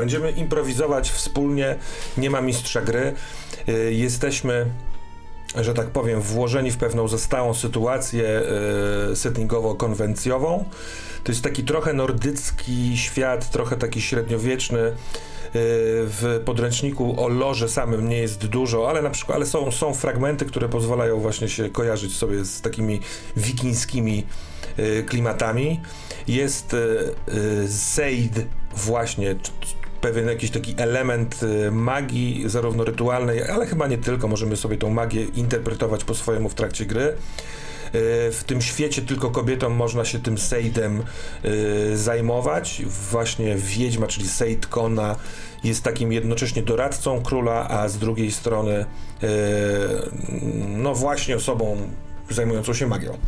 Będziemy improwizować wspólnie, nie ma mistrza gry. Y, jesteśmy że tak powiem, włożeni w pewną zastałą sytuację y, settingowo-konwencjową. To jest taki trochę nordycki świat, trochę taki średniowieczny, w podręczniku o lorze samym nie jest dużo, ale na przykład ale są, są fragmenty, które pozwalają właśnie się kojarzyć sobie z takimi wikińskimi y, klimatami. Jest Seid y, właśnie pewien jakiś taki element y, magii, zarówno rytualnej, ale chyba nie tylko. Możemy sobie tą magię interpretować po swojemu w trakcie gry. E, w tym świecie tylko kobietom można się tym Sejdem e, zajmować. Właśnie wiedźma, czyli Sejd Kona jest takim jednocześnie doradcą króla, a z drugiej strony no właśnie osobą zajmującą się magią.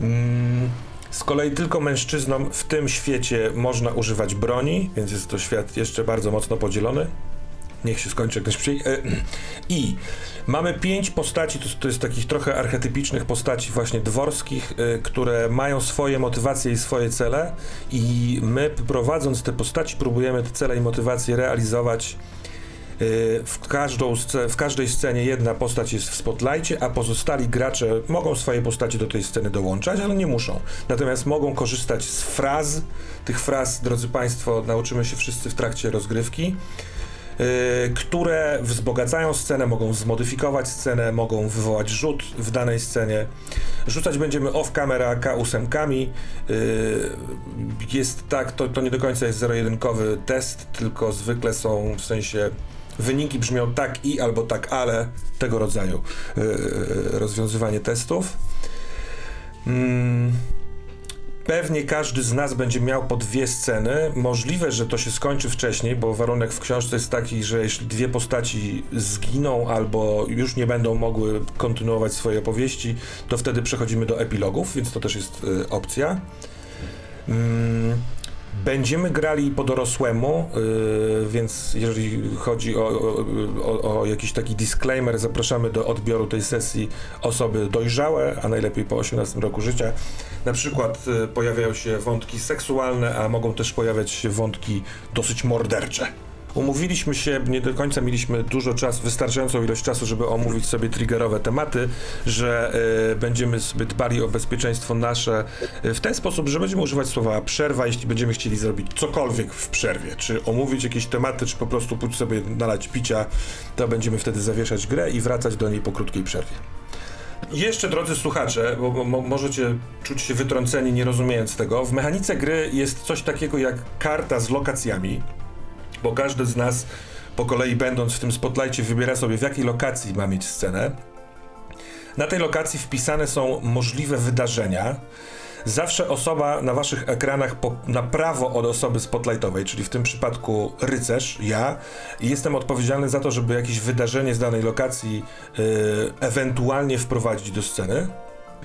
Mm, z kolei tylko mężczyznom w tym świecie można używać broni, więc jest to świat jeszcze bardzo mocno podzielony. Niech się skończy, jak ktoś przyjdzie. I mamy pięć postaci, to, to, jest takich trochę archetypicznych postaci właśnie dworskich, y, które mają swoje motywacje i swoje cele i my prowadząc te postaci próbujemy te cele i motywacje realizować w, każdą, w każdej scenie jedna postać jest w spotlightie, a pozostali gracze mogą swoje postaci do tej sceny dołączać, ale nie muszą. Natomiast mogą korzystać z fraz. Tych fraz, drodzy Państwo, nauczymy się wszyscy w trakcie rozgrywki. Y, które wzbogacają scenę, mogą zmodyfikować scenę, mogą wywołać rzut w danej scenie. Rzucać będziemy off-camera K8-kami. Y, jest tak, to, to nie do końca jest zero-jedynkowy test, tylko zwykle są w sensie wyniki brzmią tak i albo tak ale tego rodzaju y, rozwiązywanie testów. Mm. Pewnie każdy z nas będzie miał po dwie sceny. Możliwe, że to się skończy wcześniej, bo warunek w książce jest taki, że jeśli dwie postaci zginą albo już nie będą mogły kontynuować swojej opowieści, to wtedy przechodzimy do epilogów, więc to też jest y, opcja. Mm. Będziemy grali po dorosłemu, yy, więc jeżeli chodzi o, o, o, jakiś taki disclaimer, zapraszamy do odbioru tej sesji osoby dojrzałe, a najlepiej po 18 roku życia. Na przykład yy, pojawiają się wątki seksualne, a mogą też pojawiać się wątki dosyć mordercze. Umówiliśmy się, nie do końca mieliśmy dużo czasu, wystarczającą ilość czasu, żeby omówić sobie triggerowe tematy, że y, będziemy sobie dbali o bezpieczeństwo nasze y, w ten sposób, że będziemy używać słowa przerwa, jeśli będziemy chcieli zrobić cokolwiek w przerwie, czy omówić jakieś tematy, czy po prostu pójść sobie nalać picia, to będziemy wtedy zawieszać grę i wracać do niej po krótkiej przerwie. Jeszcze, drodzy słuchacze, bo mo możecie czuć się wytrąceni nie rozumiejąc tego, w mechanice gry jest coś takiego jak karta z lokacjami, bo każdy z nas po kolei będąc w tym spotlightie wybiera sobie w jakiej lokacji ma mieć scenę. Na tej lokacji wpisane są możliwe wydarzenia. Zawsze osoba na waszych ekranach po, na prawo od osoby spotlightowej, czyli w tym przypadku rycerz, ja, jestem odpowiedzialny za to, żeby jakieś wydarzenie z danej lokacji yy, ewentualnie wprowadzić do sceny.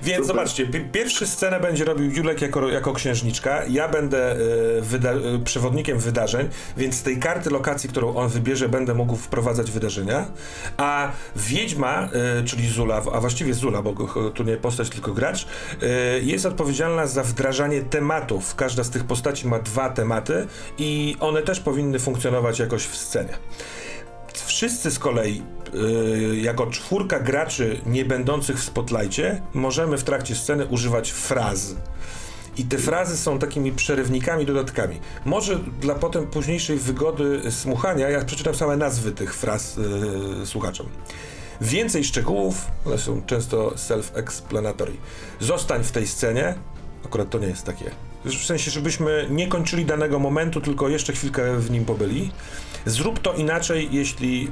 Więc Super. zobaczcie, pierwszy scenę będzie robił Julek jako, jako księżniczka, ja będę y, wyda y, przewodnikiem wydarzeń, więc z tej karty lokacji, którą on wybierze, będę mógł wprowadzać wydarzenia, a Wiedźma, y, czyli Zula, a właściwie Zula, bo tu nie postać, tylko gracz, jest odpowiedzialna za wdrażanie tematów. Każda z tych postaci ma dwa tematy i one też powinny funkcjonować jakoś w scenie. Wszyscy z kolei, jako czwórka graczy nie będących w spotlightie, możemy w trakcie sceny używać fraz. I te frazy są takimi przerywnikami, dodatkami. Może dla potem późniejszej wygody słuchania, ja przeczytam same nazwy tych fraz yy, słuchaczom. Więcej szczegółów, one są często self-explanatory. Zostań w tej scenie, akurat to nie jest takie. W sensie, żebyśmy nie kończyli danego momentu, tylko jeszcze chwilkę w nim pobyli. Zrób to inaczej, jeśli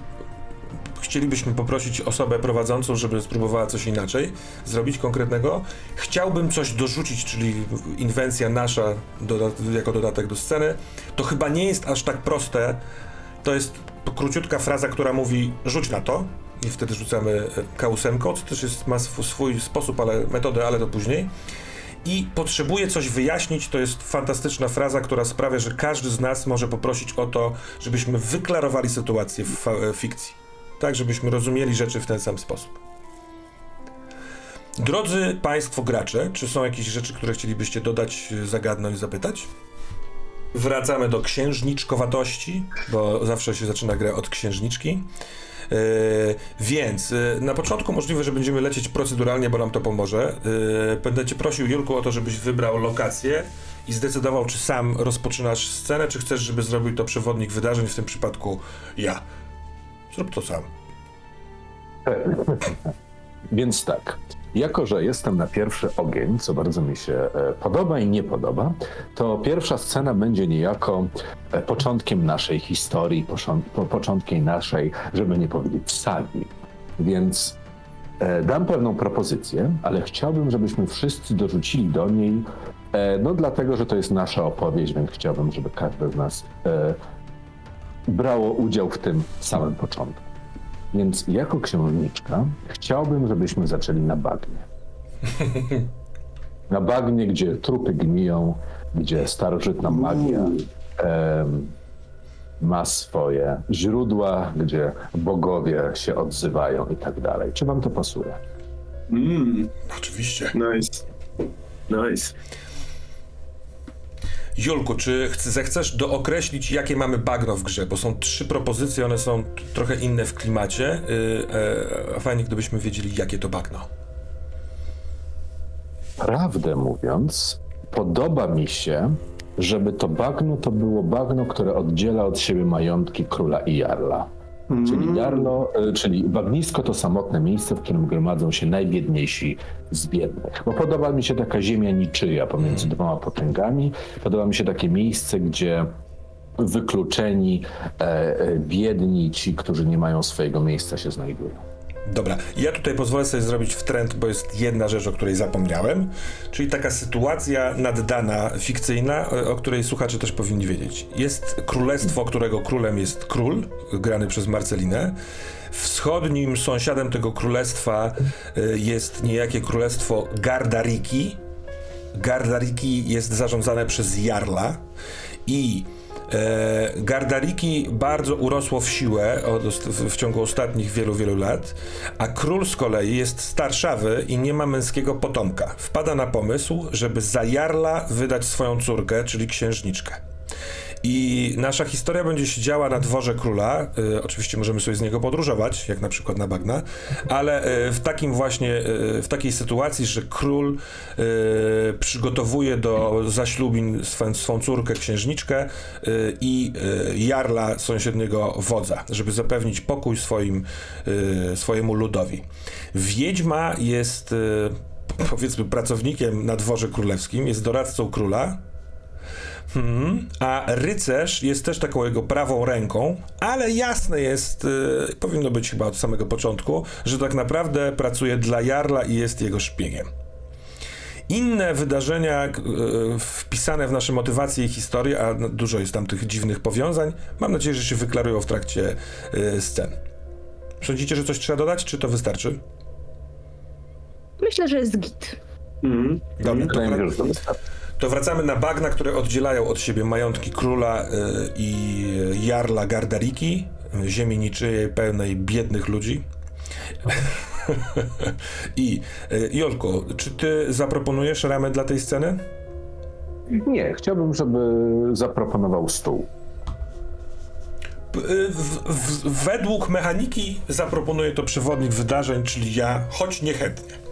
chcielibyśmy poprosić osobę prowadzącą, żeby spróbowała coś inaczej zrobić konkretnego. Chciałbym coś dorzucić, czyli inwencja nasza jako dodatek do sceny. To chyba nie jest aż tak proste. To jest króciutka fraza, która mówi rzuć na to i wtedy rzucamy kausemką, co też jest, ma swój sposób, ale metodę, ale to później i potrzebuje coś wyjaśnić, to jest fantastyczna fraza, która sprawia, że każdy z nas może poprosić o to, żebyśmy wyklarowali sytuację w e, fikcji. Tak, żebyśmy rozumieli rzeczy w ten sam sposób. Drodzy Państwo gracze, czy są jakieś rzeczy, które chcielibyście dodać, zagadnąć, zapytać? Wracamy do księżniczkowatości, bo zawsze się zaczyna grę od księżniczki. Yy, więc yy, na początku możliwe, że będziemy lecieć proceduralnie, bo nam to pomoże. Yy, będę cię prosił, Julku, o to, żebyś wybrał lokację i zdecydował, czy sam rozpoczynasz scenę, czy chcesz, żeby zrobił to przewodnik wydarzeń, w tym przypadku ja. Zrób to sam. Więc tak, jako że jestem na pierwszy ogień, co bardzo mi się e, podoba i nie podoba, to pierwsza scena będzie niejako e, początkiem naszej historii, początkiem naszej, żeby nie powiedzieć sagi. Więc e, dam pewną propozycję, ale chciałbym, żebyśmy wszyscy dorzucili do niej, no dlatego, że to jest nasza opowieść, więc chciałbym, żeby każdy z nas brało udział w tym samym początku. Więc jako księżniczka chciałbym, żebyśmy zaczęli na bagnie. Na bagnie, gdzie trupy gniją, gdzie starożytna magia ma swoje źródła, gdzie bogowie się odzywają i tak dalej. Czy wam to pasuje? Mm. Oczywiście. Nice. Nice. Julku, czy zechcesz dookreślić, jakie mamy bagno w grze? Bo są trzy propozycje, one są trochę inne w klimacie. Yy, fajnie, gdybyśmy wiedzieli, jakie to bagno. Prawdę mówiąc, podoba mi się, żeby to bagno to było bagno, które oddziela od siebie majątki króla i jarla. Mm. Czyli Jarlo, e, czyli bagnisko to samotne miejsce, w którym gromadzą się najbiedniejsi z biednych. Bo podoba mi się taka ziemia niczyja pomiędzy mm. dwoma potęgami. Podoba mi się takie miejsce, gdzie wykluczeni, e, e, biedni, ci, którzy nie mają swojego miejsca się znajdują. Dobra, ja tutaj pozwolę sobie zrobić w trend, bo jest jedna rzecz, o której zapomniałem, czyli taka sytuacja naddana, fikcyjna, o której słuchacze też powinni wiedzieć. Jest królestwo, którego królem jest król, grany przez Marcelinę. Wschodnim sąsiadem tego królestwa y, jest niejakie królestwo Gardariki. Gardariki jest zarządzane przez Jarla i E, Gardariki bardzo urosło w siłę w, ciągu ostatnich wielu, wielu lat, a król z kolei jest starszawy i nie ma męskiego potomka. Wpada na pomysł, żeby za Jarla wydać swoją córkę, czyli księżniczkę. I nasza historia będzie się działa na dworze króla. Y, oczywiście możemy sobie z niego podróżować, jak na przykład na bagna, ale y, w takim właśnie, y, w takiej sytuacji, że król przygotowuje do zaślubin swą, swą córkę, księżniczkę i jarla sąsiedniego wodza, żeby zapewnić pokój swoim, swojemu ludowi. Wiedźma jest powiedzmy pracownikiem na dworze królewskim, jest doradcą króla, Hmm. A rycerz jest też taką jego prawą ręką, ale jasne jest, yy, powinno być chyba od samego początku, że tak naprawdę pracuje dla Jarla i jest jego szpiegiem. Inne wydarzenia yy, wpisane w nasze motywacje i historię, a dużo jest tam tych dziwnych powiązań, mam nadzieję, że się wyklarują w trakcie yy, scen. Sądzicie, że coś trzeba dodać, czy to wystarczy? Myślę, że jest git. Mhm. Dobrze, to, to wracamy na bagna, które oddzielają od siebie majątki króla y, i jarla Gardariki, ziemi niczyjej pełnej biednych ludzi. I y, Jolko, czy ty zaproponujesz ramę dla tej sceny? Nie, chciałbym, żeby zaproponował stół. W, w, według mechaniki zaproponuje to przewodnik wydarzeń, czyli ja, choć niechętnie.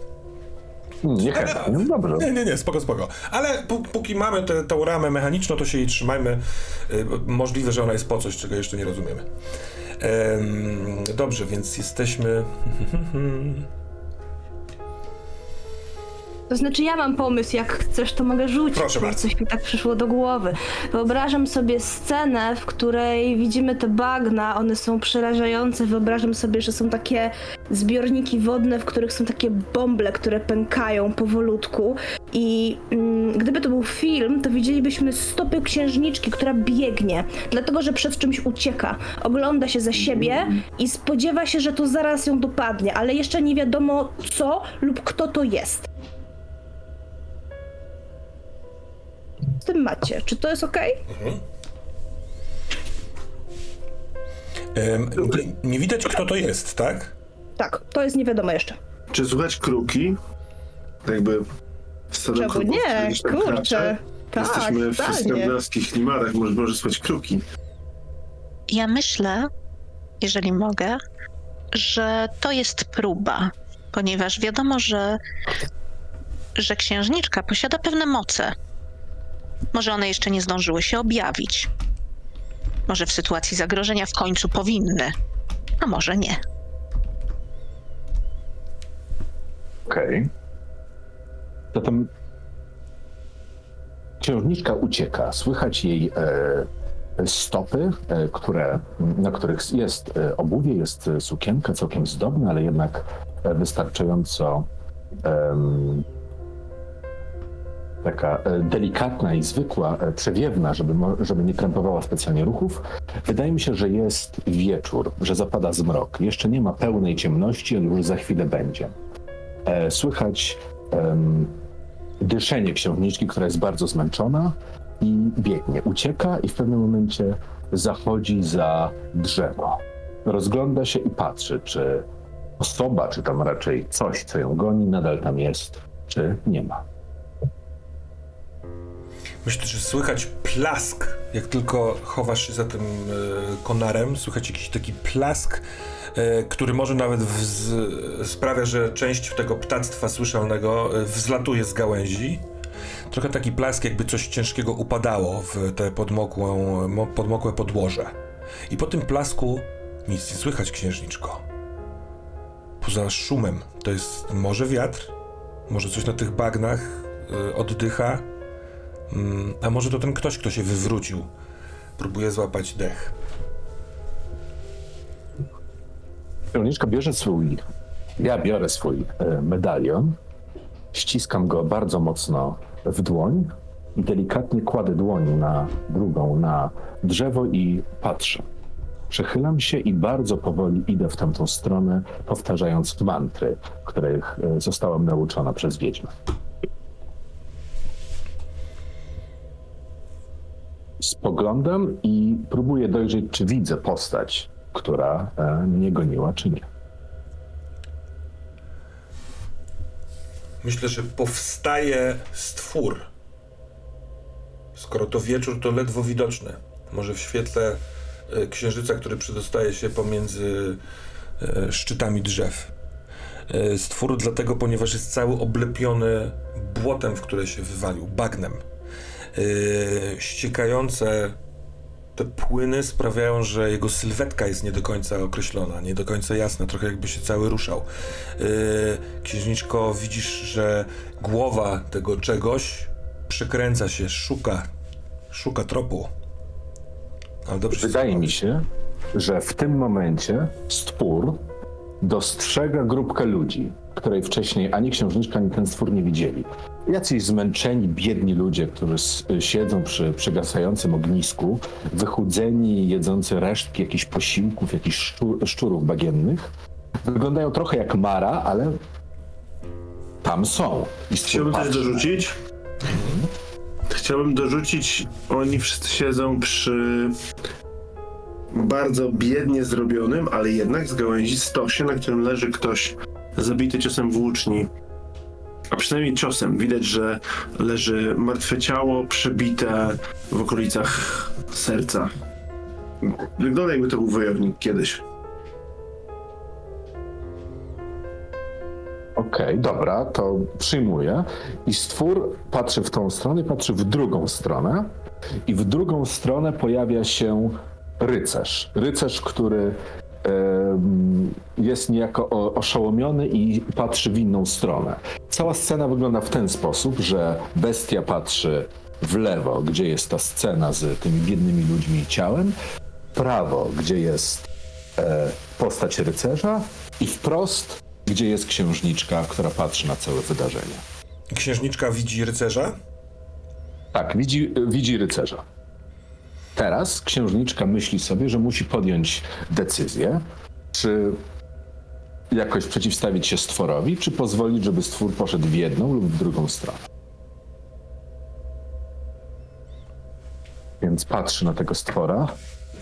Nie chętnie, no dobrze. Nie, nie, nie, spoko, spoko. Ale póki mamy tę ramę mechaniczną, to się jej trzymajmy. Y, możliwe, że ona jest po coś, czego jeszcze nie rozumiemy. dobrze, więc jesteśmy... To znaczy, ja mam pomysł, jak chcesz, to mogę rzucić. Proszę bardzo. Coś mi tak przyszło do głowy. Wyobrażam sobie scenę, w której widzimy te bagna, one są przerażające. Wyobrażam sobie, że są takie zbiorniki wodne, w których są takie bąble, które pękają powolutku. I mm, gdyby to był film, to widzielibyśmy stopy księżniczki, która biegnie, dlatego że przed czymś ucieka. Ogląda się za siebie i spodziewa się, że to zaraz ją dopadnie, ale jeszcze nie wiadomo co lub kto to jest. Tym macie. Czy to jest ok? Mhm. nie, nie widać, kto to jest, tak? Tak, to jest nie wiadomo jeszcze. Czy słuchać kruki? Jakby Czemu nie? Kurczę. Tak, Jesteśmy w totalnie. skandynawskich klimatach, może, może słychać kruki. Ja myślę, jeżeli mogę, że to jest próba, ponieważ wiadomo, że, że księżniczka posiada pewne moce. Może one jeszcze nie zdążyły się objawić. Może w sytuacji zagrożenia w końcu powinny, a może nie. Okej. Zatem księżniczka ucieka. Słychać jej e, stopy, e, które, na których jest e, obuwie, jest sukienka całkiem zdobna, ale jednak e, wystarczająco taka e, delikatna i zwykła, e, przewiewna, żeby, żeby nie krępowała specjalnie ruchów. Wydaje mi się, że jest wieczór, że zapada zmrok. Jeszcze nie ma pełnej ciemności, ale już za chwilę będzie. E, Słychać em, dyszenie księżniczki, która jest bardzo zmęczona i biegnie, ucieka i w pewnym momencie zachodzi za drzewo. Rozgląda się i patrzy, czy osoba, czy tam raczej coś, co ją goni, nadal tam jest, czy nie ma. Myślę, że słychać plask, jak tylko chowasz się za tym e, konarem, słychać jakiś taki plask, e, który może nawet sprawia, że część tego ptactwa słyszalnego e, wzlatuje z gałęzi. Trochę taki plask, jakby coś ciężkiego upadało w te podmokłą, mo- podmokłe podłoże. I po tym plasku nic nie słychać, księżniczko. Poza szumem. To jest może wiatr, może coś na tych bagnach oddycha, a może to ten ktoś, kto się wywrócił, próbuje złapać dech. Księżniczka bierze swój, ja biorę swój e, medalion, ściskam go bardzo mocno w dłoń i delikatnie kładę dłoń na drugą, na drzewo i patrzę. Przechylam się i bardzo powoli idę w tamtą stronę, powtarzając mantry, których e, zostałam nauczona przez wiedźmę. Spoglądam i próbuję dojrzeć, czy widzę postać, która e, mnie goniła, czy nie. Myślę, że powstaje stwór. Skoro to wieczór, to ledwo widoczne. Może w świetle e, księżyca, który przedostaje się pomiędzy e, szczytami drzew. Stwór dlatego, ponieważ jest cały oblepiony błotem, w które się wywalił, bagnem. E, Ściekające te płyny sprawiają, że jego sylwetka jest nie do końca określona, nie do końca jasna, trochę jakby się cały ruszał. Yy, księżniczko, widzisz, że głowa tego czegoś przykręca się, szuka, szuka tropu. Ale dobrze się Wydaje schował. mi się, że w tym momencie stwór dostrzega grupkę ludzi, której wcześniej ani księżniczka, ani ten stwór nie widzieli. Jacyś zmęczeni, biedni ludzie, którzy siedzą przy przygasającym ognisku, wychudzeni, jedzący resztki jakichś posiłków, jakichś szczur, szczurów bagiennych. Wyglądają trochę jak Mara, ale tam są. I Chciałbym też dorzucić. Chciałbym dorzucić, oni wszyscy siedzą przy bardzo biednie zrobionym, ale jednak z gałęzi stosie, na którym leży ktoś zabity ciosem włóczni. A przynajmniej ciosem. Widać, że leży martwe ciało przebite w okolicach serca. Wygląda jakby to był wojownik kiedyś. Okej, dobra, to przyjmuję. I stwór patrzy w tą stronę, patrzy w drugą stronę. I w drugą stronę pojawia się rycerz. Rycerz, który jest niejako oszołomiony i patrzy w inną stronę. Cała scena wygląda w ten sposób, że bestia patrzy w lewo, gdzie jest ta scena z tymi biednymi ludźmi i ciałem, w prawo, gdzie jest e, postać rycerza i wprost, gdzie jest księżniczka, która patrzy na całe wydarzenie. Księżniczka widzi rycerza. Tak, widzi, widzi rycerza. Teraz księżniczka myśli sobie, że musi podjąć decyzję, czy jakoś przeciwstawić się stworowi, czy pozwolić, żeby stwór poszedł w jedną lub w drugą stronę. Więc patrzy na tego stwora,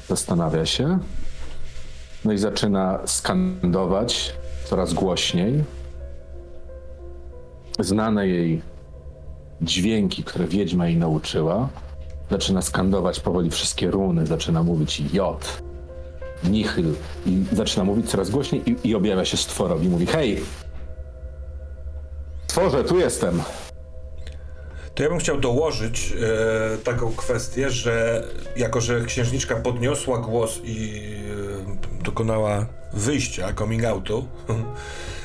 zastanawia się, no i zaczyna skandować coraz głośniej znane jej dźwięki, które wiedźma jej nauczyła. Zaczyna skandować powoli wszystkie runy, zaczyna mówić J, Nihil i zaczyna mówić coraz głośniej i, i objawia się stworowi. Mówi, hej, stworze, tu jestem. To ja bym chciał dołożyć e, taką kwestię, że jako, że księżniczka podniosła głos i e, dokonała wyjścia, coming outu,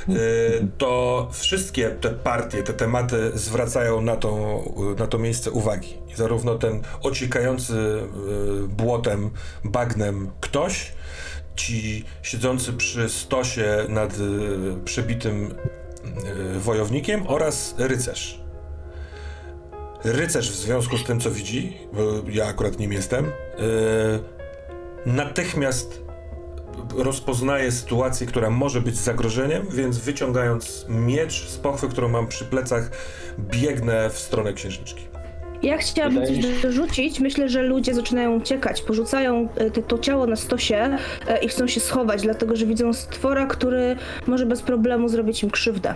to wszystkie te partie, te tematy zwracają na to, na to miejsce uwagi. Zarówno ten ociekający e, błotem, bagnem ktoś, ci siedzący przy stosie nad e, przebitym e, wojownikiem oraz rycerz rycerz w związku z tym, co widzi, bo ja akurat nim jestem, natychmiast rozpoznaje sytuację, która może być zagrożeniem, więc wyciągając miecz z pochwy, którą mam przy plecach, biegnę w stronę księżniczki. Ja chciałabym coś dorzucić. Myślę, że ludzie zaczynają uciekać, porzucają te, to ciało na stosie e, i chcą się schować, dlatego że widzą stwora, który może bez problemu zrobić im krzywdę.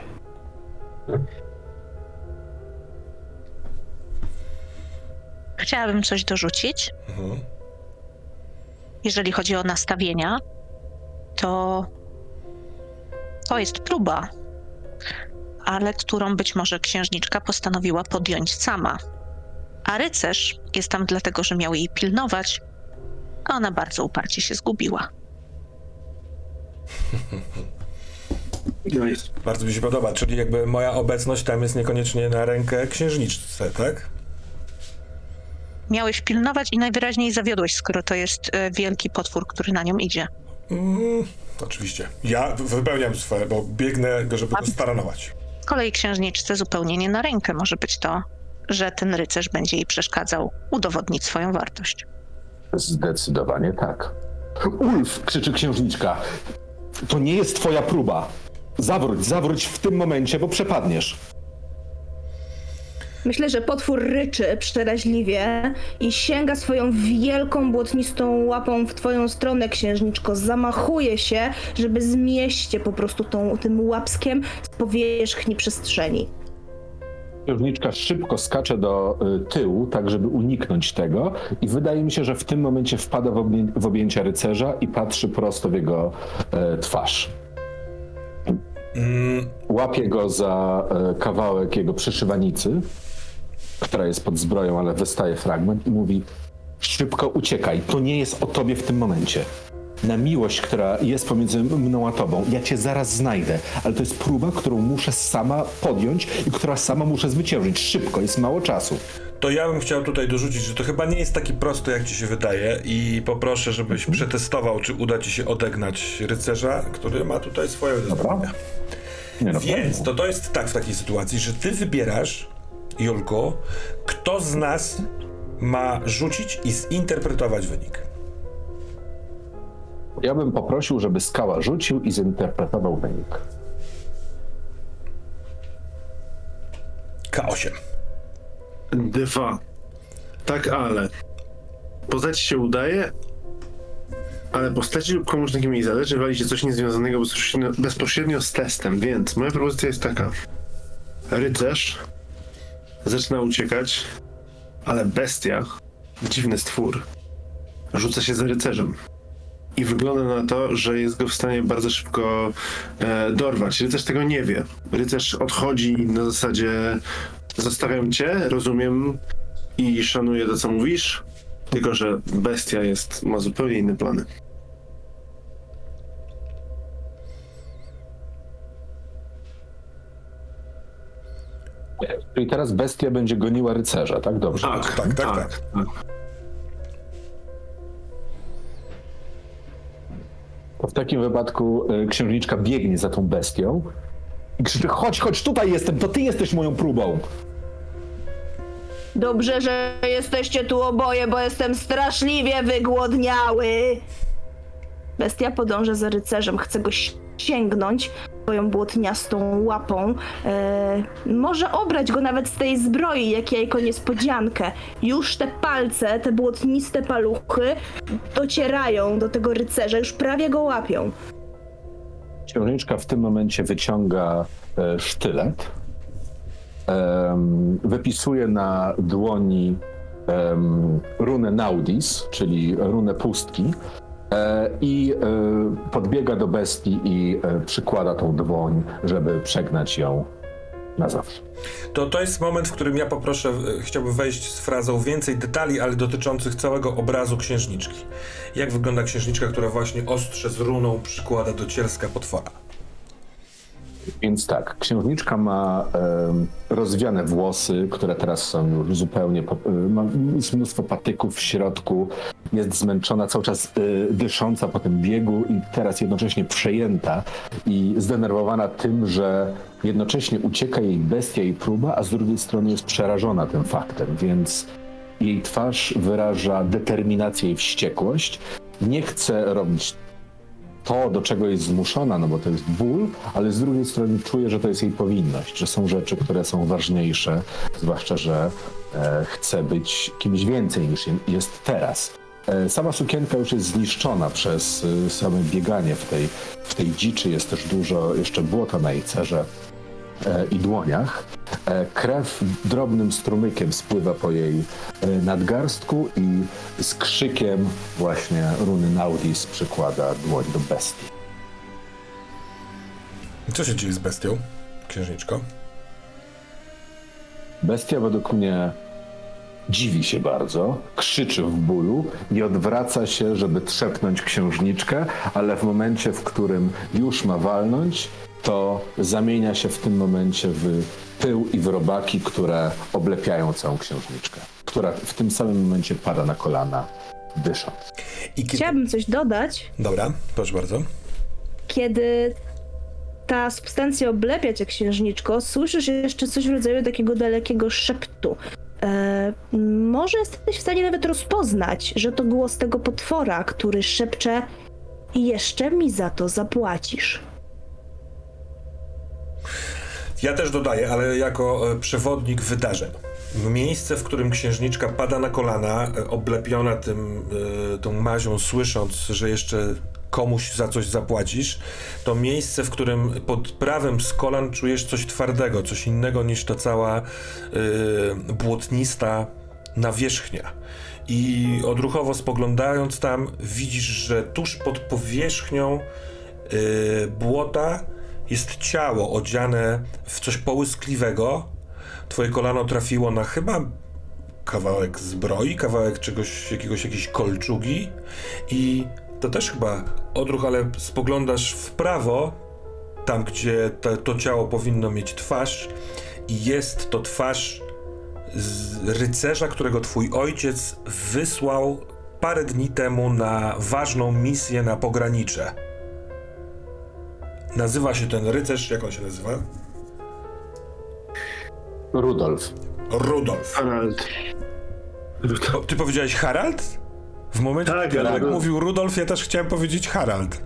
Chciałabym coś dorzucić. Mhm. Jeżeli chodzi o nastawienia, to to jest próba, ale którą być może księżniczka postanowiła podjąć sama. A rycerz jest tam dlatego, że miał jej pilnować, a ona bardzo uparcie się zgubiła. No. Bardzo mi się podoba, czyli jakby moja obecność tam jest niekoniecznie na rękę księżniczce, tak? Miałeś pilnować i najwyraźniej zawiodłeś, skoro to jest e, wielki potwór, który na nią idzie. Mm, oczywiście. Ja wypełniam swoje, bo biegnę go, żeby go staranować. Z kolei księżniczce zupełnie nie na rękę może być to, że ten rycerz będzie jej przeszkadzał udowodnić swoją wartość. Zdecydowanie tak. Ulf, krzyczy księżniczka. To nie jest twoja próba. Zawróć, zawróć w tym momencie, bo przepadniesz. Myślę, że potwór ryczy przeraźliwie i sięga swoją wielką, błotnistą łapą w twoją stronę, księżniczko. Zamachuje się, żeby zmieść po prostu tą, tym łapskiem z powierzchni przestrzeni. Księżniczka szybko skacze do y, tyłu, tak żeby uniknąć tego i wydaje mi się, że w tym momencie wpada w, obję- w objęcia rycerza i patrzy prosto w jego e, twarz. Mm, Łapie go za e, kawałek jego przyszywanicy, która jest pod zbroją, ale wystaje fragment i mówi szybko uciekaj, to nie jest o tobie w tym momencie. Na miłość, która jest pomiędzy mną a tobą, ja cię zaraz znajdę, ale to jest próba, którą muszę sama podjąć i która sama muszę zwyciężyć. Szybko, jest mało czasu. to ja bym chciał tutaj dorzucić, że to chyba nie jest taki prosty, jak ci się wydaje i poproszę, żebyś przetestował, czy uda ci się odegnać rycerza, który ma tutaj swoje wyzwania. No, Więc to to jest tak w takiej sytuacji, że ty wybierasz, Julku, kto z nas ma rzucić i zinterpretować wynik. Ja bym poprosił, żeby skała rzucił i zinterpretował wynik. K8. Dwa. Tak, ale. Poznać się udaje, ale postaci lub komuś na kim jej zależy wali się coś niezwiązanego bezpośrednio, bezpośrednio z testem, więc moja propozycja jest taka. Rycerz zaczyna uciekać, ale bestia, dziwny stwór, rzuca się za rycerzem. I wygląda na to, że jest go w stanie bardzo szybko e, dorwać. Rycerz tego nie wie. Rycerz odchodzi na zasadzie zostawiam cię, rozumiem i szanuję to, co mówisz, tylko że bestia jest, ma zupełnie inne plany. Czyli teraz bestia będzie goniła rycerza, tak? Dobrze. Tak, tak, tak, tak. To w takim wypadku y, księżniczka biegnie za tą bestią i krzyczy, chodź, chodź, tutaj jestem, to ty jesteś moją próbą. Dobrze, że jesteście tu oboje, bo jestem straszliwie wygłodniały. Bestia podąża za rycerzem, chce go sięgnąć swoją błotniastą łapą. E, może obrać go nawet z tej zbroi, jak jajko niespodziankę. Już te palce, te błotniste paluchy docierają do tego rycerza, już prawie go łapią. Księżniczka w tym momencie wyciąga e, sztylet em, wypisuje na dłoni runę Naudis, czyli runę pustki, e, i e, podbiega do bestii i e, przykłada tą dłoń, żeby przegnać ją na zawsze. To, to jest moment, w którym ja poproszę, e, chciałbym wejść z frazą więcej detali, ale dotyczących całego obrazu księżniczki. Jak wygląda księżniczka, która właśnie ostrze z runą przykłada do cielska potwora? Więc tak, księżniczka ma em, rozwiane włosy, które teraz są już zupełnie. Po, y, ma mnóstwo patyków w środku, jest zmęczona, cały czas y, dysząca po tym biegu i teraz jednocześnie przejęta i zdenerwowana tym, że jednocześnie ucieka jej bestia i próba, a z drugiej strony jest przerażona tym faktem, więc jej twarz wyraża determinację i wściekłość. Nie chce robić to, do czego jest zmuszona, no bo to jest ból, ale z drugiej strony czuje, że to jest jej powinność, że są rzeczy, które są ważniejsze, zwłaszcza, że e, chce być kimś więcej niż je- jest teraz. E, sama sukienka już jest zniszczona przez e, same bieganie w tej, w tej dziczy, jest też dużo jeszcze błota na jej cerze i dłoniach. E, krew drobnym strumykiem spływa po jej e, nadgarstku i z krzykiem właśnie runy Naudis przykłada dłoń do bestii. Co się dzieje z bestią, księżniczko? Bestia według mnie dziwi się bardzo, krzyczy w bólu i odwraca się, żeby trzepnąć księżniczkę, ale w momencie, w którym już ma walnąć, to zamienia się w tym momencie w pył i w robaki, które oblepiają całą księżniczkę, która w tym samym momencie pada na kolana, dysząc. I kiedy... Chciałabym coś dodać. Dobra, proszę bardzo. Kiedy ta substancja oblepia cię, księżniczko, słyszysz jeszcze coś w rodzaju takiego dalekiego szeptu. E, może jesteś w stanie nawet rozpoznać, że to głos tego potwora, który szepcze i jeszcze mi za to zapłacisz. Ja też dodaję, ale jako e, przewodnik wydarzeń. Miejsce, w którym księżniczka pada na kolana, e, oblepiona tym, e, tą mazią, słysząc, że jeszcze komuś za coś zapłacisz, to miejsce, w którym pod prawym z kolan czujesz coś twardego, coś innego niż ta cała e, błotnista nawierzchnia. I odruchowo spoglądając tam, widzisz, że tuż pod powierzchnią e, błota jest ciało odziane w coś połyskliwego. Twoje kolano trafiło na chyba kawałek zbroi, kawałek czegoś, jakiegoś, jakiejś kolczugi i to też chyba odruch, ale spoglądasz w prawo, tam gdzie to ciało powinno mieć twarz i jest to twarz rycerza, którego twój ojciec wysłał parę dni temu na ważną misję na pogranicze. Nazywa się ten rycerz, jak on się nazywa? Rudolf. Rudolf. Harald. O, ty powiedziałeś Harald? W momencie, Tak, kiedy tak mówił Rudolf, ja też chciałem powiedzieć Harald.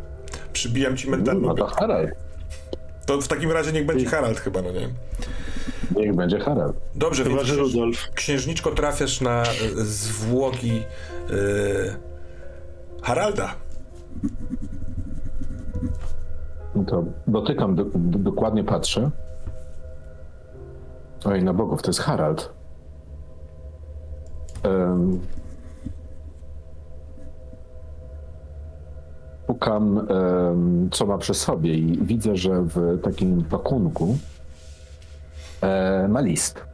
Przybijam ci mentalną No to. Harald. To w takim razie niech będzie Harald chyba, no nie? Niech będzie Harald. Dobrze, Chyba, więc Rudolf. księżniczko trafiasz na e, zwłoki e, Haralda. To dotykam, do, do, dokładnie patrzę. Oj, na bogów, to jest Harald. Em, Pukam, em, co ma przy sobie i widzę, że w takim pakunku e, ma list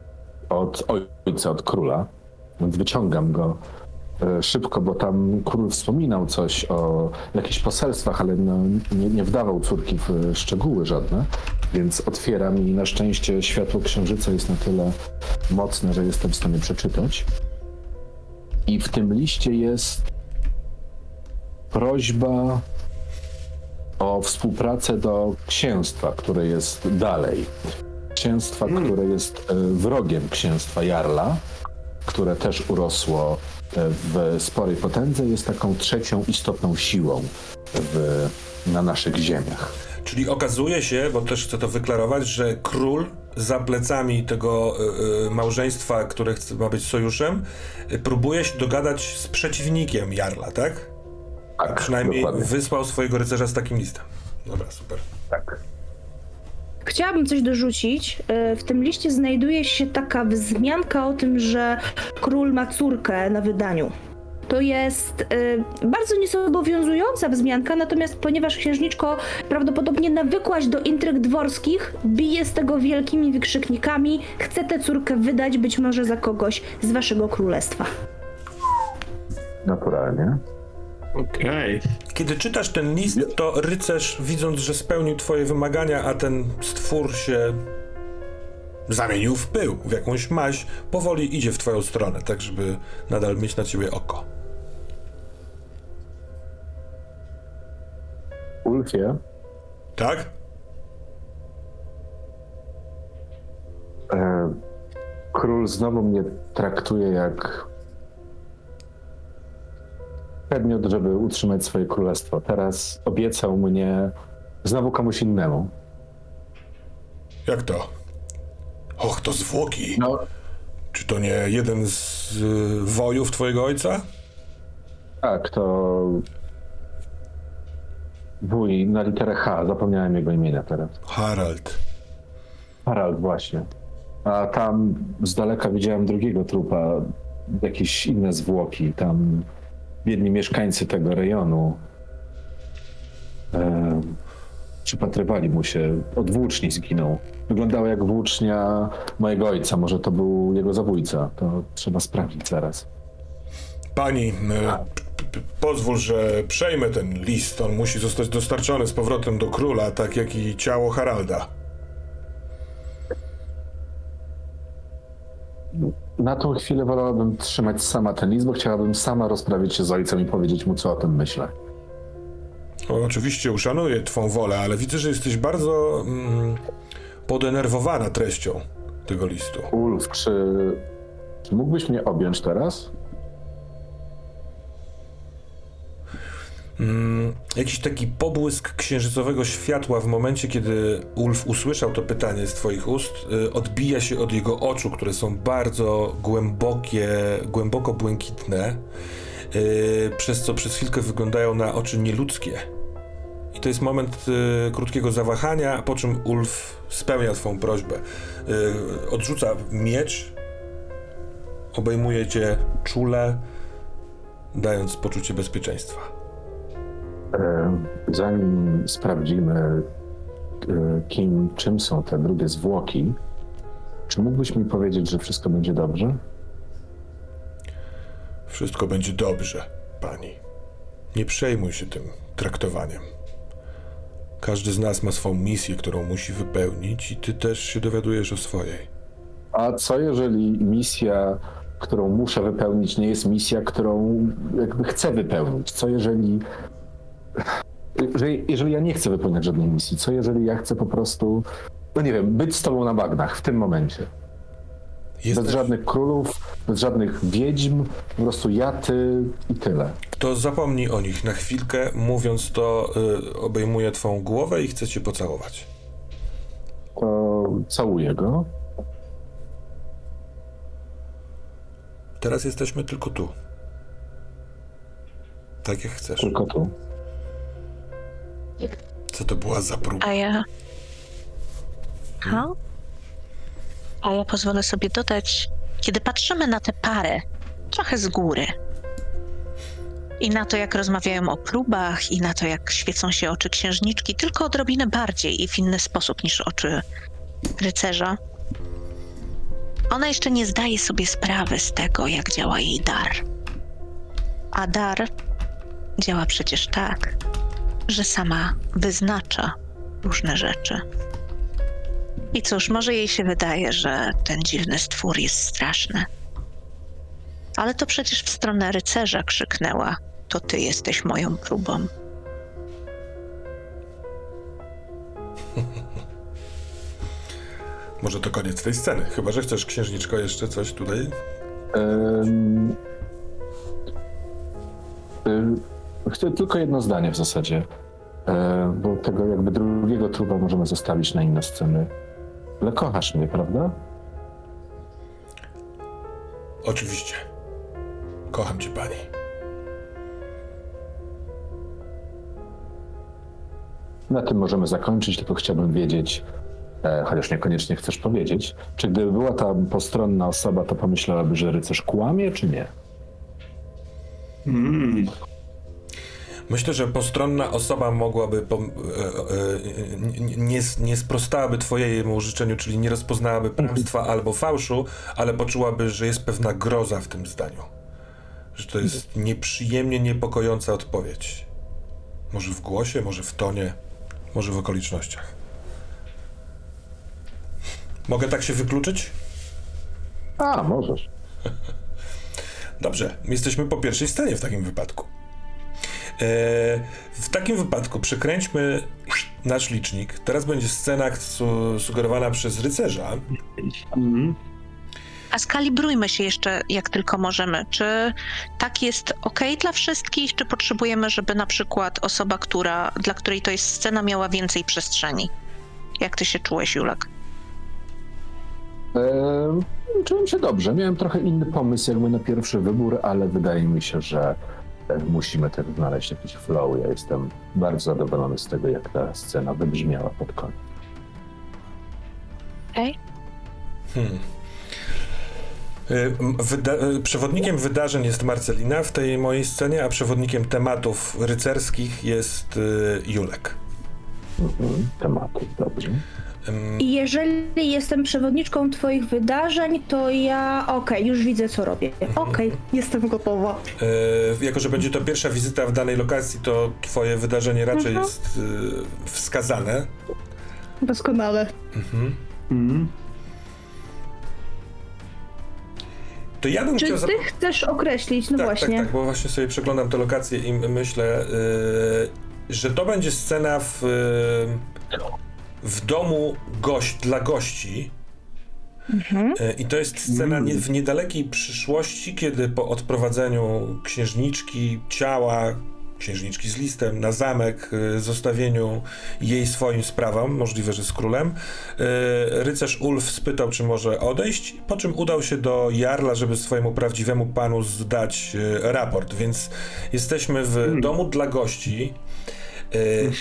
od ojca, od króla. Więc wyciągam go szybko, bo tam król wspominał coś o jakichś poselstwach, ale no, nie, nie wdawał córki w e, szczegóły żadne, więc otwieram i na szczęście światło księżyca jest na tyle mocne, że jestem w stanie przeczytać. I w tym liście jest prośba o współpracę do księstwa, które jest dalej. Księstwa, które jest e, wrogiem księstwa Jarla, które też urosło e, w sporej potędze, jest taką trzecią istotną siłą w, na naszych ziemiach. Czyli okazuje się, bo też chcę to wyklarować, że król za plecami tego y, małżeństwa, które chce, ma być sojuszem, y, próbuje się dogadać z przeciwnikiem Jarla, tak? A Tak, przynajmniej dokładnie. wysłał swojego rycerza z takim listem. Dobra, super. Tak. Chciałabym coś dorzucić. E, W tym liście znajduje się taka wzmianka o tym, że król ma córkę na wydaniu. To jest e, bardzo niezobowiązująca wzmianka, natomiast ponieważ księżniczko prawdopodobnie nawykłaś do intryg dworskich, bije z tego wielkimi wykrzyknikami, chce tę córkę wydać być może za kogoś z waszego królestwa. Naturalnie. Okej. Kiedy czytasz ten list, to rycerz, widząc, że spełnił twoje wymagania, a ten stwór się zamienił w pył, w jakąś maź, powoli idzie w twoją stronę, tak żeby nadal mieć na ciebie oko. Ulfie, Tak? e, król znowu mnie traktuje jak przedmiot, żeby utrzymać swoje królestwo. Teraz obiecał mnie znowu komuś innemu. Jak to? Och, to zwłoki. No, Czy to nie jeden z y, wojów twojego ojca? tak, to wuj na literę H, zapomniałem jego imienia teraz. Harald. Harald właśnie. A tam z daleka widziałem drugiego trupa, jakieś inne zwłoki. Tam biedni mieszkańcy tego rejonu e, przypatrywali mu się. Od włóczni zginął. Wyglądało jak włócznia mojego ojca. Może to był jego zabójca. To trzeba sprawdzić zaraz. Pani, pozwól, że przejmę ten list. On musi zostać dostarczony z powrotem do króla, tak jak i ciało Haralda. Na tą chwilę wolałabym trzymać sama ten list, bo chciałabym sama rozprawić się z ojcem i powiedzieć mu, co o tym myślę. O, oczywiście uszanuję twą wolę, ale widzę, że jesteś bardzo mm, podenerwowana treścią tego listu. Ulf, czy, czy mógłbyś mnie objąć teraz? Mm, jakiś taki pobłysk księżycowego światła w momencie, kiedy Ulf usłyszał to pytanie z twoich ust, y, odbija się od jego oczu, które są bardzo głębokie, głęboko błękitne, y, przez co przez chwilkę wyglądają na oczy nieludzkie. I to jest moment y, krótkiego zawahania, po czym Ulf spełnia twą prośbę. Y, odrzuca miecz, obejmuje cię czule, dając poczucie bezpieczeństwa. E, Zanim sprawdzimy, e, kim, czym są te drugie zwłoki, czy mógłbyś mi powiedzieć, że wszystko będzie dobrze? Wszystko będzie dobrze, pani. Nie przejmuj się tym traktowaniem. Każdy z nas ma swą misję, którą musi wypełnić, i ty też się dowiadujesz o swojej. A co jeżeli misja, którą muszę wypełnić, nie jest misja, którą jakby chcę wypełnić? Co jeżeli. Jeżeli, jeżeli ja nie chcę wypełniać żadnej misji, co jeżeli ja chcę po prostu, no nie wiem, być z tobą na bagnach w tym momencie? Jesteś... Bez żadnych królów, bez żadnych wiedźm, po prostu ja, ty i tyle. To zapomnij o nich na chwilkę, mówiąc to, y, obejmuje twą głowę i chce cię pocałować. To całuję go. Teraz jesteśmy tylko tu. Tak jak chcesz. Tylko tu. Co to była za próba? A ja. Ha? A ja pozwolę sobie dodać, kiedy patrzymy na tę parę trochę z góry i na to, jak rozmawiają o próbach, i na to, jak świecą się oczy księżniczki, tylko odrobinę bardziej i w inny sposób niż oczy rycerza, ona jeszcze nie zdaje sobie sprawy z tego, jak działa jej dar. A dar działa przecież tak, że sama wyznacza różne rzeczy. I cóż, może jej się wydaje, że ten dziwny stwór jest straszny. Ale to przecież w stronę rycerza krzyknęła: To ty jesteś moją próbą. Może to koniec tej sceny. Chyba, że chcesz, księżniczko, jeszcze coś tutaj? Ym, Chcę tylko jedno zdanie w zasadzie, bo tego jakby drugiego trupa możemy zostawić na inne sceny. Ale kochasz mnie, prawda? Oczywiście. Kocham cię, pani. Na tym możemy zakończyć, tylko chciałbym wiedzieć, e, chociaż niekoniecznie chcesz powiedzieć. Czy gdyby była ta postronna osoba, to pomyślałaby, że rycerz kłamie, czy nie? Mm. Myślę, że postronna osoba mogłaby pom- e, e, nie, nie, nie sprostałaby twojemu życzeniu, czyli nie rozpoznałaby kłamstwa albo fałszu, ale poczułaby, że jest pewna groza w tym zdaniu. Że to jest nieprzyjemnie niepokojąca odpowiedź. Może w głosie, może w tonie, może w okolicznościach. Mogę tak się wykluczyć? A, możesz. Dobrze, jesteśmy po pierwszej scenie w takim wypadku. E, w takim wypadku przekręćmy nasz licznik. Teraz będzie scena su sugerowana przez rycerza. Mm. A skalibrujmy się jeszcze jak tylko możemy. Czy tak jest ok dla wszystkich, czy potrzebujemy, żeby na przykład osoba, która, dla której to jest scena, miała więcej przestrzeni? Jak ty się czułeś, Julek? E, czułem się dobrze. Miałem trochę inny pomysł jakby na pierwszy wybór, ale wydaje mi się, że musimy też znaleźć jakiś flow. Ja jestem bardzo zadowolony z tego, jak ta scena wybrzmiała pod koniec. Okej. Hmm. E, m- Wyda e, przewodnikiem wydarzeń jest Marcelina w tej mojej scenie, a przewodnikiem tematów rycerskich jest e, Julek. Mhm. Tematy, dobrze. I jeżeli jestem przewodniczką twoich wydarzeń, to ja... Okej, już widzę, co robię. Okej, jestem gotowa. E, jako, że będzie to pierwsza wizyta w danej lokacji, to twoje wydarzenie raczej Mhm. jest e, wskazane. Doskonale. Mhm. Mm. To ja bym Czy chciał... ty chcesz określić? No tak, właśnie. tak, tak, bo właśnie sobie przeglądam tę lokację i myślę, y, że to będzie scena w, y, w domu gość, dla gości. Mhm. I to jest scena nie, w niedalekiej przyszłości, kiedy po odprowadzeniu księżniczki, ciała księżniczki z listem na zamek, y, zostawieniu jej swoim sprawom, możliwe, że z królem, y, rycerz Ulf spytał, czy może odejść, po czym udał się do Jarla, żeby swojemu prawdziwemu panu zdać raport, więc jesteśmy w domu dla gości.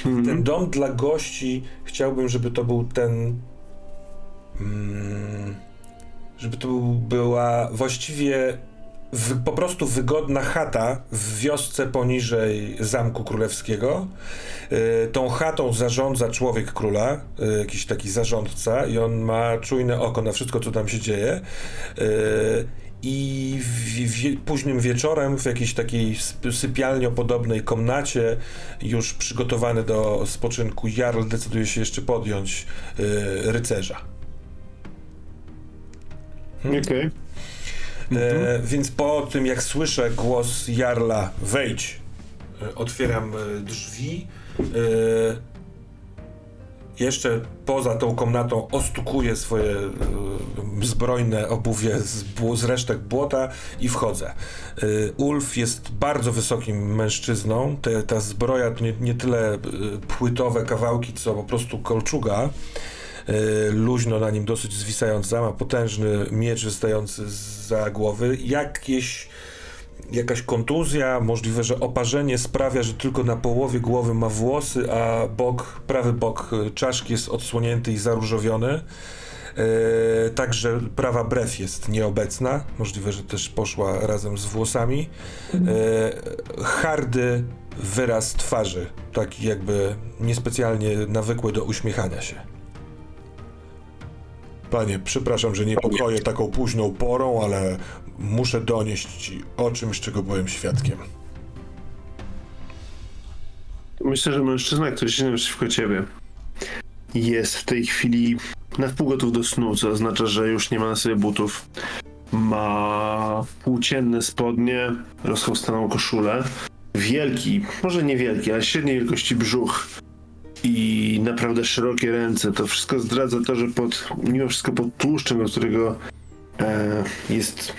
Mhm. Ten dom dla gości chciałbym, żeby to był ten mm, żeby to był- była właściwie w, po prostu wygodna chata w wiosce poniżej Zamku Królewskiego. Y, tą chatą zarządza człowiek króla, y, jakiś taki zarządca i on ma czujne oko na wszystko, co tam się dzieje. Y, I w, w, późnym wieczorem w jakiejś takiej sypialniopodobnej komnacie, już przygotowany do spoczynku, Jarl decyduje się jeszcze podjąć y, rycerza. Okej. E, więc po tym, jak słyszę głos Jarla, wejdź, e, otwieram e, drzwi. E, jeszcze poza tą komnatą ostukuję swoje e, zbrojne obuwie z, z resztek błota i wchodzę. E, Ulf jest bardzo wysokim mężczyzną. Te, ta zbroja to nie, nie tyle e, płytowe kawałki, co po prostu kolczuga. Luźno na nim dosyć zwisająca, ma potężny miecz wystający za głowy. Jakieś, jakaś kontuzja, możliwe, że oparzenie sprawia, że tylko na połowie głowy ma włosy, a bok, prawy bok e, czaszki jest odsłonięty i zaróżowiony. E, także prawa brew jest nieobecna, możliwe, że też poszła razem z włosami. E, hardy wyraz twarzy, taki jakby niespecjalnie nawykły do uśmiechania się. Panie, przepraszam, że niepokoję taką późną porą, ale muszę donieść ci o czymś, czego byłem świadkiem. Myślę, że mężczyzna, który siedzi naprzeciwko ciebie, jest w tej chwili na wpół gotów do snu, co oznacza, że już nie ma na sobie butów. Ma płócienne spodnie, rozchostaną koszulę, wielki, może niewielki, ale średniej wielkości brzuch i naprawdę szerokie ręce. To wszystko zdradza to, że pod, mimo wszystko pod tłuszczem, do którego e, jest,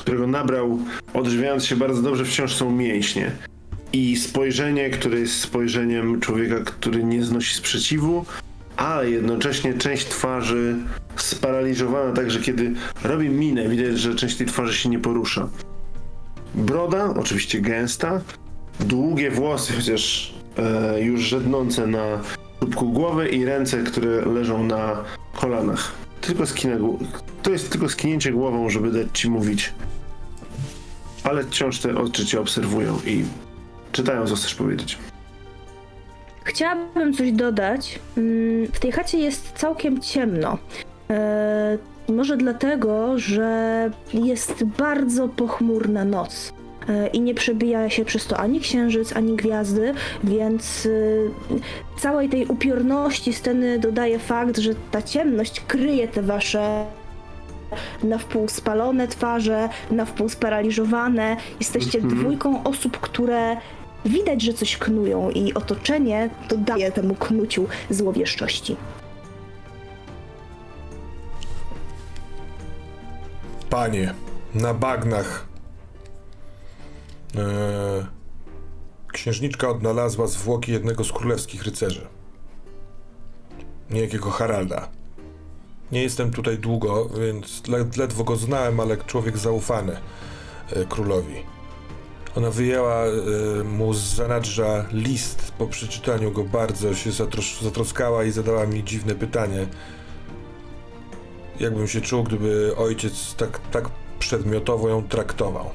którego nabrał, odżywiając się bardzo dobrze, wciąż są mięśnie i spojrzenie, które jest spojrzeniem człowieka, który nie znosi sprzeciwu, ale jednocześnie część twarzy sparaliżowana, tak że kiedy robi minę, widać, że część tej twarzy się nie porusza. Broda, oczywiście gęsta, długie włosy, chociaż e, już żednące na czubku głowy i ręce, które leżą na kolanach. Tylko skinę, to jest tylko skinięcie głową, żeby dać ci mówić. Ale wciąż te oczy cię obserwują i czytają, co chcesz powiedzieć. Chciałabym coś dodać. Mm, W tej chacie jest całkiem ciemno. E, może dlatego, że jest bardzo pochmurna noc. E, I nie przebija się przez to ani księżyc, ani gwiazdy, więc y, całej tej upiorności sceny dodaje fakt, że ta ciemność kryje te wasze na wpół spalone twarze, na wpół sparaliżowane. Jesteście Mhm. dwójką osób, które widać, że coś knują i otoczenie dodaje temu knuciu złowieszczości. Panie, na bagnach. Eee, księżniczka odnalazła zwłoki jednego z królewskich rycerzy. Niejakiego Haralda. Nie jestem tutaj długo, więc led, ledwo go znałem, ale człowiek zaufany e, królowi. Ona wyjęła e, mu z zanadrza list. Po przeczytaniu go bardzo się zatros- zatroskała i zadała mi dziwne pytanie jakbym się czuł, gdyby ojciec tak, tak przedmiotowo ją traktował.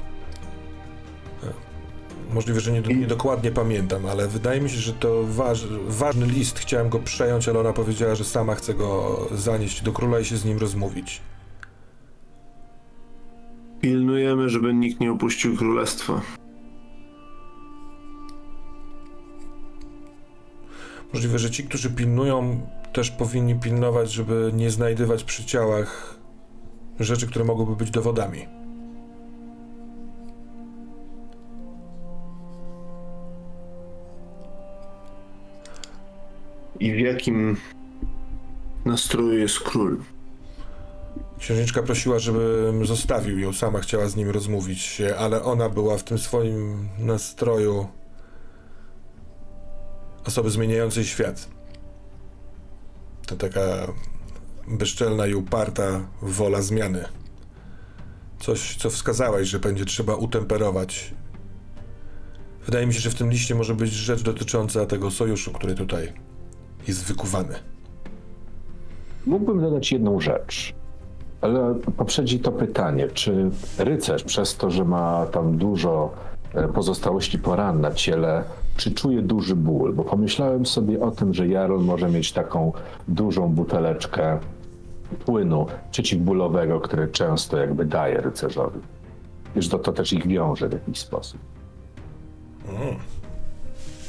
Możliwe, że nie, niedokładnie pamiętam, ale wydaje mi się, że to waż, ważny list. Chciałem go przejąć, ale ona powiedziała, że sama chce go zanieść do króla i się z nim rozmówić. Pilnujemy, żeby nikt nie opuścił królestwa. Możliwe, że ci, którzy pilnują, też powinni pilnować, żeby nie znajdywać przy ciałach rzeczy, które mogłyby być dowodami. I w jakim nastroju jest król? Księżniczka prosiła, żebym zostawił ją, sama chciała z nim rozmówić się, ale ona była w tym swoim nastroju osoby zmieniającej świat. To taka bezczelna i uparta wola zmiany. Coś, co wskazałeś, że będzie trzeba utemperować. Wydaje mi się, że w tym liście może być rzecz dotycząca tego sojuszu, który tutaj jest wykuwany. Mógłbym dodać jedną rzecz, ale poprzedzi to pytanie, czy rycerz przez to, że ma tam dużo e, pozostałości po ran na ciele, czy czuje duży ból? Bo pomyślałem sobie o tym, że Jarl może mieć taką dużą buteleczkę płynu przeciwbólowego, który często jakby daje rycerzowi. Wiesz, to, to też ich wiąże w jakiś sposób.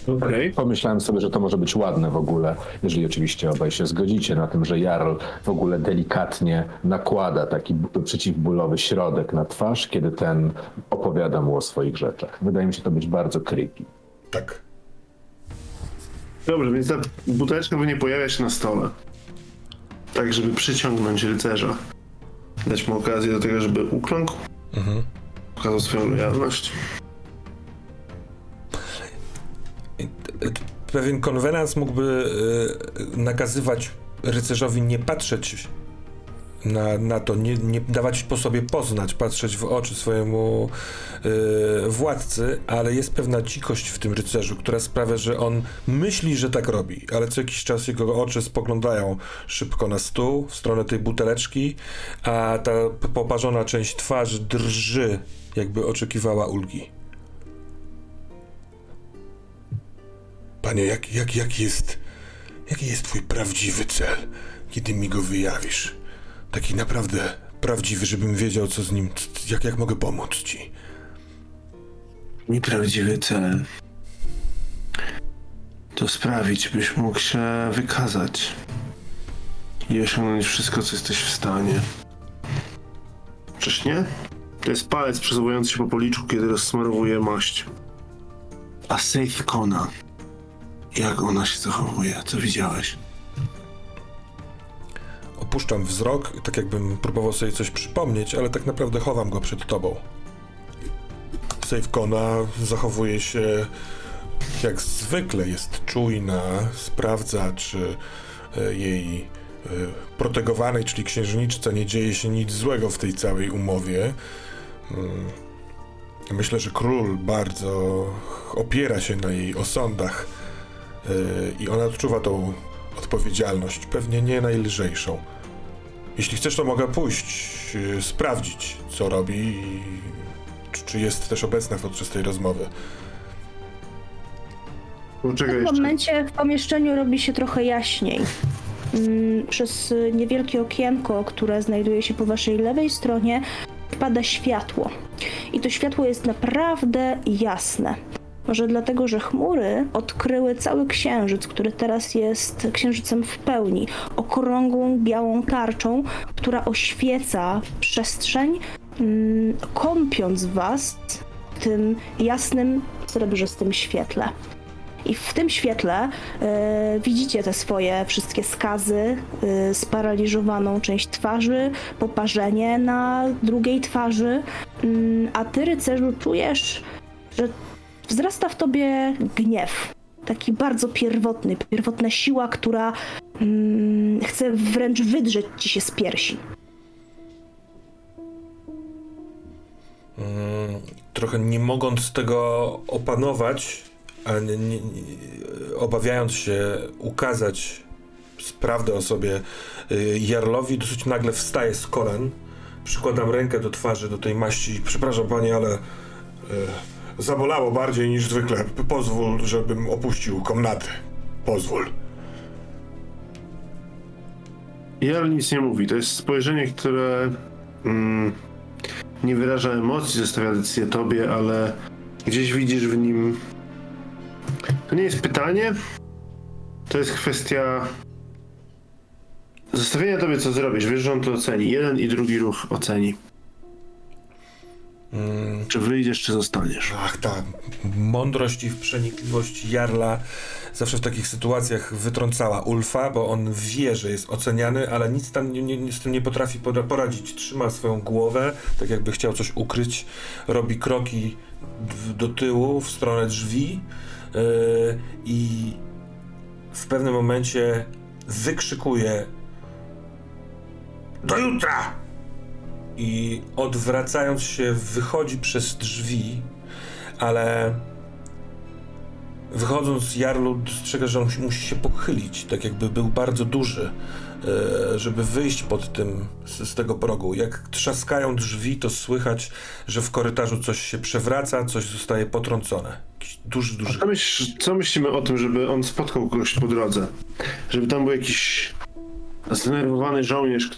Okej. Pomyślałem sobie, że to może być ładne w ogóle, jeżeli oczywiście obaj się zgodzicie na tym, że Jarl w ogóle delikatnie nakłada taki przeciwbólowy środek na twarz, kiedy ten opowiada mu o swoich rzeczach. Wydaje mi się to być bardzo creepy. Tak. Dobrze, więc ta buteleczka pewnie pojawia się na stole. Tak, żeby przyciągnąć rycerza. Dać mu okazję do tego, żeby ukląkł. Mhm. Pokazał swoją lojalność. Pewien konwenans mógłby y, nakazywać rycerzowi nie patrzeć na, na to, nie, nie dawać po sobie poznać, patrzeć w oczy swojemu y, władcy, ale jest pewna dzikość w tym rycerzu, która sprawia, że on myśli, że tak robi, ale co jakiś czas jego oczy spoglądają szybko na stół, w stronę tej buteleczki, a ta poparzona część twarzy drży, jakby oczekiwała ulgi. Panie, jak, jak, jak jest, jaki jest twój prawdziwy cel, kiedy mi go wyjawisz? Taki naprawdę prawdziwy, żebym wiedział, co z nim, jak, jak mogę pomóc ci. Mój prawdziwy cel to sprawić, byś mógł się wykazać i osiągnąć wszystko, co jesteś w stanie. Czyż nie? To jest palec przesuwający się po policzku, kiedy rozsmarowuje maść. A Seith Kona. Jak ona się zachowuje? Co widziałeś? Opuszczam wzrok, tak jakbym próbował sobie coś przypomnieć, ale tak naprawdę chowam go przed tobą. Safekona zachowuje się jak zwykle, jest czujna, sprawdza, czy e, jej e, protegowanej, czyli księżniczce, nie dzieje się nic złego w tej całej umowie. Mm. Myślę, że król bardzo opiera się na jej osądach i ona odczuwa tą odpowiedzialność, pewnie nie najlżejszą. Jeśli chcesz, to mogę pójść, yy, sprawdzić, co robi i czy, czy jest też obecna podczas tej rozmowy. Poczekaj W tym momencie w pomieszczeniu robi się trochę jaśniej. Mm, Przez niewielkie okienko, które znajduje się po waszej lewej stronie, wpada światło. I to światło jest naprawdę jasne. Może dlatego, że chmury odkryły cały księżyc, który teraz jest księżycem w pełni, okrągłą białą tarczą, która oświeca przestrzeń, mm, kąpiąc was w tym jasnym, srebrzystym świetle. I w tym świetle e, widzicie te swoje wszystkie skazy, e, sparaliżowaną część twarzy, poparzenie na drugiej twarzy, Mm, a ty, rycerzu, czujesz, że wzrasta w tobie gniew. Taki bardzo pierwotny, pierwotna siła, która mm, chce wręcz wydrzeć ci się z piersi. Mm, trochę nie mogąc tego opanować, a nie, nie, obawiając się ukazać prawdę o sobie y, Jarlowi, dosyć nagle wstaję z kolan, przykładam rękę do twarzy, do tej maści. Przepraszam panie, ale y, zabolało bardziej niż zwykle. Pozwól, żebym opuścił komnaty. Pozwól. Jarl nic nie mówi. To jest spojrzenie, które mm, nie wyraża emocji, zostawia decyzję tobie, ale gdzieś widzisz w nim. To nie jest pytanie. To jest kwestia zostawienia tobie, co zrobisz. Wiesz, że on to oceni. Jeden i drugi ruch oceni. Mm, Czy wyjdziesz, czy zostaniesz. Ach, ta mądrość i przenikliwość Jarla zawsze w takich sytuacjach wytrącała Ulfa, bo on wie, że jest oceniany, ale nic tam nie, nie, z tym nie potrafi pora- poradzić. Trzyma swoją głowę, tak jakby chciał coś ukryć, robi kroki do tyłu, w stronę drzwi yy, i w pewnym momencie wykrzykuje do jutra! I odwracając się wychodzi przez drzwi, ale wychodząc Jarlu dostrzega, że on musi- się pochylić, tak jakby był bardzo duży, e, żeby wyjść pod tym, z, tego progu. Jak trzaskają drzwi, to słychać, że w korytarzu coś się przewraca, coś zostaje potrącone. Duży, duży... Myśl, co myślimy o tym, żeby on spotkał kogoś po drodze? Żeby tam był jakiś zdenerwowany żołnierz,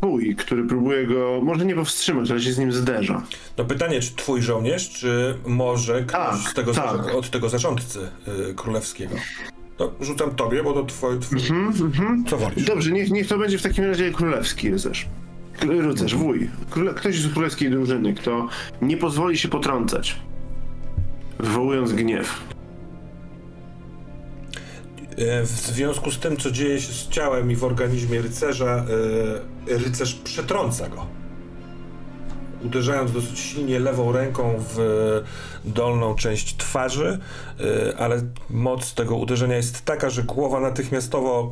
twój, który próbuje go, może nie powstrzymać, ale się z nim zderza. No pytanie, czy twój żołnierz, czy może ktoś Tak, z tego, tak. od tego zarządcy y, królewskiego? No, rzucam tobie, bo to twój... twój... Mhm, mhm. Co wolisz? Dobrze, niech, niech to będzie w takim razie królewski rycerz. Rycerz, wuj. Króle, ktoś z królewskiej drużyny, kto nie pozwoli się potrącać, wywołując gniew. E, W związku z tym, co dzieje się z ciałem i w organizmie rycerza, e, rycerz przetrąca go. Uderzając dosyć silnie lewą ręką w dolną część twarzy, e, ale moc tego uderzenia jest taka, że głowa natychmiastowo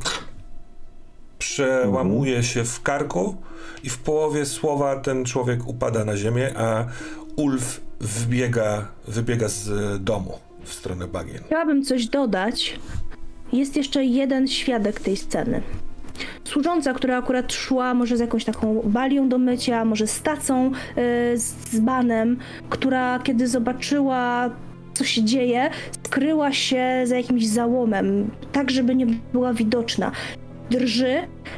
przełamuje się w karku i w połowie słowa ten człowiek upada na ziemię, a Ulf wbiega, wybiega z domu w stronę bagien. Chciałabym coś dodać. Jest jeszcze jeden świadek tej sceny. Służąca, która akurat szła może z jakąś taką balią do mycia, może z tacą y, z banem, która kiedy zobaczyła co się dzieje, skryła się za jakimś załomem, tak żeby nie była widoczna. Drży,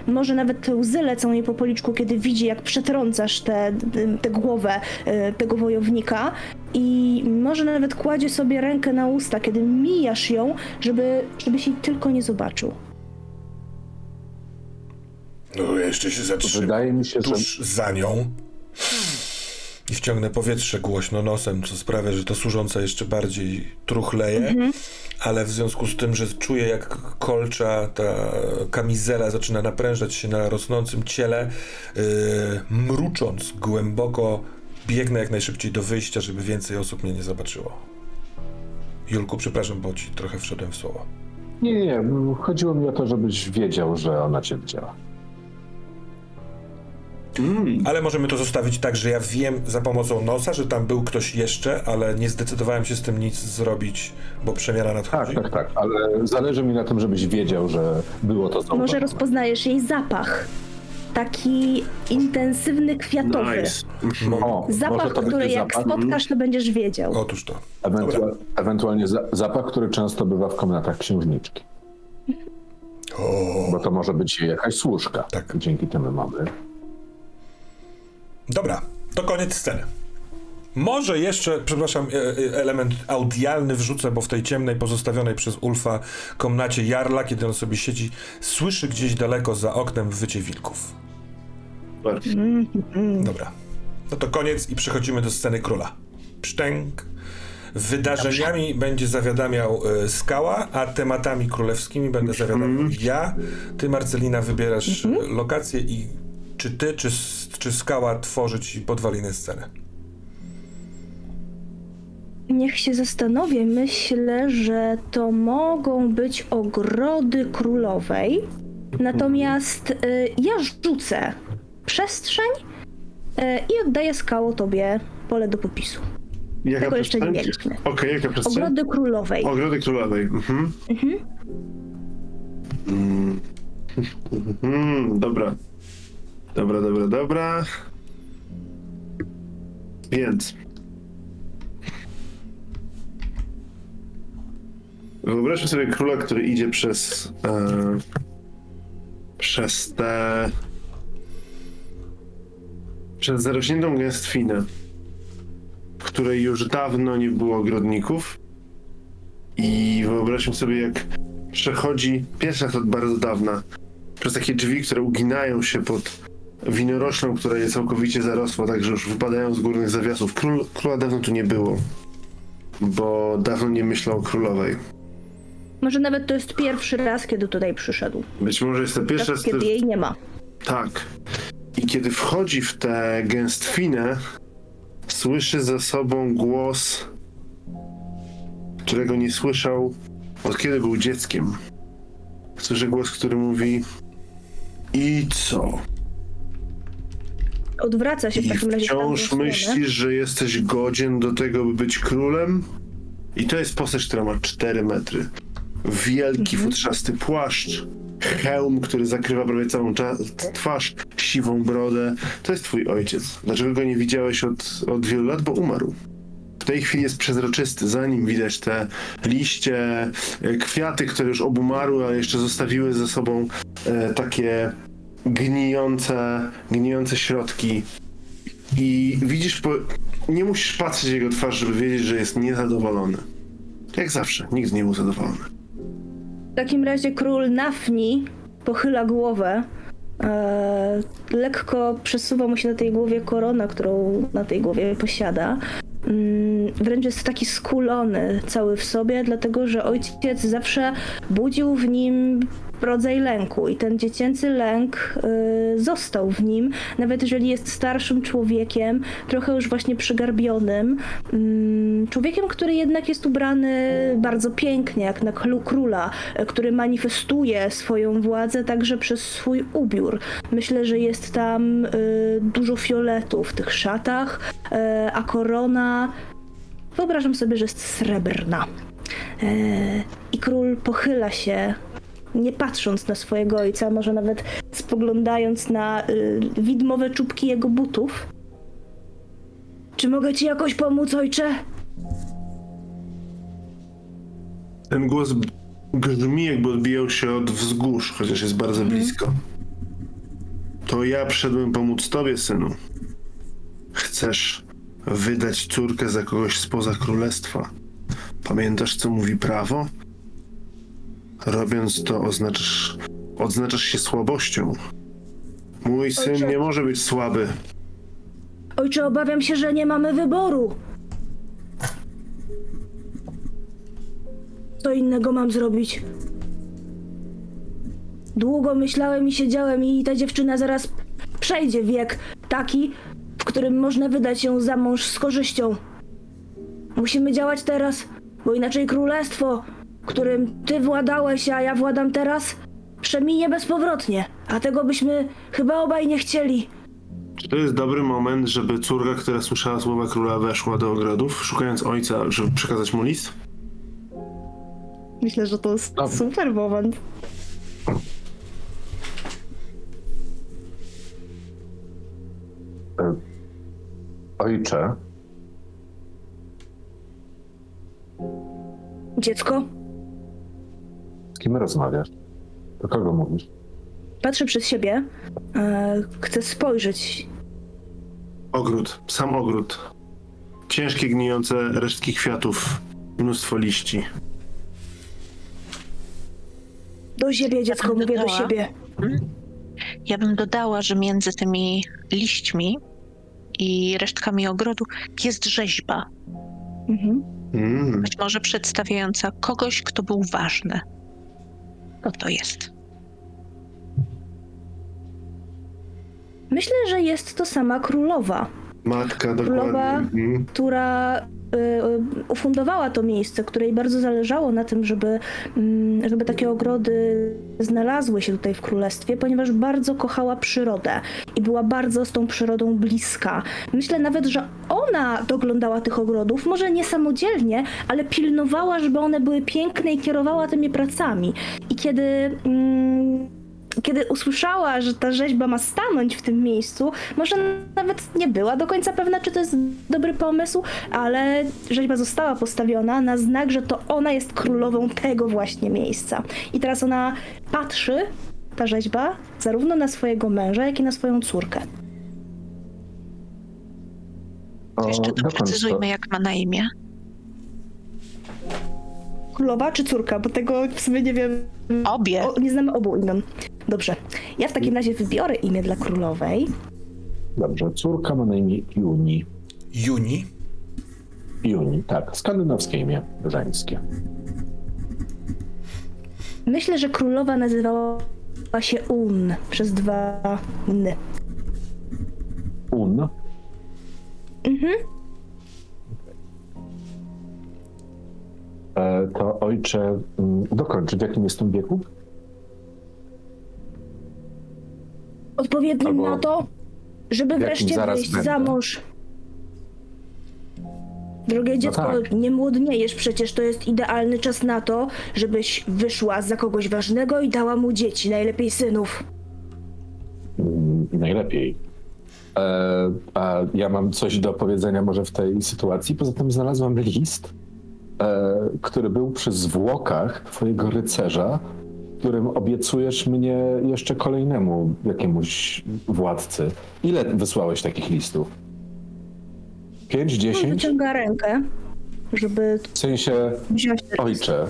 może nawet łzy lecą jej po policzku, kiedy widzi, jak przetrącasz tę te, te głowę y, tego wojownika i może nawet kładzie sobie rękę na usta, kiedy mijasz ją, żeby, żebyś jej tylko nie zobaczył. No, jeszcze się zatrzymam. Wydaje mi się, że tuż za nią i wciągnę powietrze głośno nosem, co sprawia, że ta służąca jeszcze bardziej truchleje, ale w związku z tym, że czuję jak kolcza, ta kamizela zaczyna naprężać się na rosnącym ciele, yy, mrucząc głęboko, biegnę jak najszybciej do wyjścia, żeby więcej osób mnie nie zobaczyło. Julku, przepraszam, bo ci trochę wszedłem w słowo. nie, nie, nie. Chodziło mi o to, żebyś wiedział, że ona cię widziała. Mm. Ale możemy to zostawić tak, że ja wiem za pomocą nosa, że tam był ktoś jeszcze, ale nie zdecydowałem się z tym nic zrobić, bo przemiana Tak, nadchodzi. tak, tak, ale zależy mi na tym, żebyś wiedział, że było to zauważone. Może rozpoznajesz jej zapach. Taki intensywny, kwiatowy. Nice. Mhm. O, Zapach, który jak zapach, spotkasz, to będziesz wiedział. Otóż to. ewentua- ewentualnie za- zapach, który często bywa w komnatach księżniczki. O, Bo to może być jakaś służka. Tak. Dzięki temu mamy. Dobra, to koniec sceny. Może jeszcze, przepraszam, e, e, element audialny wrzucę, bo w tej ciemnej, pozostawionej przez Ulfa komnacie Jarla, kiedy on sobie siedzi, słyszy gdzieś daleko za oknem wycie wilków. Super. Dobra. No to koniec i przechodzimy do sceny króla. Pszczęk. Wydarzeniami będzie zawiadamiał e, Skała, a tematami królewskimi będę zawiadamiał ja. Ty, Marcelina, wybierasz e, lokację i czy ty, czy, czy Skała tworzy ci podwaliny sceny. Niech się zastanowię. Myślę, że to mogą być ogrody królowej. Natomiast y, ja rzucę przestrzeń y, i oddaję skało tobie pole do popisu. Jaka Tego jeszcze nie mieliśmy. Okej, jaka przestrzeń? Ogrody królowej. Ogrody królowej. Mhm. Mm. Mhm, dobra. Dobra, dobra, dobra. Więc. Wyobraźmy sobie króla, który idzie przez. E, przez te. Przez zarośniętą gęstwinę, w której już dawno nie było ogrodników. I wyobraźmy sobie, jak przechodzi pierwszy od bardzo dawna przez takie drzwi, które uginają się pod winoroślą, która je całkowicie zarosła, tak że już wypadają z górnych zawiasów. Król, króla dawno tu nie było, bo dawno nie myślał o królowej. Może nawet to jest pierwszy raz, kiedy tutaj przyszedł. Być może jest to pierwszy raz, kiedy jej nie ma. Tak. I kiedy wchodzi w tę gęstwinę, słyszy za sobą głos, którego nie słyszał od kiedy był dzieckiem. Słyszy głos, który mówi: I co? Odwraca się w I takim razie wciąż myślisz, że jesteś godzien do tego, by być królem? I to jest postać, która ma 4 metry. Wielki, Mhm. futrzasty płaszcz, hełm, który zakrywa prawie całą twarz, siwą brodę. To jest twój ojciec. Dlaczego go nie widziałeś od, od wielu lat? Bo umarł. W tej chwili jest przezroczysty, za nim widać te liście, e, kwiaty, które już obumarły, ale jeszcze zostawiły ze sobą e, takie gnijące, gnijące środki. I widzisz, po... nie musisz patrzeć w jego twarz, żeby wiedzieć, że jest niezadowolony. Jak zawsze, nigdy nie był zadowolony. W takim razie król Nafni pochyla głowę. E, lekko przesuwa mu się na tej głowie korona, którą na tej głowie posiada. Mm, wręcz jest taki skulony cały w sobie, dlatego że ojciec zawsze budził w nim rodzaj lęku i ten dziecięcy lęk y, został w nim, nawet jeżeli jest starszym człowiekiem, trochę już właśnie przygarbionym, mm, człowiekiem, który jednak jest ubrany bardzo pięknie, jak na króla, y, który manifestuje swoją władzę także przez swój ubiór. Myślę, że jest tam y, dużo fioletu w tych szatach, y, a korona wyobrażam sobie, że jest srebrna. E, I król pochyla się, nie patrząc na swojego ojca, może nawet spoglądając na y, widmowe czubki jego butów. Czy mogę ci jakoś pomóc, ojcze? Ten głos grzmi, jakby odbijał się od wzgórz, chociaż jest bardzo blisko. To ja przyszedłem pomóc tobie, synu. Chcesz wydać córkę za kogoś spoza królestwa. Pamiętasz, co mówi prawo? Robiąc to, oznaczasz, odznaczasz się słabością. Mój syn Ojcze. nie może być słaby. Ojcze, obawiam się, że nie mamy wyboru. Co innego mam zrobić? Długo myślałem i siedziałem i ta dziewczyna zaraz przejdzie wiek taki, w którym można wydać ją za mąż z korzyścią. Musimy działać teraz, bo inaczej królestwo, którym ty władałeś, a ja władam teraz, przeminie bezpowrotnie, a tego byśmy chyba obaj nie chcieli. Czy to jest dobry moment, żeby córka, która słyszała słowa króla, weszła do ogrodów, szukając ojca, żeby przekazać mu list? Myślę, że to jest super moment. Ojcze, Dziecko, z kim rozmawiasz? Do kogo mówisz? patrzę przed siebie. E, chcę spojrzeć. Ogród, sam ogród. Ciężkie, gnijące resztki kwiatów, mnóstwo liści. Do siebie, dziecko, mówię do dodała. siebie. Ja bym dodała, że między tymi liśćmi i resztkami ogrodu jest rzeźba, Mhm. Mm. być może przedstawiająca kogoś, kto był ważny. Kto to jest? Myślę, że jest to sama królowa. Matka, Królowa- dokładnie. Mm. która ufundowała to miejsce, której bardzo zależało na tym, żeby, mm, żeby takie ogrody znalazły się tutaj w królestwie, ponieważ bardzo kochała przyrodę i była bardzo z tą przyrodą bliska. Myślę nawet, że ona doglądała tych ogrodów, może nie samodzielnie, ale pilnowała, żeby one były piękne i kierowała tymi pracami. I kiedy. Mm, kiedy usłyszała, że ta rzeźba ma stanąć w tym miejscu, może nawet nie była do końca pewna, czy to jest dobry pomysł, ale rzeźba została postawiona na znak, że to ona jest królową tego właśnie miejsca. I teraz ona patrzy, ta rzeźba, zarówno na swojego męża, jak i na swoją córkę. O, Jeszcze doprecyzujmy, jak ma na imię. Królowa czy córka? Bo tego w sumie nie wiem. Obie. O, nie znamy obu imion. Dobrze. Ja w takim razie wybiorę imię dla królowej. Dobrze, córka ma na imię Juni. Juni. Juni, tak, skandynawskie imię żeńskie. Myślę, że królowa nazywała się Un przez dwa n. Un. Mhm. To ojcze, mm, dokończ, w jakim jestem wieku? Odpowiednim Albo na to, żeby wreszcie wyjść będę. za mąż. Drogie dziecko, tak. nie młodniejesz, przecież to jest idealny czas na to, żebyś wyszła za kogoś ważnego i dała mu dzieci, najlepiej synów. Mm, Najlepiej. E, a ja mam coś do powiedzenia może w tej sytuacji. Poza tym znalazłam list, e, który był przy zwłokach twojego rycerza, którym obiecujesz mnie jeszcze kolejnemu jakiemuś władcy. Ile wysłałeś takich listów? Pięć, On dziesięć? wyciąga rękę, żeby W sensie, ojcze,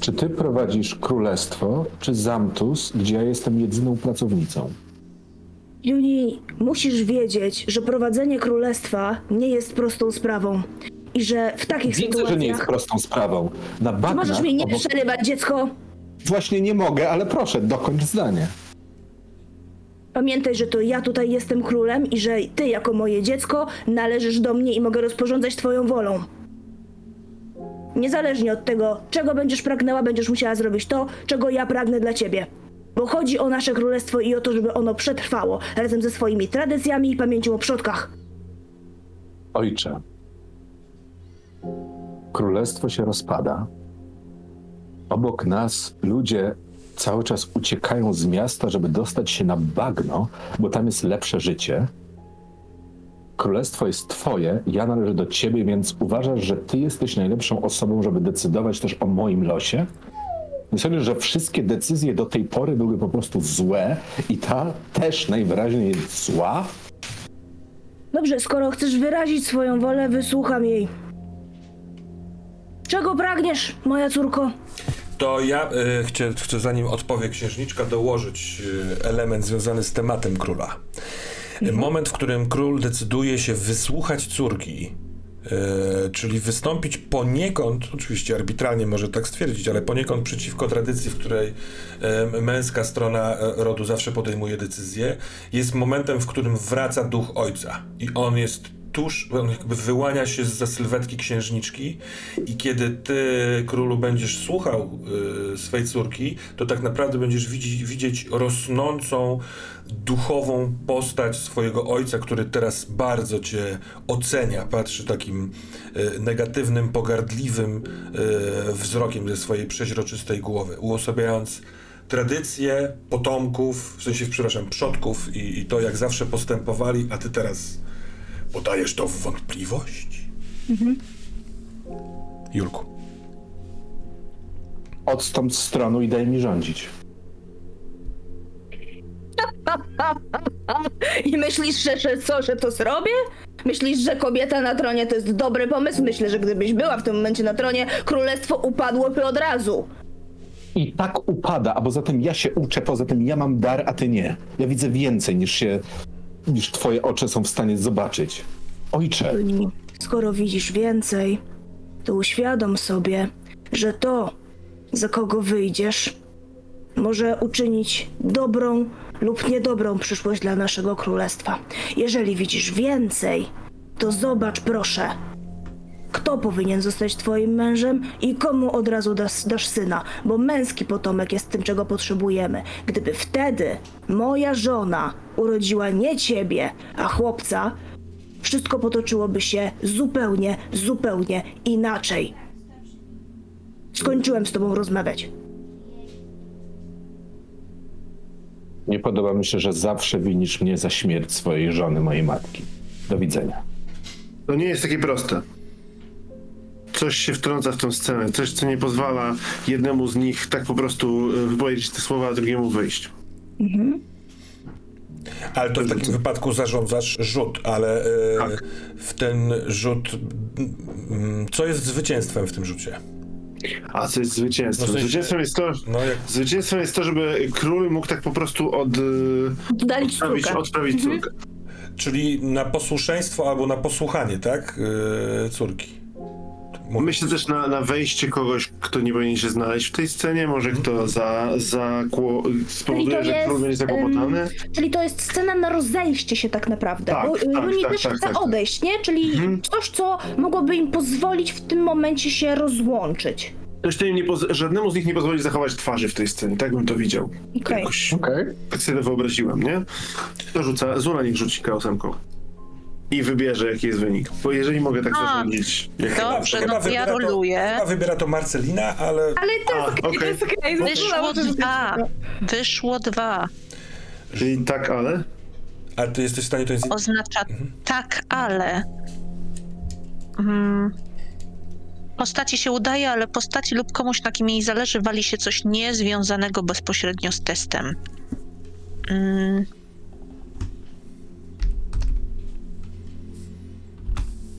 czy ty prowadzisz królestwo, czy Zamtus, gdzie ja jestem jedyną pracownicą? Juni, musisz wiedzieć, że prowadzenie królestwa nie jest prostą sprawą. I że w takich Widzę, sytuacjach... że nie jest prostą sprawą. Na bagnach możesz mnie nie obok- przerywać, dziecko? Właśnie nie mogę, ale proszę, dokończ zdanie. Pamiętaj, że to ja tutaj jestem królem i że ty jako moje dziecko należysz do mnie i mogę rozporządzać twoją wolą. Niezależnie od tego, czego będziesz pragnęła, będziesz musiała zrobić to, czego ja pragnę dla ciebie. Bo chodzi o nasze królestwo i o to, żeby ono przetrwało razem ze swoimi tradycjami i pamięcią o przodkach. Ojcze, królestwo się rozpada. Obok nas ludzie cały czas uciekają z miasta, żeby dostać się na bagno, bo tam jest lepsze życie. Królestwo jest twoje, ja należę do ciebie, więc uważasz, że ty jesteś najlepszą osobą, żeby decydować też o moim losie? Nie sądzisz, że wszystkie decyzje do tej pory były po prostu złe i ta też najwyraźniej jest zła? Dobrze, skoro chcesz wyrazić swoją wolę, wysłucham jej. Czego pragniesz, moja córko? To ja y, chcę, chcę, zanim odpowie księżniczka, dołożyć y, element związany z tematem króla. Y, Moment, w którym król decyduje się wysłuchać córki, y, czyli wystąpić poniekąd, oczywiście arbitralnie może tak stwierdzić, ale poniekąd przeciwko tradycji, w której męska strona rodu zawsze podejmuje decyzję, jest momentem, w którym wraca duch ojca i on jest tuż, on jakby wyłania się za sylwetki księżniczki i kiedy ty, królu, będziesz słuchał y, swej córki, to tak naprawdę będziesz widzieć, widzieć rosnącą duchową postać swojego ojca, który teraz bardzo cię ocenia, patrzy takim y, negatywnym, pogardliwym y, wzrokiem ze swojej przeźroczystej głowy, uosabiając tradycje potomków, w sensie, przepraszam, przodków i, i to, jak zawsze postępowali, a ty teraz podajesz to w wątpliwość? Julku. Odstąp z stronu i daj mi rządzić. I myślisz, że, że co, że to zrobię? Myślisz, że kobieta na tronie to jest dobry pomysł? Myślę, że gdybyś była w tym momencie na tronie, królestwo upadłoby od razu. I tak upada, a poza tym ja się uczę, poza tym ja mam dar, a ty nie. Ja widzę więcej niż się, niż twoje oczy są w stanie zobaczyć. Ojcze, Skoro widzisz więcej, to uświadom sobie, że to, za kogo wyjdziesz, może uczynić dobrą lub niedobrą przyszłość dla naszego królestwa. Jeżeli widzisz więcej, to zobacz proszę, kto powinien zostać twoim mężem i komu od razu dasz, dasz syna, bo męski potomek jest tym, czego potrzebujemy. Gdyby wtedy moja żona urodziła nie ciebie, a chłopca, wszystko potoczyłoby się zupełnie, zupełnie inaczej. Skończyłem z tobą rozmawiać. nie podoba mi się, że zawsze winisz mnie za śmierć swojej żony, mojej matki. Do widzenia. To nie jest takie proste. Coś się wtrąca w tą scenę, coś, co nie pozwala jednemu z nich tak po prostu e, wypowiedzieć te słowa, a drugiemu wyjść. Ale to w takim wypadku zarządzasz rzut, ale e, Tak. w ten rzut. mm, Co jest zwycięstwem w tym rzucie? A co jest zwycięstwem? No Zwycięstwem jest to, No jak zwycięstwem jest to, żeby król mógł tak po prostu od, e, Dalić odprawić, córkę. odprawić córkę. Czyli na posłuszeństwo albo na posłuchanie, tak? Yy, córki. Mów- Myślę też na, na wejście kogoś, kto nie powinien się znaleźć w tej scenie, może kto za, za kło, spowoduje, to że król jest, będzie zakłopotany. Czyli to jest scena na rozejście się tak naprawdę. Tak, bo y, tak, tak, też tak, chce tak, tak. odejść, nie? Czyli coś, co mogłoby im pozwolić w tym momencie się rozłączyć. Zresztą im nie żadnemu z nich nie pozwoli zachować twarzy w tej scenie, tak bym to widział. Okej. Jakoś Okej. tak sobie wyobraziłem, nie? To rzuca, Zula niech rzuci chaosemką. I wybierze, jaki jest wynik. Bo jeżeli mogę tak A, zarządzić... Jak... Dobrze, Chyba no to ja wybiera to- roluję. Chyba wybiera to Marcelina, ale Ale to jest okej, to jest okej. Wyszło dwa. Wyszło dwa. Czyli tak, ale... a ty jesteś w stanie to jest. Oznacza tak, ale. Mm, postaci się udaje, ale postaci lub komuś, na kim jej zależy, wali się coś niezwiązanego bezpośrednio z testem. Mm.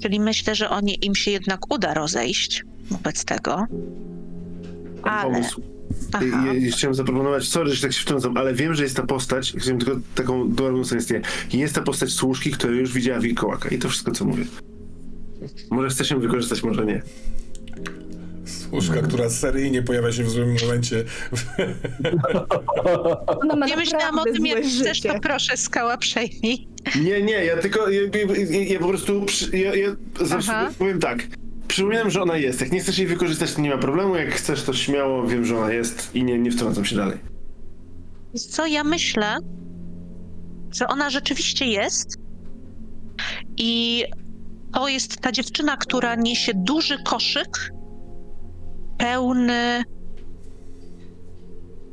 Czyli myślę, że oni, im się jednak uda rozejść wobec tego. Ale. Aha. Ja, ja chciałem zaproponować, sorry, że tak się wtrącam, ale wiem, że jest ta postać, chciałem tylko taką dobrą sugestię. Jest ta postać służki, która już widziała wilkołaka i to wszystko, co mówię. Może chcesz ją wykorzystać, może nie. Służka, która seryjnie pojawia się w złym momencie. Nie myślałam o tym, jak chcesz, to proszę, skała przejmij. Nie, nie, ja tylko, ja, ja, ja po prostu, ja, ja zawsze powiem tak, przypominam, że ona jest. Jak nie chcesz jej wykorzystać, to nie ma problemu, jak chcesz, to śmiało, wiem, że ona jest i nie, nie wtrącam się dalej. Co ja myślę, że ona rzeczywiście jest i to jest ta dziewczyna, która niesie duży koszyk pełny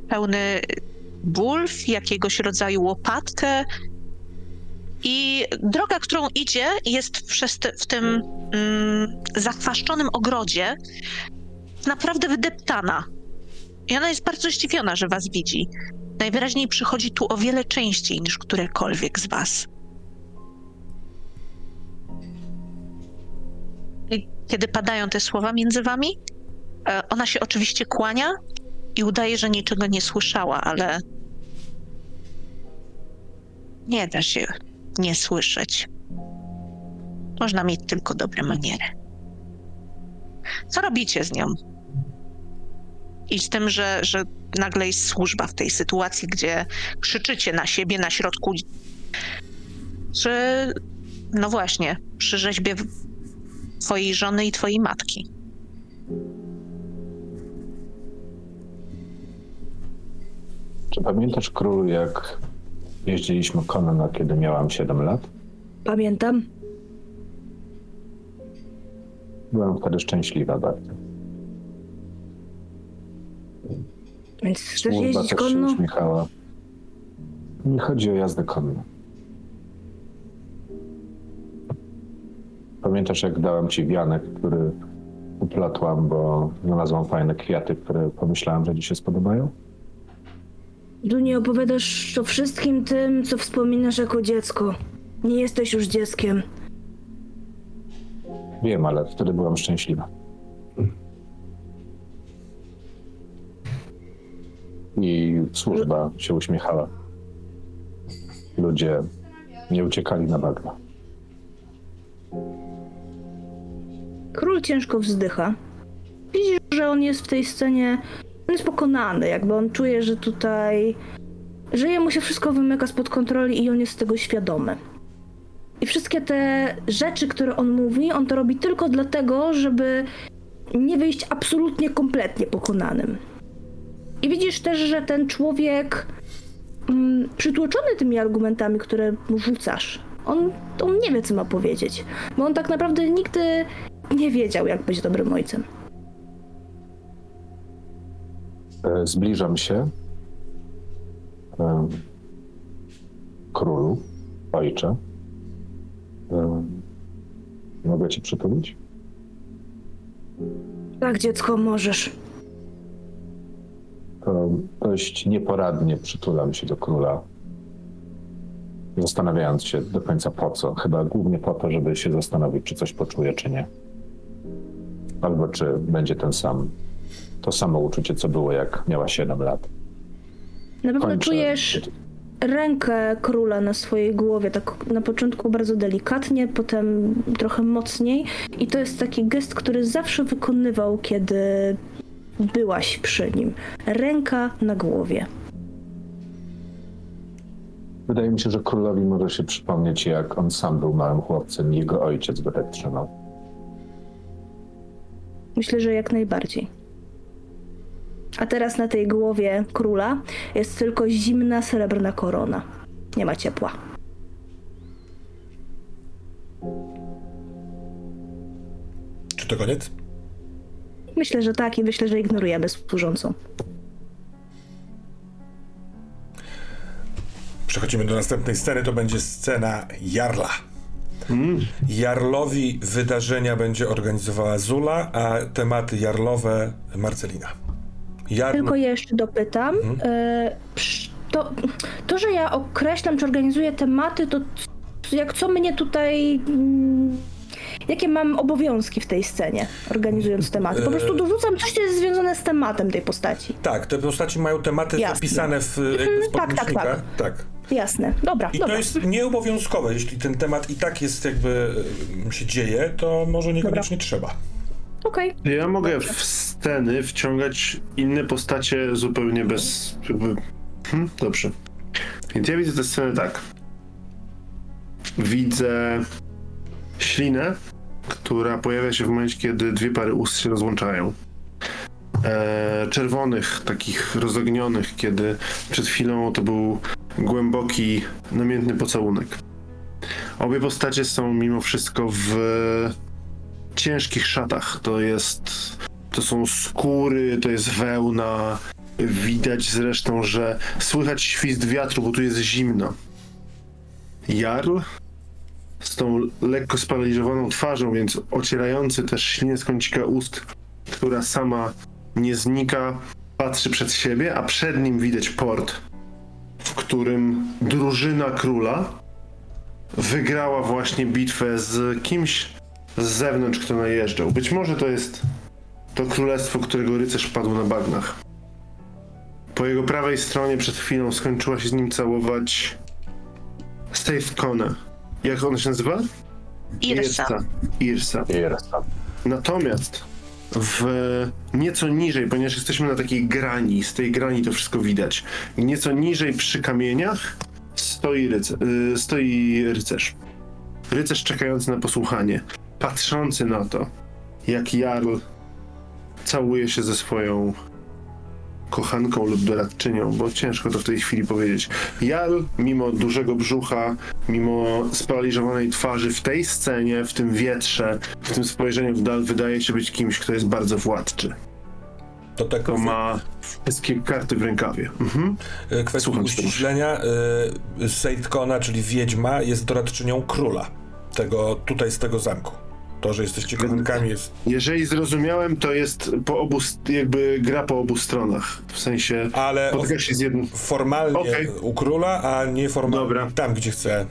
pełny bulw, jakiegoś rodzaju łopatkę i droga, którą idzie jest przez te, w tym mm, zachwaszczonym ogrodzie naprawdę wydeptana. I ona jest bardzo zdziwiona, że was widzi. Najwyraźniej przychodzi tu o wiele częściej niż którekolwiek z was. I kiedy padają te słowa między wami, ona się oczywiście kłania i udaje, że niczego nie słyszała, ale nie da się nie słyszeć. Można mieć tylko dobre maniery. Co robicie z nią? I z tym, że, że nagle jest służba w tej sytuacji, gdzie krzyczycie na siebie na środku. Czy no właśnie, przy rzeźbie twojej żony i twojej matki. Czy pamiętasz, królu, jak jeździliśmy konno, kiedy miałam 7 lat? Pamiętam. Byłam wtedy szczęśliwa bardzo. Więc chcesz Służba jeździć też się konno? uśmiechała. Nie chodzi o jazdę konną. Pamiętasz, jak dałam ci wianek, który uplatłam, bo znalazłam fajne kwiaty, które pomyślałam, że ci się spodobają? Tu nie opowiadasz o wszystkim tym, co wspominasz jako dziecko. Nie jesteś już dzieckiem. Wiem, ale wtedy byłam szczęśliwa. I służba się uśmiechała. Ludzie nie uciekali na bagno. Król ciężko wzdycha. Widzisz, że on jest w tej scenie. On jest pokonany, jakby on czuje, że tutaj. że jemu się wszystko wymyka spod kontroli i on jest tego świadomy. I wszystkie te rzeczy, które on mówi, on to robi tylko dlatego, żeby nie wyjść absolutnie kompletnie pokonanym. I widzisz też, że ten człowiek, mm, przytłoczony tymi argumentami, które mu rzucasz, on, on nie wie, co ma powiedzieć. Bo on tak naprawdę nigdy nie wiedział, jak być dobrym ojcem. Zbliżam się. Królu, ojcze. Mogę cię przytulić? Tak, dziecko, możesz. To dość nieporadnie przytulam się do króla. Zastanawiając się do końca po co. Chyba głównie po to, żeby się zastanowić, czy coś poczuje, czy nie. Albo czy będzie ten sam, to samo uczucie, co było, jak miała 7 lat. Na pewno Kończę. czujesz rękę króla na swojej głowie, tak na początku bardzo delikatnie, potem trochę mocniej. I to jest taki gest, który zawsze wykonywał, kiedy byłaś przy nim. Ręka na głowie. Wydaje mi się, że królowi może się przypomnieć, jak on sam był małym chłopcem i jego ojciec go tak trzymał. Myślę, że jak najbardziej. A teraz na tej głowie króla jest tylko zimna srebrna korona. Nie ma ciepła. Czy to koniec? Myślę, że tak i myślę, że ignorujemy służącą. Przechodzimy do następnej sceny, to będzie scena Jarla. Jarlowi wydarzenia będzie organizowała Zula, a tematy Jarlowe Marcelina. Jarl... Tylko jeszcze dopytam. e, psz- To, to, że ja określam czy organizuję tematy, to jak co mnie tutaj. mm, Jakie mam obowiązki w tej scenie, organizując tematy? Po prostu dorzucam coś, co jest związane z tematem tej postaci. Tak, te postaci mają tematy Jasne. zapisane w, jakby w tak, tak, podręcznikach. tak. Jasne, dobra, I dobra. to jest nieobowiązkowe. Jeśli ten temat i tak jest jakby się dzieje, to może niekoniecznie trzeba. Okej. Ja mogę w sceny wciągać inne postacie zupełnie bez. Jakby... Hm, dobrze. Więc ja widzę tę scenę tak. Widzę ślinę, która pojawia się w momencie, kiedy dwie pary ust się rozłączają. E, czerwonych, takich rozognionych, kiedy przed chwilą to był głęboki, namiętny pocałunek. Obie postacie są mimo wszystko w ciężkich szatach. To jest. To są skóry, to jest wełna. Widać zresztą, że słychać świst wiatru, bo tu jest zimno. Jarl z tą lekko sparaliżowaną twarzą, więc ocierający też ślinę z kącika ust, która sama nie znika, patrzy przed siebie, a przed nim widać port, w którym drużyna króla wygrała właśnie bitwę z kimś z zewnątrz, kto najeżdżał. Być może to jest to królestwo, którego rycerz padł na bagnach. Po jego prawej stronie przed chwilą skończyła się z nim całować Safe Kone. Jak ona się nazywa? Irsa. Irsa. Irsa. Natomiast w nieco niżej, ponieważ jesteśmy na takiej grani, z tej grani to wszystko widać, nieco niżej przy kamieniach stoi, y, stoi rycerz. rycerz czekający na posłuchanie, patrzący na to, jak Jarl całuje się ze swoją kochanką lub doradczynią, bo ciężko to w tej chwili powiedzieć. Jarl, mimo dużego brzucha, mimo sparaliżowanej twarzy, w tej scenie, w tym wietrze, w tym spojrzeniu w dal, wydaje się być kimś, kto jest bardzo władczy. To tak To ma wszystkie karty w rękawie. Mhm. e, kwestii Słucham uściślenia. y, Sejtkona, czyli wiedźma, jest doradczynią króla. Tego, tutaj z tego zamku. To, że jesteście kochankami jest... Jeżeli zrozumiałem, to jest po obu, jakby gra po obu stronach. W sensie Ale spotyka się z jednym. formalnie Okej. u króla, a nieformalnie Dobra. tam, gdzie chce.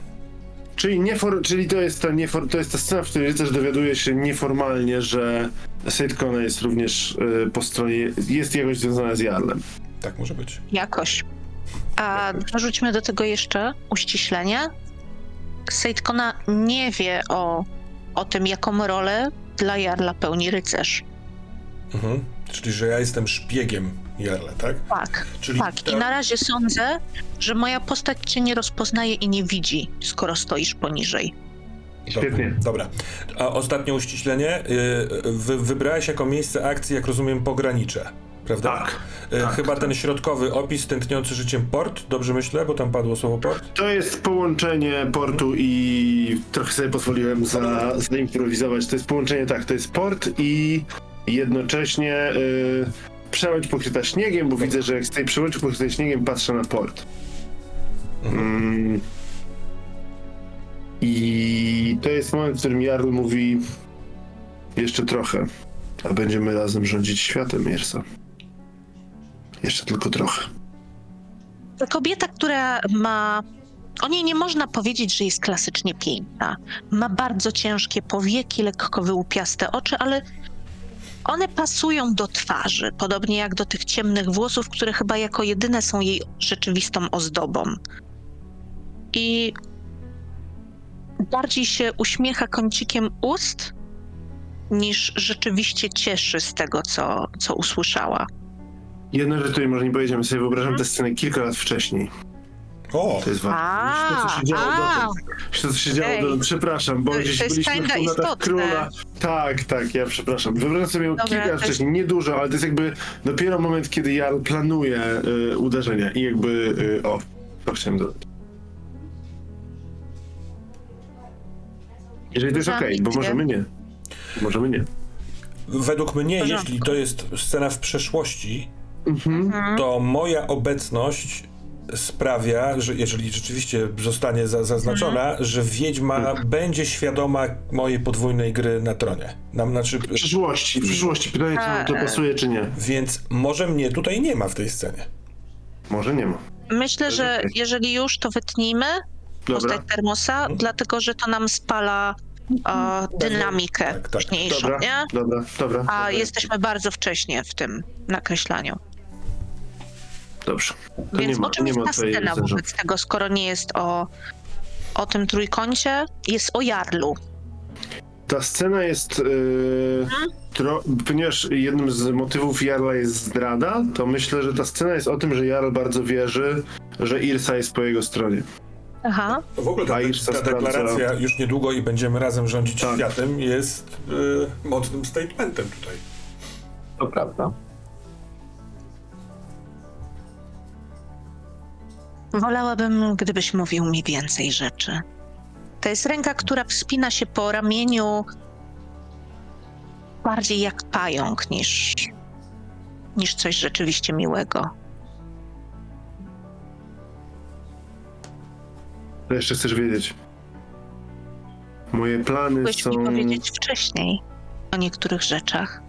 Czyli, niefor, czyli to, jest ta niefor, to jest ta scena, w której rycerz dowiaduje się nieformalnie, że Sejtkona jest również y, po stronie, jest jakoś związana z Jarlem. Tak może być. Jakoś. A dorzućmy do tego jeszcze uściślenie. Sejtkona nie wie o, o tym, jaką rolę dla Jarla pełni rycerz. Mhm. Czyli, że ja jestem szpiegiem Jarla, tak? Tak, Czyli tak. to- I na razie sądzę, że moja postać cię nie rozpoznaje i nie widzi, skoro stoisz poniżej. Świetnie. Dobra. A ostatnie uściślenie. y, Wy, wybrałeś jako miejsce akcji, jak rozumiem, pogranicze. Prawda? Tak, Y, tak, Chyba tak. ten środkowy opis tętniący życiem port, dobrze myślę, bo tam padło słowo port. To jest połączenie portu i trochę sobie pozwoliłem za, zaimprowizować. To jest połączenie, tak, to jest port i jednocześnie y, przełęcz pokryta śniegiem, bo widzę, że jak z tej przełęczy pokrytej śniegiem patrzę na port. Mm. I to jest moment, w którym Jarl mówi jeszcze trochę, a będziemy razem rządzić światem, Mirsa. Jeszcze tylko trochę. Kobieta, która ma. O niej nie można powiedzieć, że jest klasycznie piękna. Ma bardzo ciężkie powieki, lekko wyłupiaste oczy, ale one pasują do twarzy, podobnie jak do tych ciemnych włosów, które chyba jako jedyne są jej rzeczywistą ozdobą. I bardziej się uśmiecha kącikiem ust, niż rzeczywiście cieszy z tego, co, co usłyszała. Jedna rzecz, której może nie powiedziałem, sobie wyobrażam tę scenę kilka lat wcześniej. O! To jest ważne. To, co się działo. Niż to, co się działo dotąd. Przepraszam, bo To- gdzieś to jest byliśmy w latach istotne. króla. Tak, tak, ja przepraszam. Wyobrażam sobie ją Dobra, kilka lat wcześniej, nie dużo, ale to jest jakby dopiero moment, kiedy ja planuję y, uderzenia i jakby, y, o, to chciałem dodać. Jeżeli to jest okej, bo ambicje. możemy nie. Możemy nie. Według mnie, jeśli to jest scena w przeszłości, Mhm. to moja obecność sprawia, że jeżeli rzeczywiście zostanie za, zaznaczona, Mhm. że wiedźma będzie świadoma mojej podwójnej gry na tronie. Nam, znaczy, W przyszłości, w przyszłości. Pytanie, czy nam to e. pasuje, czy nie. więc może mnie tutaj nie ma w tej scenie. Może nie ma. Myślę, że jeżeli już, to wytnijmy Dobra. postać termosa, dlatego że to nam spala e, dynamikę Tak, tak. późniejszą, Dobra, nie? dobra, dobra. A dobra. jesteśmy bardzo wcześnie w tym nakreślaniu. Dobrze. To Więc nie ma, o czym nie jest ta scena wobec tego, skoro nie jest o, o tym trójkącie, jest o Jarlu. Ta scena jest. Yy, tro, ponieważ jednym z motywów Jarla jest zdrada, to myślę, że ta scena jest o tym, że Jarl bardzo wierzy, że Irsa jest po jego stronie. Aha. W ogóle ta, A Irsa ta sprawdza- deklaracja już niedługo i będziemy razem rządzić Tak. światem jest y, mocnym statementem tutaj. To prawda. Wolałabym, gdybyś mówił mi więcej rzeczy. To jest ręka, która wspina się po ramieniu bardziej jak pająk niż, niż coś rzeczywiście miłego. To jeszcze chcesz wiedzieć. Moje plany Mógłbyś są. mi powiedzieć wcześniej o niektórych rzeczach.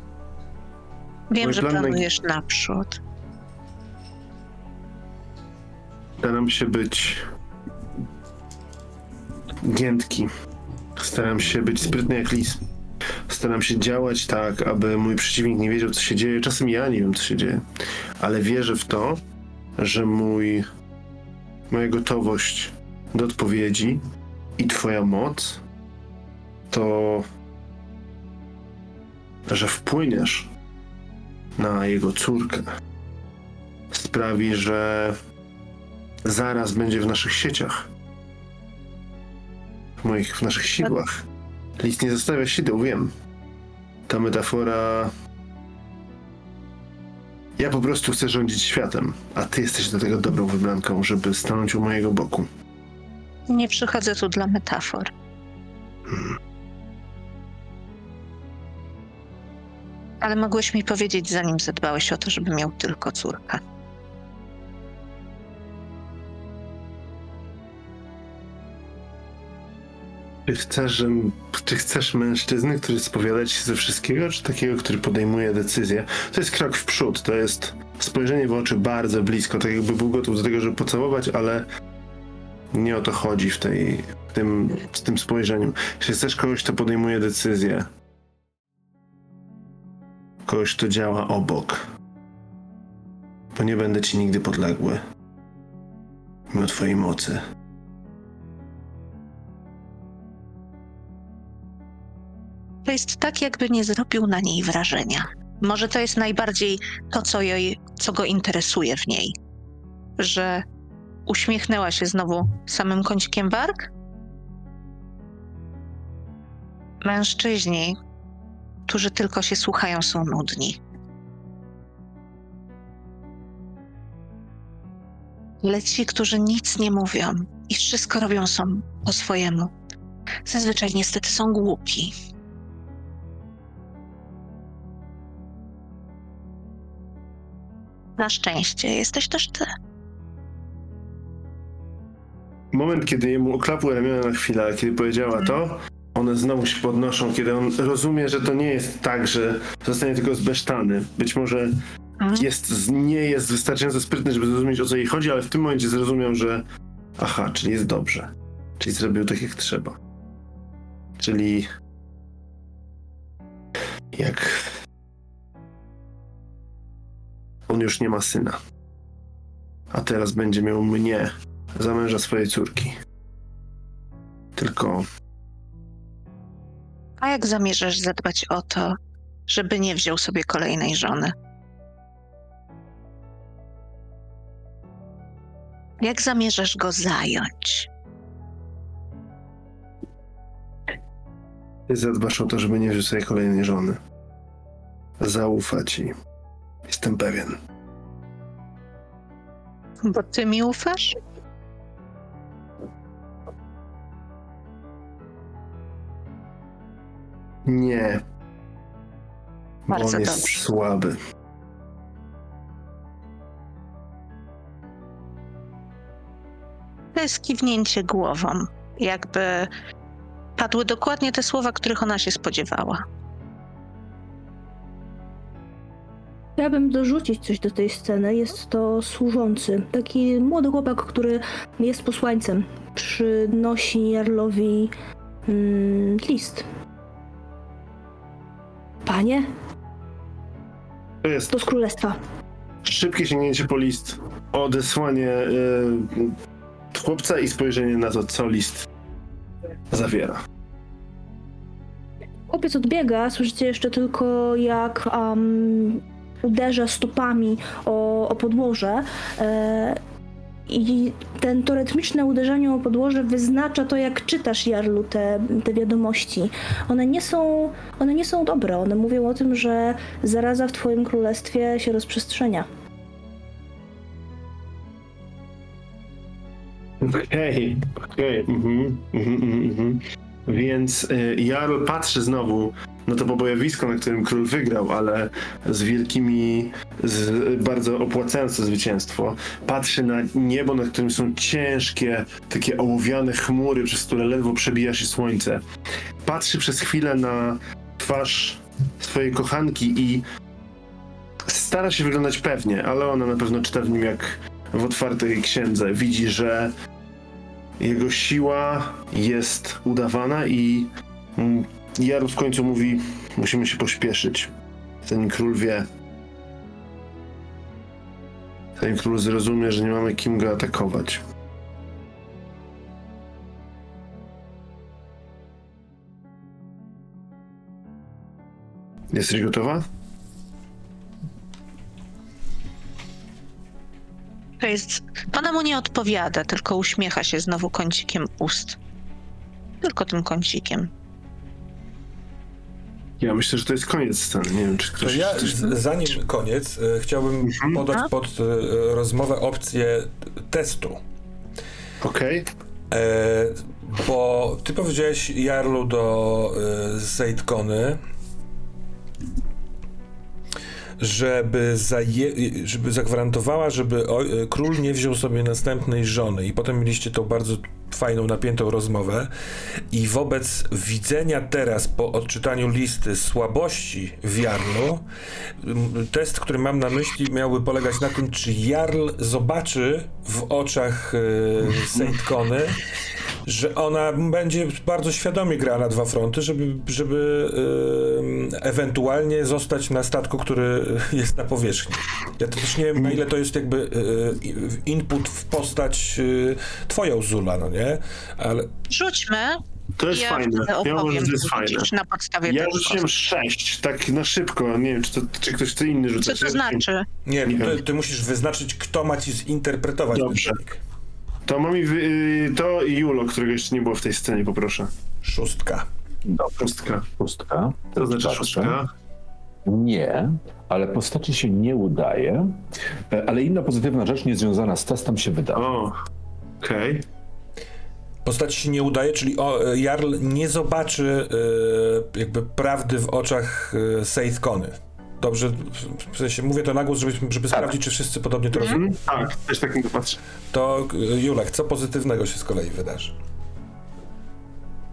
Wiem, Mój że plan naj- planujesz naprzód. Staram się być. giętki. Staram się być sprytny jak lis. Staram się działać tak, aby mój przeciwnik nie wiedział, co się dzieje. Czasem ja nie wiem, co się dzieje, ale wierzę w to, że mój. moja gotowość do odpowiedzi i Twoja moc to. że wpłyniesz na jego córkę. Sprawi, że zaraz będzie w naszych sieciach. w moich, w naszych sidłach. List nie zostawia sideł, wiem. Ta metafora... Ja po prostu chcę rządzić światem, a ty jesteś do tego dobrą wybranką, żeby stanąć u mojego boku. Nie przychodzę tu dla metafor. Ale mogłeś mi powiedzieć, zanim zadbałeś o to, żeby miał tylko córkę. Czy chcesz, że, czy chcesz mężczyzny, który spowiada ci się ze wszystkiego, czy takiego, który podejmuje decyzję? To jest krok w przód, to jest spojrzenie w oczy bardzo blisko, tak jakby był gotów do tego, żeby pocałować, ale nie o to chodzi w, tej, w, tym, w tym spojrzeniu. Jeśli chcesz kogoś, kto podejmuje decyzję, kogoś, kto działa obok, to nie będę ci nigdy podległy, mimo twojej mocy. To jest tak, jakby nie zrobił na niej wrażenia. Może to jest najbardziej to, co, jej, co go interesuje w niej. Że uśmiechnęła się znowu samym kącikiem warg? Mężczyźni, którzy tylko się słuchają, są nudni. Ale ci, którzy nic nie mówią i wszystko robią są po swojemu, zazwyczaj niestety są głupi. Na szczęście jesteś też ty. Moment, kiedy jemu oklapły ramiona na chwilę, ale kiedy powiedziała to, one znowu się podnoszą, kiedy on rozumie, że to nie jest tak, że zostanie tylko zbesztany. Być może jest, z- nie jest wystarczająco sprytny, żeby zrozumieć o co jej chodzi, ale w tym momencie zrozumiał, że aha, czyli jest dobrze. Czyli zrobił tak jak trzeba. Czyli jak on już nie ma syna. A teraz będzie miał mnie za męża swojej córki. Tylko A jak zamierzasz zadbać o to, żeby nie wziął sobie kolejnej żony? Jak zamierzasz go zająć? ty zadbasz o to, żeby nie wziął sobie kolejnej żony. Zaufa ci. Jestem pewien. Bo ty mi ufasz? Nie. Bardzo on jest dobrze. słaby. To jest kiwnięcie głową. Jakby padły dokładnie te słowa, których ona się spodziewała. Chciałabym dorzucić coś do tej sceny. Jest to służący. Taki młody chłopak, który jest posłańcem. Przynosi Jarlowi mm, list. Panie, To jest to z królestwa. szybkie sięgnięcie po list, odesłanie y, chłopca i spojrzenie na to, co list zawiera. Chłopiec odbiega, słyszycie jeszcze tylko jak um, uderza stopami o, o podłoże. E, I ten, to rytmiczne uderzenie o podłoże wyznacza to, jak czytasz, Jarlu, te, te wiadomości. One nie, są, one nie są dobre. One mówią o tym, że zaraza w twoim królestwie się rozprzestrzenia. Okej, okej. mhm, mhm, mhm, mhm. Więc y, Jarl patrzy znowu na to pobojowisko, na którym król wygrał, ale z wielkimi, z bardzo opłacające zwycięstwo. Patrzy na niebo, na którym są ciężkie, takie ołowiane chmury, przez które ledwo przebija się słońce. Patrzy przez chwilę na twarz swojej kochanki i stara się wyglądać pewnie, ale ona na pewno czyta w nim jak w otwartej księdze. Widzi, że jego siła jest udawana i Jarl w końcu mówi, musimy się pośpieszyć. Zanim król wie. Zanim król zrozumie, że nie mamy kim go atakować. Jesteś gotowa? To jest. Ona mu nie odpowiada, tylko uśmiecha się znowu kącikiem ust. Tylko tym kącikiem. Ja myślę, że to jest koniec sceny. Nie wiem, czy To ktoś... ja, coś... z- zanim koniec, e, chciałbym Mhm. podać A? pod e, rozmowę opcję testu. Okej. E, bo ty powiedziałeś Jarlu do e, Sejtkony, żeby, zaje, żeby zagwarantowała, żeby o, e, król nie wziął sobie następnej żony i potem mieliście tą bardzo fajną, napiętą rozmowę i wobec widzenia teraz po odczytaniu listy słabości w Jarlu, test, który mam na myśli miałby polegać na tym, czy Jarl zobaczy w oczach e, Sejtkony, że ona będzie bardzo świadomie grała na dwa fronty, żeby, żeby em, ewentualnie zostać na statku, który jest na powierzchni. Ja też nie wiem, na ile to jest jakby i- input w postać e, twoją Zula, no nie? Ale Rzućmy. To jest ja fajne. Ja uważam, opowiem, że to jest fajne. na podstawie Ja rzuciłem sześć, tak na szybko. Nie wiem, czy, to, czy ktoś chce inny rzucać. Co to znaczy? nie, Nie ty, wiem. ty musisz wyznaczyć, kto ma ci zinterpretować Dobrze. ten wynik. To mam i wy, y, to i Julo, którego jeszcze nie było w tej scenie, poproszę. Szóstka. Dobrze, Szóstka. szóstka. To znaczy Patrzę. szóstka. Nie, ale postaci się nie udaje. E, Ale inna pozytywna rzecz niezwiązana z testem się wydarzy. O, okej. Postać się nie udaje, czyli o, e, Jarl nie zobaczy e, jakby prawdy w oczach e, Sejtkony. Dobrze, w- sensie mówię to na głos, żeby, żeby sprawdzić, czy wszyscy podobnie to rozumieją. Mhm. Tak, też tak to patrzę. To e, Julek, co pozytywnego się z kolei wydarzy?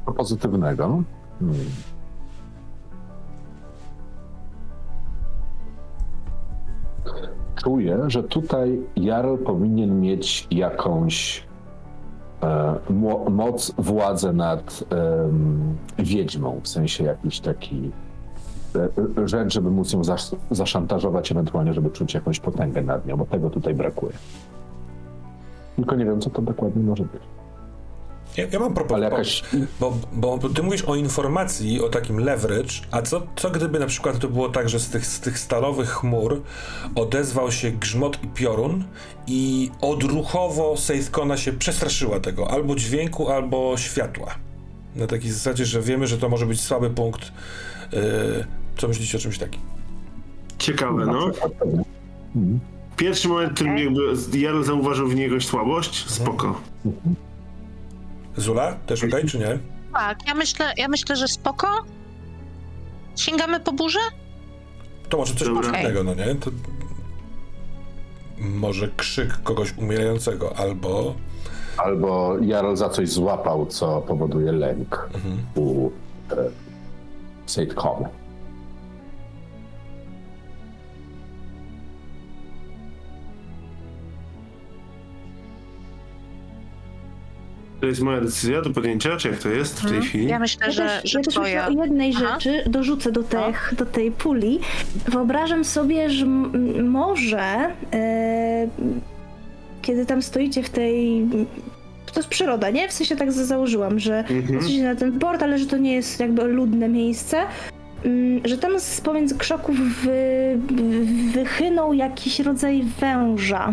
Co pozytywnego. Hmm. Czuję, że tutaj Jarl powinien mieć jakąś e, mo- moc, władzę nad em, wiedźmą, w sensie jakiś taki e, e, rzecz, żeby móc ją zas- zaszantażować, ewentualnie, żeby czuć jakąś potęgę nad nią, bo tego tutaj brakuje. Tylko nie wiem, co to dokładnie może być. Ja, ja mam propozycję, jakaś bo, bo ty mówisz o informacji, o takim leverage, a co, co gdyby na przykład to było tak, że z tych, z tych stalowych chmur odezwał się grzmot i piorun i odruchowo Sejtkona się przestraszyła tego, albo dźwięku, albo światła. Na takiej zasadzie, że wiemy, że to może być słaby punkt. Yy, co myślicie o czymś takim? Ciekawe, no. Mhm. Pierwszy moment, w którym jakby Jarl zauważył w niej jakąś słabość, spoko. Zula, też okej, czy nie? Tak, ja myślę, ja myślę, że spoko. Sięgamy po burzę? To może coś Dobra. pozytywnego, no nie? To... Może krzyk kogoś umierającego, albo Albo Jarl za coś złapał, co powoduje lęk Mhm. u e, Sejtkon. To jest moja decyzja do podjęcia, czy jak to jest w tej chwili? Ja myślę, Ja że, też, że ja też twoja... myślę o jednej Aha. rzeczy, dorzucę do, tych, do tej puli. Wyobrażam sobie, że m- może e, kiedy tam stoicie w tej... To jest przyroda, nie? W sensie tak za- założyłam, że Mhm. na ten port, ale że to nie jest jakby ludne miejsce. Mm, Że tam z pomiędzy krzoków wy, wy- wychynął jakiś rodzaj węża,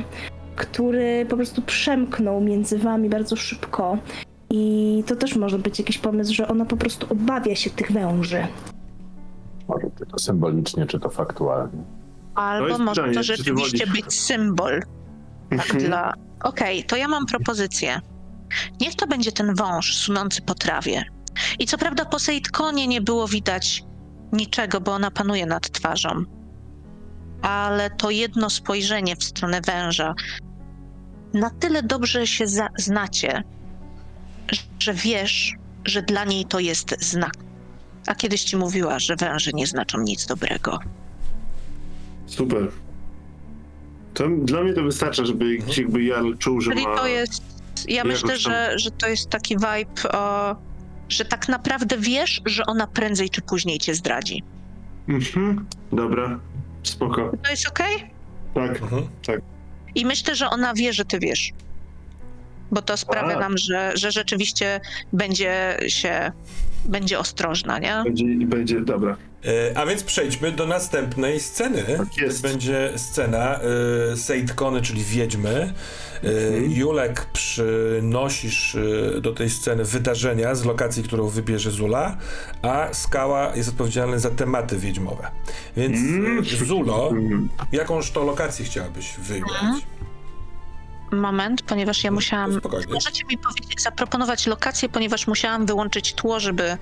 który po prostu przemknął między wami bardzo szybko. I to też może być jakiś pomysł, że ona po prostu obawia się tych węży. Może czy to symbolicznie, czy to faktualnie. To Albo jest może to rzeczywiście być symbol. Tak Mhm. dla... Okej, to ja mam propozycję. Niech to będzie ten wąż sunący po trawie. I co prawda po Sejtkonie nie było widać niczego, bo ona panuje nad twarzą. Ale to jedno spojrzenie w stronę węża na tyle dobrze się znacie, że wiesz, że dla niej to jest znak. A kiedyś ci mówiła, że węże nie znaczą nic dobrego. Super. To dla mnie to wystarcza, żeby jakby Jarl czuł, że Czyli ma... to jest. Ja myślę, tam- że, że to jest taki vibe, o, że tak naprawdę wiesz, że ona prędzej czy później cię zdradzi. Mhm. Dobra. Spoko. To jest okej? Tak. Mhm. I myślę, że ona wie, że ty wiesz. Bo to sprawia A. nam, że, że rzeczywiście będzie się. będzie ostrożna, nie? Będzie, i będzie, dobra. E, A więc przejdźmy do następnej sceny. Tak jest. Będzie scena y, Sejtkony, czyli wiedźmy. Y, Julek przynosisz do tej sceny wydarzenia z lokacji, którą wybierze Zula, a Skała jest odpowiedzialny za tematy wiedźmowe. Więc y, Zulo, jakąż to lokację chciałabyś wybrać? Moment, ponieważ ja musiałam. spokojnie. Możecie mi powiedzieć, zaproponować lokację, ponieważ musiałam wyłączyć tło, żeby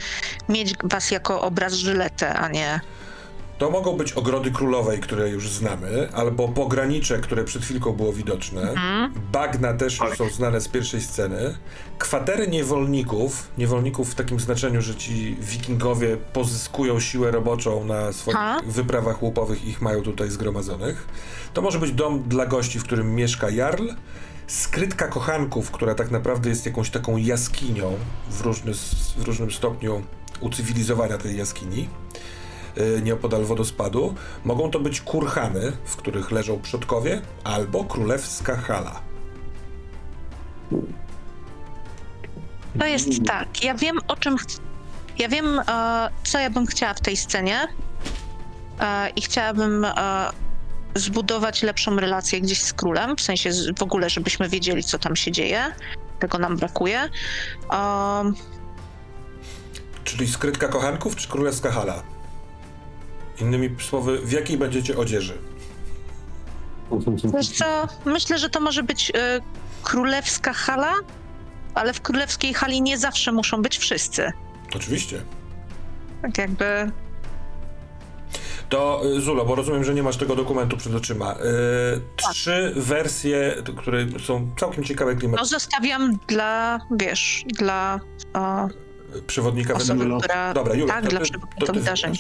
mieć was jako obraz żyletę, a nie. To mogą być ogrody królowej, które już znamy, albo pogranicze, które przed chwilką było widoczne. Bagna też już są znane z pierwszej sceny. Kwatery niewolników, niewolników w takim znaczeniu, że ci wikingowie pozyskują siłę roboczą na swoich Ha? wyprawach łupowych i ich mają tutaj zgromadzonych. To może być dom dla gości, w którym mieszka Jarl. Skrytka kochanków, która tak naprawdę jest jakąś taką jaskinią w, różny, w różnym stopniu ucywilizowania tej jaskini nieopodal wodospadu. Mogą to być kurhany, w których leżą przodkowie, albo królewska hala. To jest tak. Ja wiem o czym. Ja wiem, e, co ja bym chciała w tej scenie. E, I chciałabym e, zbudować lepszą relację gdzieś z królem, w sensie w ogóle, żebyśmy wiedzieli, co tam się dzieje. Tego nam brakuje. Um, Czyli skrytka kochanków, czy królewska hala? Innymi słowy, w jakiej będziecie odzieży? Wiesz co, myślę, że to może być e, królewska hala, ale w królewskiej hali nie zawsze muszą być wszyscy. Oczywiście. Tak jakby. To y, Zulo, bo rozumiem, że nie masz tego dokumentu przed oczyma. Y, trzy wersje, t- które są całkiem ciekawe No zostawiam dla, wiesz, dla o, przewodnika osoby, wydarzeń. która... Dobra, Julek, tak, to dla ty- przewodnika to ty wydarzeń.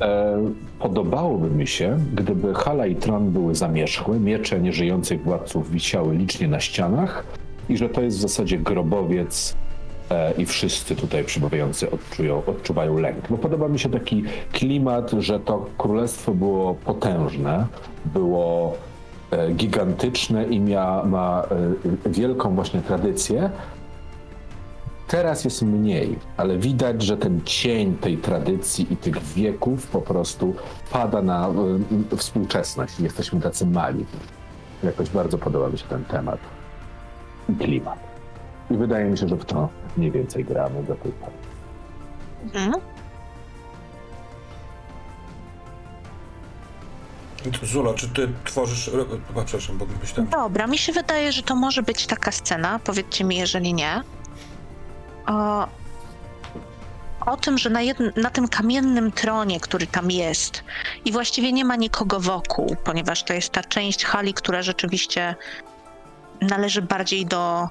E, podobałoby mi się, gdyby hala i tron były zamierzchłe, miecze nieżyjących władców wisiały licznie na ścianach i że to jest w zasadzie grobowiec e, i wszyscy tutaj przybywający odczują, odczuwają lęk. Bo podoba mi się taki klimat, że to królestwo było potężne, było e, gigantyczne i mia, ma wielką właśnie tradycję, Teraz jest mniej, ale widać, że ten cień tej tradycji i tych wieków po prostu pada na y, współczesność. Jesteśmy tacy mali. Jakoś bardzo podoba mi się ten temat i klimat. I wydaje mi się, że w to mniej więcej gramy do tej pory. Mhm. Zulo, czy ty tworzysz... e, Przepraszam, bo myślałem... Dobra, mi się wydaje, że to może być taka scena, powiedzcie mi, jeżeli nie. O, o tym, że na, jedn, na tym kamiennym tronie, który tam jest, i właściwie nie ma nikogo wokół, ponieważ to jest ta część hali, która rzeczywiście należy bardziej do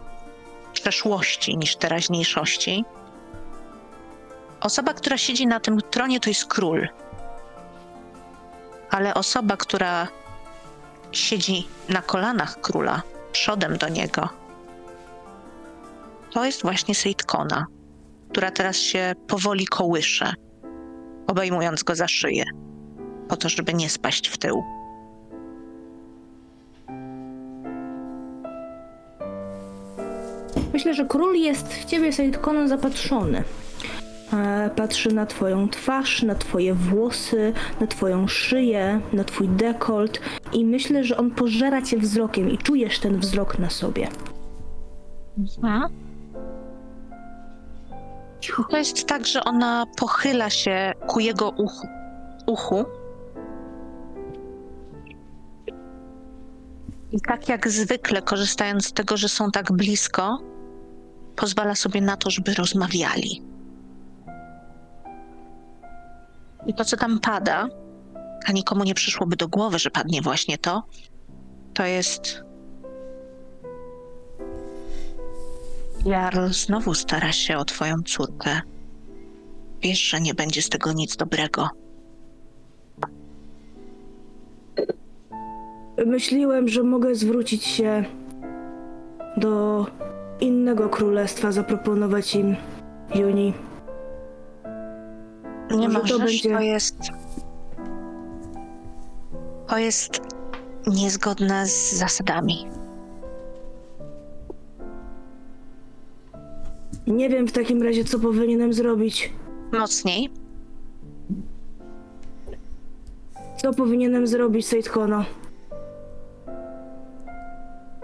przeszłości niż teraźniejszości. Osoba, która siedzi na tym tronie, to jest król. Ale osoba, która siedzi na kolanach króla, przodem do niego. To jest właśnie Sejtkona, która teraz się powoli kołysze, obejmując go za szyję, po to, żeby nie spaść w tył. Myślę, że król jest w ciebie, Sejtkona, zapatrzony. E, Patrzy na twoją twarz, na twoje włosy, na twoją szyję, na twój dekolt i myślę, że on pożera cię wzrokiem i czujesz ten wzrok na sobie. Mhm. To jest tak, że ona pochyla się ku jego uchu. uchu. I tak jak zwykle, korzystając z tego, że są tak blisko, pozwala sobie na to, żeby rozmawiali. I to, co tam pada, a nikomu nie przyszłoby do głowy, że padnie właśnie to, to jest Jarl znowu stara się o twoją córkę. Wiesz, że nie będzie z tego nic dobrego. Myśliłem, że mogę zwrócić się do innego królestwa, zaproponować im Juni. Nie Może to możesz, będzie- to jest... To jest niezgodne z zasadami. Nie wiem w takim razie, co powinienem zrobić. Mocniej. Co powinienem zrobić, Said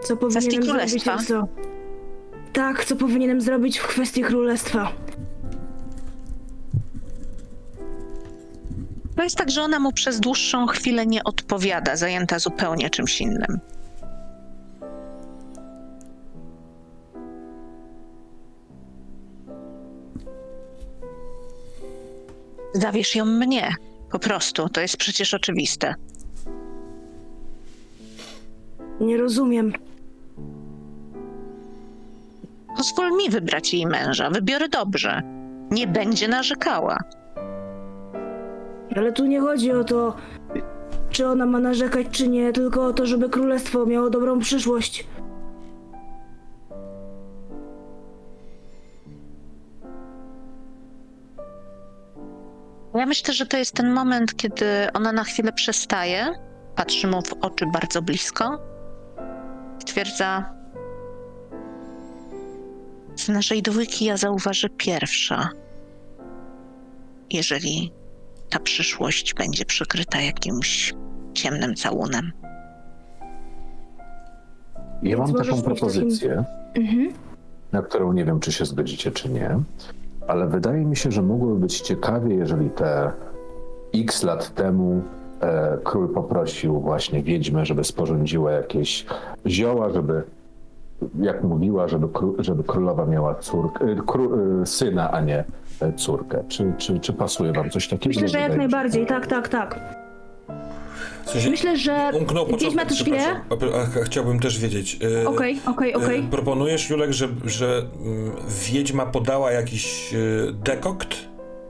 Co powinienem zrobić? Królestwa. Co? Tak, co powinienem zrobić w kwestii królestwa. To jest tak, że ona mu przez dłuższą chwilę nie odpowiada, zajęta zupełnie czymś innym. Zawierz ją mnie. Po prostu, to jest przecież oczywiste. Nie rozumiem. Pozwól mi wybrać jej męża, wybiorę dobrze. Nie będzie narzekała. Ale tu nie chodzi o to, czy ona ma narzekać, czy nie, tylko o to, żeby królestwo miało dobrą przyszłość. Ja myślę, że to jest ten moment, kiedy ona na chwilę przestaje, patrzy mu w oczy bardzo blisko, stwierdza: Z naszej dwójki ja zauważę pierwsza, jeżeli ta przyszłość będzie przykryta jakimś ciemnym całunem. Ja mam taką mieć takim- propozycję, Mhm. na którą nie wiem, czy się zgodzicie, czy nie, ale wydaje mi się, że mogłoby być ciekawie, jeżeli te x lat temu e, król poprosił właśnie wiedźmę, żeby sporządziła jakieś zioła, żeby, jak mówiła, żeby, kró, żeby królowa miała córkę, e, kró, e, syna, a nie e, córkę. Czy, czy, czy pasuje wam coś takiego? Myślę, że jak najbardziej, tak, tak, tak. W sensie, Myślę, że umknął początek, też wie. chciałbym też wiedzieć. y, Okej, okej, y, okej. Proponujesz, Julek, że, że mm, wiedźma podała jakiś y, dekokt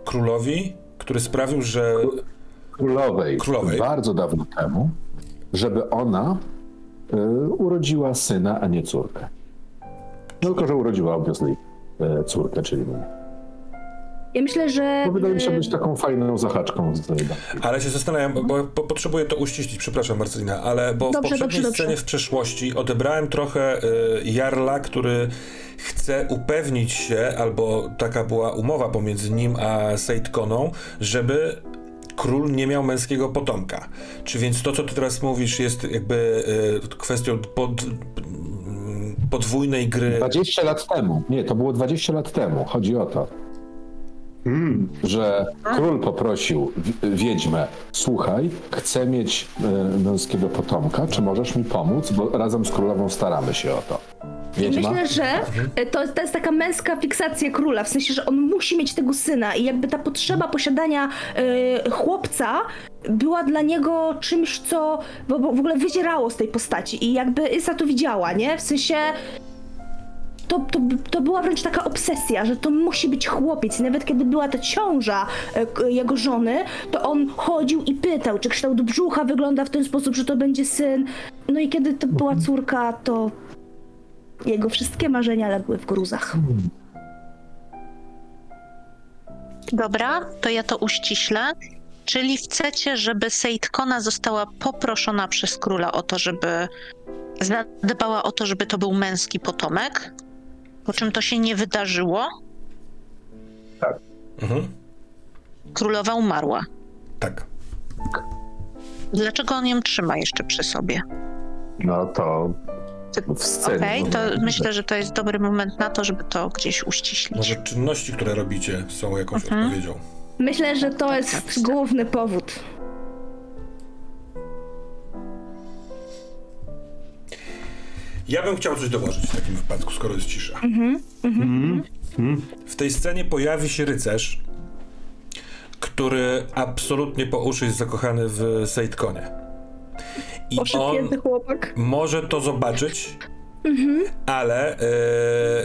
królowi, który sprawił, że... królowej, Królowej. bardzo dawno temu, żeby ona y, urodziła syna, a nie córkę. Tylko, że urodziła obviously y, córkę, czyli mnie. Ja myślę, że... To wydaje mi się y, być taką fajną zahaczką. Ale się zastanawiam, bo, bo, bo potrzebuję to uściślić, przepraszam Marcelina, ale bo Dobrze, w poprzedniej dobrze, dobrze. scenie w przeszłości odebrałem trochę y, Jarla, który chce upewnić się, albo taka była umowa pomiędzy nim a Sejtkoną, żeby król nie miał męskiego potomka. Czy więc to, co ty teraz mówisz, jest jakby y, kwestią pod, podwójnej gry? 20 lat temu. Nie, to było 20 lat temu. Chodzi o to, Mm. że król poprosił wi- wiedźmę, słuchaj, chcę mieć y, męskiego potomka, czy możesz mi pomóc, bo razem z królową staramy się o to. Wiedźma? Myślę, że y, to, to jest taka męska fiksacja króla, w sensie, że on musi mieć tego syna i jakby ta potrzeba posiadania y, chłopca była dla niego czymś, co w ogóle wyzierało z tej postaci i jakby Isa to widziała, nie? W sensie to, to, to była wręcz taka obsesja, że to musi być chłopiec. I nawet kiedy była ta ciąża e, jego żony, to on chodził i pytał, czy kształt brzucha wygląda w ten sposób, że to będzie syn. No i kiedy to była córka, to jego wszystkie marzenia legły w gruzach. Dobra, to ja to uściślę. Czyli chcecie, żeby Sejtkona została poproszona przez króla o to, żeby zadbała o to, żeby to był męski potomek, po czym to się nie wydarzyło. Mhm. Królowa umarła. Tak. Dlaczego on ją trzyma jeszcze przy sobie? No to w scenie. Okej, to no, myślę, że to jest dobry moment na to, żeby to gdzieś uściślić. Może czynności, które robicie, są jakąś Mhm. odpowiedzią. Myślę, że to Tak, jest tak. główny powód. Ja bym chciał coś dołożyć w takim wypadku, skoro jest cisza. Mm. W tej scenie pojawi się rycerz, który absolutnie po uszy jest zakochany w Sejtkonie. I on chłopak. może to zobaczyć, ale e,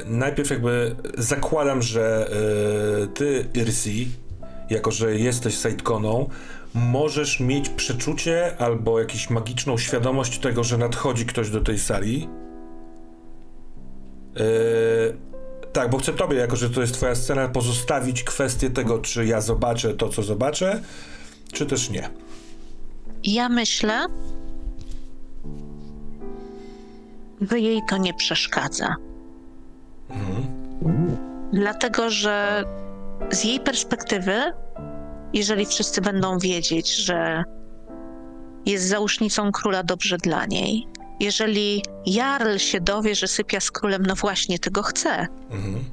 najpierw jakby zakładam, że e, ty, Irsi, jako że jesteś Sejtkoną, możesz mieć przeczucie albo jakąś magiczną świadomość tego, że nadchodzi ktoś do tej sali. E, tak, bo chcę tobie, jako że to jest twoja scena, pozostawić kwestię tego, czy ja zobaczę to, co zobaczę, czy też nie. Ja myślę, że jej to nie przeszkadza. Dlatego, że z jej perspektywy, jeżeli wszyscy będą wiedzieć, że jest załóżnicą króla dobrze dla niej. Jeżeli Jarl się dowie, że sypia z królem, no właśnie tego chce. Mhm.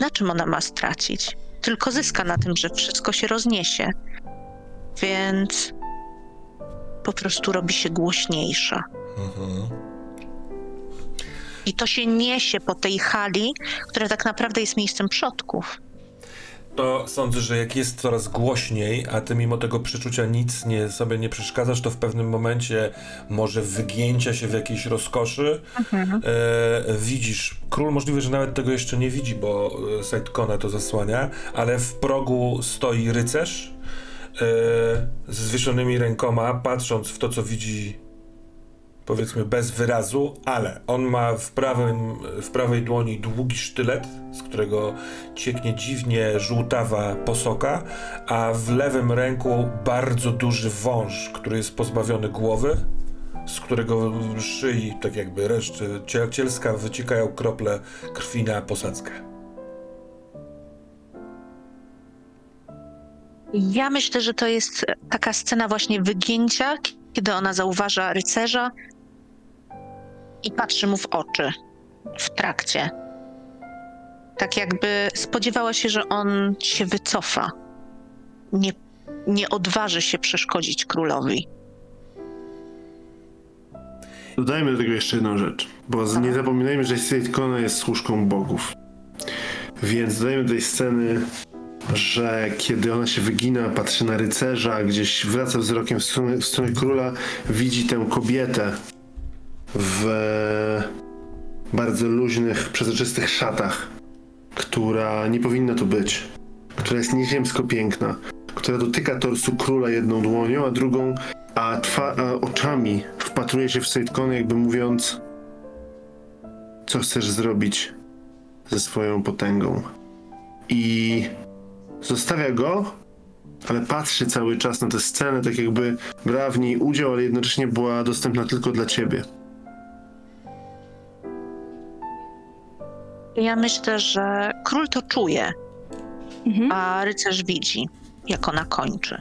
Na czym ona ma stracić? Tylko zyska na tym, że wszystko się rozniesie. Więc po prostu robi się głośniejsza. Mhm. I to się niesie po tej hali, która tak naprawdę jest miejscem przodków. To sądzę, że jak jest coraz głośniej, a ty mimo tego przeczucia nic nie, sobie nie przeszkadzasz, to w pewnym momencie może wygięcia się w jakiejś rozkoszy e, widzisz. Król możliwe, że nawet tego jeszcze nie widzi, bo e, Sideconę to zasłania, ale w progu stoi rycerz e, z zwieszonymi rękoma, patrząc w to, co widzi powiedzmy bez wyrazu, ale on ma w, prawym, w prawej dłoni długi sztylet, z którego cieknie dziwnie żółtawa posoka, a w lewym ręku bardzo duży wąż, który jest pozbawiony głowy, z którego szyi, tak jakby reszty ciel- cielska, wyciekają krople krwi na posadzkę. Ja myślę, że to jest taka scena właśnie wygięcia, kiedy ona zauważa rycerza i patrzy mu w oczy w trakcie. Tak jakby spodziewała się, że on się wycofa. Nie, nie odważy się przeszkodzić królowi. Dodajmy do tego jeszcze jedną rzecz, bo nie zapominajmy, że Sejtkona jest służką bogów. Więc dodajmy do tej sceny, że kiedy ona się wygina, patrzy na rycerza, gdzieś wraca wzrokiem w stronę, w stronę króla, widzi tę kobietę w bardzo luźnych, przezroczystych szatach, która nie powinna tu być, która jest nieziemsko piękna, która dotyka torsu króla jedną dłonią, a drugą, a, twa, a oczami wpatruje się w Sejtkon, jakby mówiąc, co chcesz zrobić ze swoją potęgą. I zostawia go, ale patrzy cały czas na tę scenę, tak jakby brała w niej udział, ale jednocześnie była dostępna tylko dla ciebie. Ja myślę, że król to czuje, Mhm. a rycerz widzi, jak ona kończy.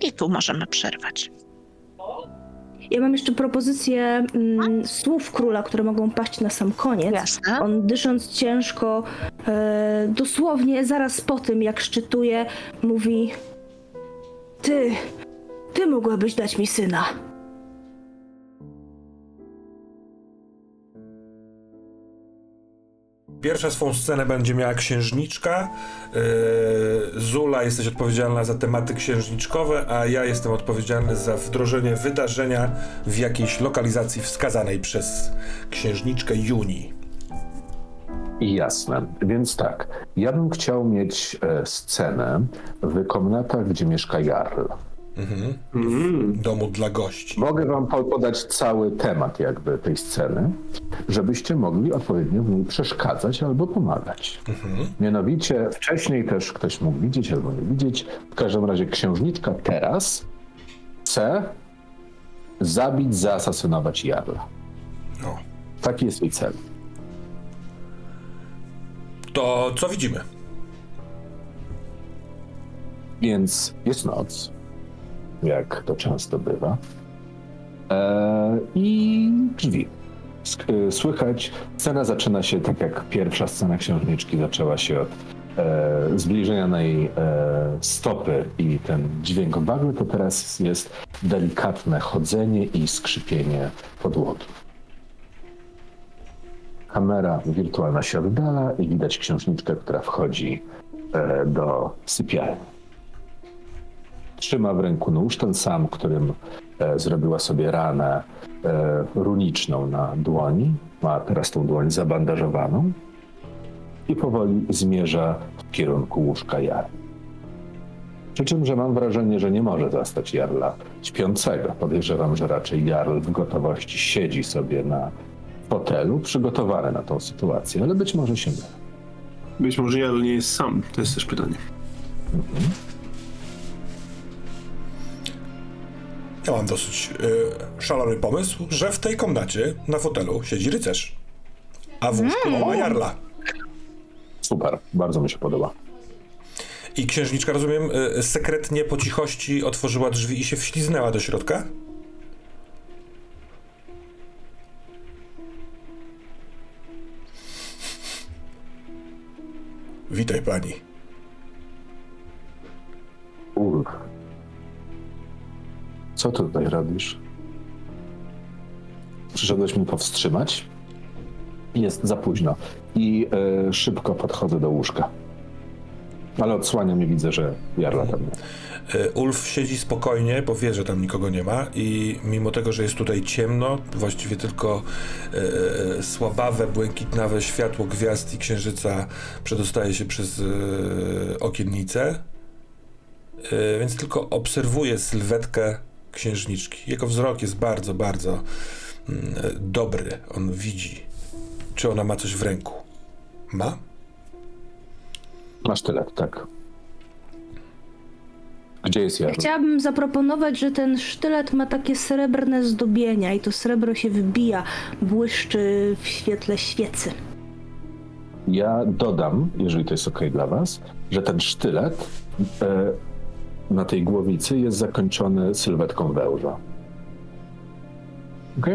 I tu możemy przerwać. Ja mam jeszcze propozycję mm, słów króla, które mogą paść na sam koniec. Jasne. On dysząc ciężko, e, dosłownie zaraz po tym, jak szczytuje, mówi: Ty, ty mogłabyś dać mi syna. Pierwsza swą scenę będzie miała księżniczka. Yy, Zula jesteś odpowiedzialna za tematy księżniczkowe, a ja jestem odpowiedzialny za wdrożenie wydarzenia w jakiejś lokalizacji wskazanej przez księżniczkę Juni. Jasne. Więc tak, ja bym chciał mieć e, scenę w komnatach, gdzie mieszka Jarl. Mhm. Mm. Domu dla gości. Mogę wam po- podać cały temat jakby tej sceny, żebyście mogli odpowiednio w niej przeszkadzać albo pomagać. Mianowicie wcześniej też ktoś mógł widzieć albo nie widzieć. W każdym razie księżniczka teraz chce zabić, zaasasynować Jarla. No. Taki jest jej cel. To co widzimy? Więc jest noc, jak to często bywa. E, I drzwi. Y, Słychać, scena zaczyna się tak jak pierwsza scena księżniczki zaczęła się od e, zbliżenia na jej e, stopy i ten dźwięk bagły, to teraz jest delikatne chodzenie i skrzypienie podłogi. Kamera wirtualna się oddala i widać księżniczkę, która wchodzi e, do sypialni. Trzyma w ręku nóż, ten sam, którym e, zrobiła sobie ranę e, runiczną na dłoni. Ma teraz tą dłoń zabandażowaną i powoli zmierza w kierunku łóżka Jary. Przy czym, że mam wrażenie, że nie może zastać Jarla śpiącego. Podejrzewam, że raczej Jarl w gotowości siedzi sobie na fotelu, przygotowany na tą sytuację, ale być może się mylę. Być może Jarl nie jest sam, to jest też pytanie. Ja mam dosyć y, szalony pomysł, że w tej komnacie na fotelu siedzi rycerz, a w łóżku mama Jarla. Super, bardzo mi się podoba. I księżniczka, rozumiem, y, sekretnie po cichości otworzyła drzwi i się wśliznęła do środka? Witaj pani. Ulf. Co ty tutaj robisz? Przyszedłeś mnie powstrzymać? Jest za późno. I e, szybko podchodzę do łóżka. Ale odsłaniam i widzę, że Jarla tam jest. Y, Ulf siedzi spokojnie, bo wie, że tam nikogo nie ma i mimo tego, że jest tutaj ciemno, właściwie tylko e, słabawe, błękitnawe światło gwiazd i księżyca przedostaje się przez e, okiennicę, e, więc tylko obserwuje sylwetkę księżniczki. Jego wzrok jest bardzo, bardzo mm, dobry. On widzi, czy ona ma coś w ręku. Ma? Masz tyle, tak. Gdzie jest Jarl? Chciałabym zaproponować, że ten sztylet ma takie srebrne zdobienia i to srebro się wybija, błyszczy w świetle świecy. Ja dodam, jeżeli to jest ok dla was, że ten sztylet e, na tej głowicy jest zakończony sylwetką węża. Ok?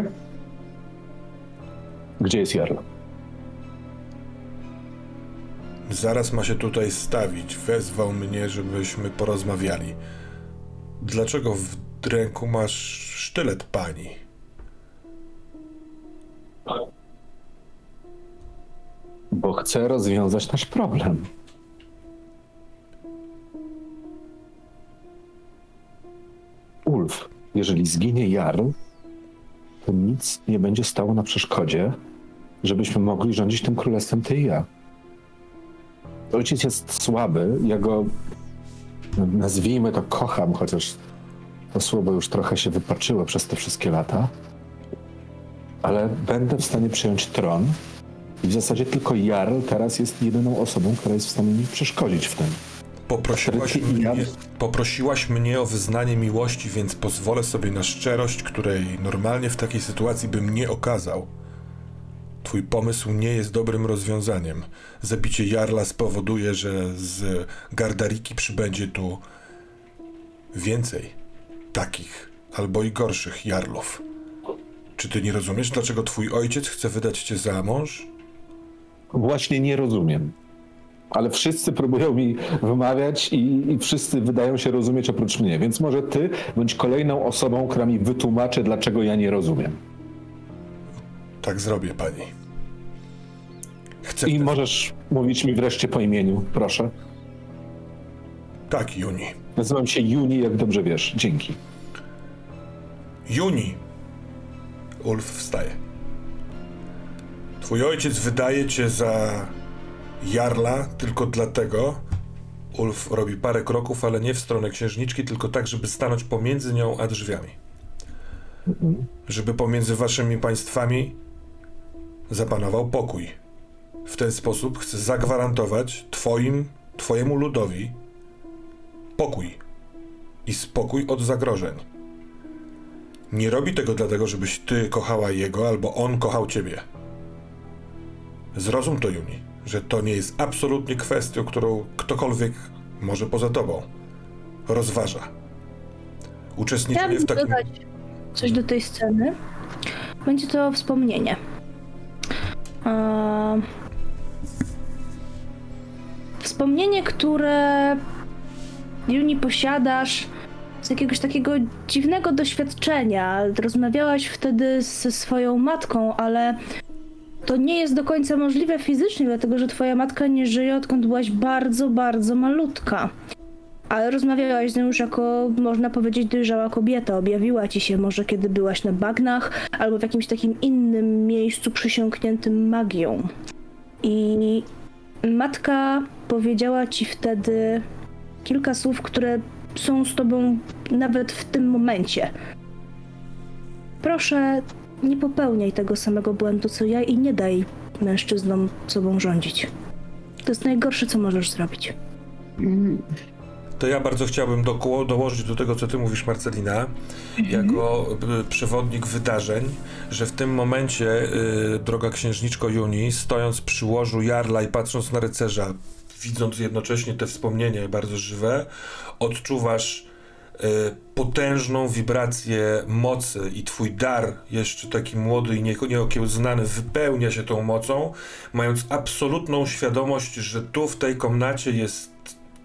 Gdzie jest Jarl? Zaraz ma się tutaj stawić. Wezwał mnie, żebyśmy porozmawiali. Dlaczego w ręku masz sztylet pani? Bo chcę rozwiązać nasz problem. Ulf, jeżeli zginie Jarl, to nic nie będzie stało na przeszkodzie, żebyśmy mogli rządzić tym królestwem ty i ja. Ojciec jest słaby, ja go nazwijmy to kocham, chociaż to słowo już trochę się wypaczyło przez te wszystkie lata, ale będę w stanie przejąć tron i w zasadzie tylko Jarl teraz jest jedyną osobą, która jest w stanie mi przeszkodzić w tym. Poprosiłaś mnie, poprosiłaś mnie o wyznanie miłości, więc pozwolę sobie na szczerość, której normalnie w takiej sytuacji bym nie okazał. Twój pomysł nie jest dobrym rozwiązaniem. Zabicie Jarla spowoduje, że z Gardariki przybędzie tu więcej takich albo i gorszych Jarlów. Czy ty nie rozumiesz, dlaczego twój ojciec chce wydać cię za mąż? Właśnie nie rozumiem. Ale wszyscy próbują mi wymawiać i, i wszyscy wydają się rozumieć oprócz mnie, więc może ty bądź kolejną osobą, która mi wytłumaczy, dlaczego ja nie rozumiem. Tak zrobię, pani. Chcę. I możesz mówić mi wreszcie po imieniu, proszę. Tak, Juni. Nazywam się Juni, jak dobrze wiesz. Dzięki. Juni. Ulf wstaje. Twój ojciec wydaje cię za jarla tylko dlatego. Ulf robi parę kroków, ale nie w stronę księżniczki, tylko tak, żeby stanąć pomiędzy nią a drzwiami. Żeby pomiędzy waszymi państwami zapanował pokój. W ten sposób chcę zagwarantować twoim, twojemu ludowi pokój i spokój od zagrożeń. Nie robi tego dlatego, żebyś ty kochała jego, albo on kochał ciebie. Zrozum to, Juni, że to nie jest absolutnie kwestią, którą ktokolwiek, może poza tobą, rozważa. Uczestniczenie w takim... dodać coś do tej sceny. Będzie to wspomnienie. Eee, Wspomnienie, które Juni posiadasz z jakiegoś takiego dziwnego doświadczenia. Rozmawiałaś wtedy ze swoją matką, ale to nie jest do końca możliwe fizycznie, dlatego że twoja matka nie żyje odkąd byłaś bardzo, bardzo malutka. Ale rozmawiałaś z nią już jako, można powiedzieć, dojrzała kobieta. Objawiła ci się może, kiedy byłaś na bagnach, albo w jakimś takim innym miejscu przysiąkniętym magią. I matka powiedziała ci wtedy kilka słów, które są z tobą nawet w tym momencie. Proszę, nie popełniaj tego samego błędu co ja i nie daj mężczyznom sobą rządzić. To jest najgorsze, co możesz zrobić. To ja bardzo chciałbym do, dołożyć do tego, co ty mówisz, Marcelina, jako y, przewodnik wydarzeń, że w tym momencie, y, droga księżniczko Juni, stojąc przy łożu Jarla i patrząc na rycerza widząc jednocześnie te wspomnienia bardzo żywe, odczuwasz potężną wibrację mocy i twój dar, jeszcze taki młody i nie- nieokiełznany, wypełnia się tą mocą, mając absolutną świadomość, że tu w tej komnacie jest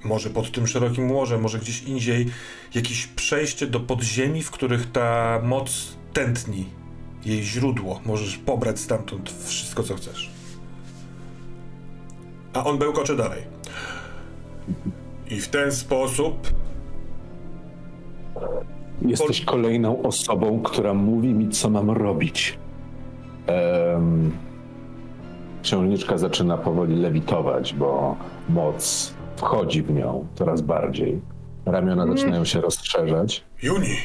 może pod tym szerokim łożem, może gdzieś indziej, jakieś przejście do podziemi, w których ta moc tętni, jej źródło. Możesz pobrać stamtąd wszystko, co chcesz. A on bełkocze dalej. I w ten sposób Jesteś kolejną osobą, która mówi mi, co mam robić. Um, księżniczka zaczyna powoli lewitować, bo moc wchodzi w nią coraz bardziej. Ramiona zaczynają się rozszerzać. Juni,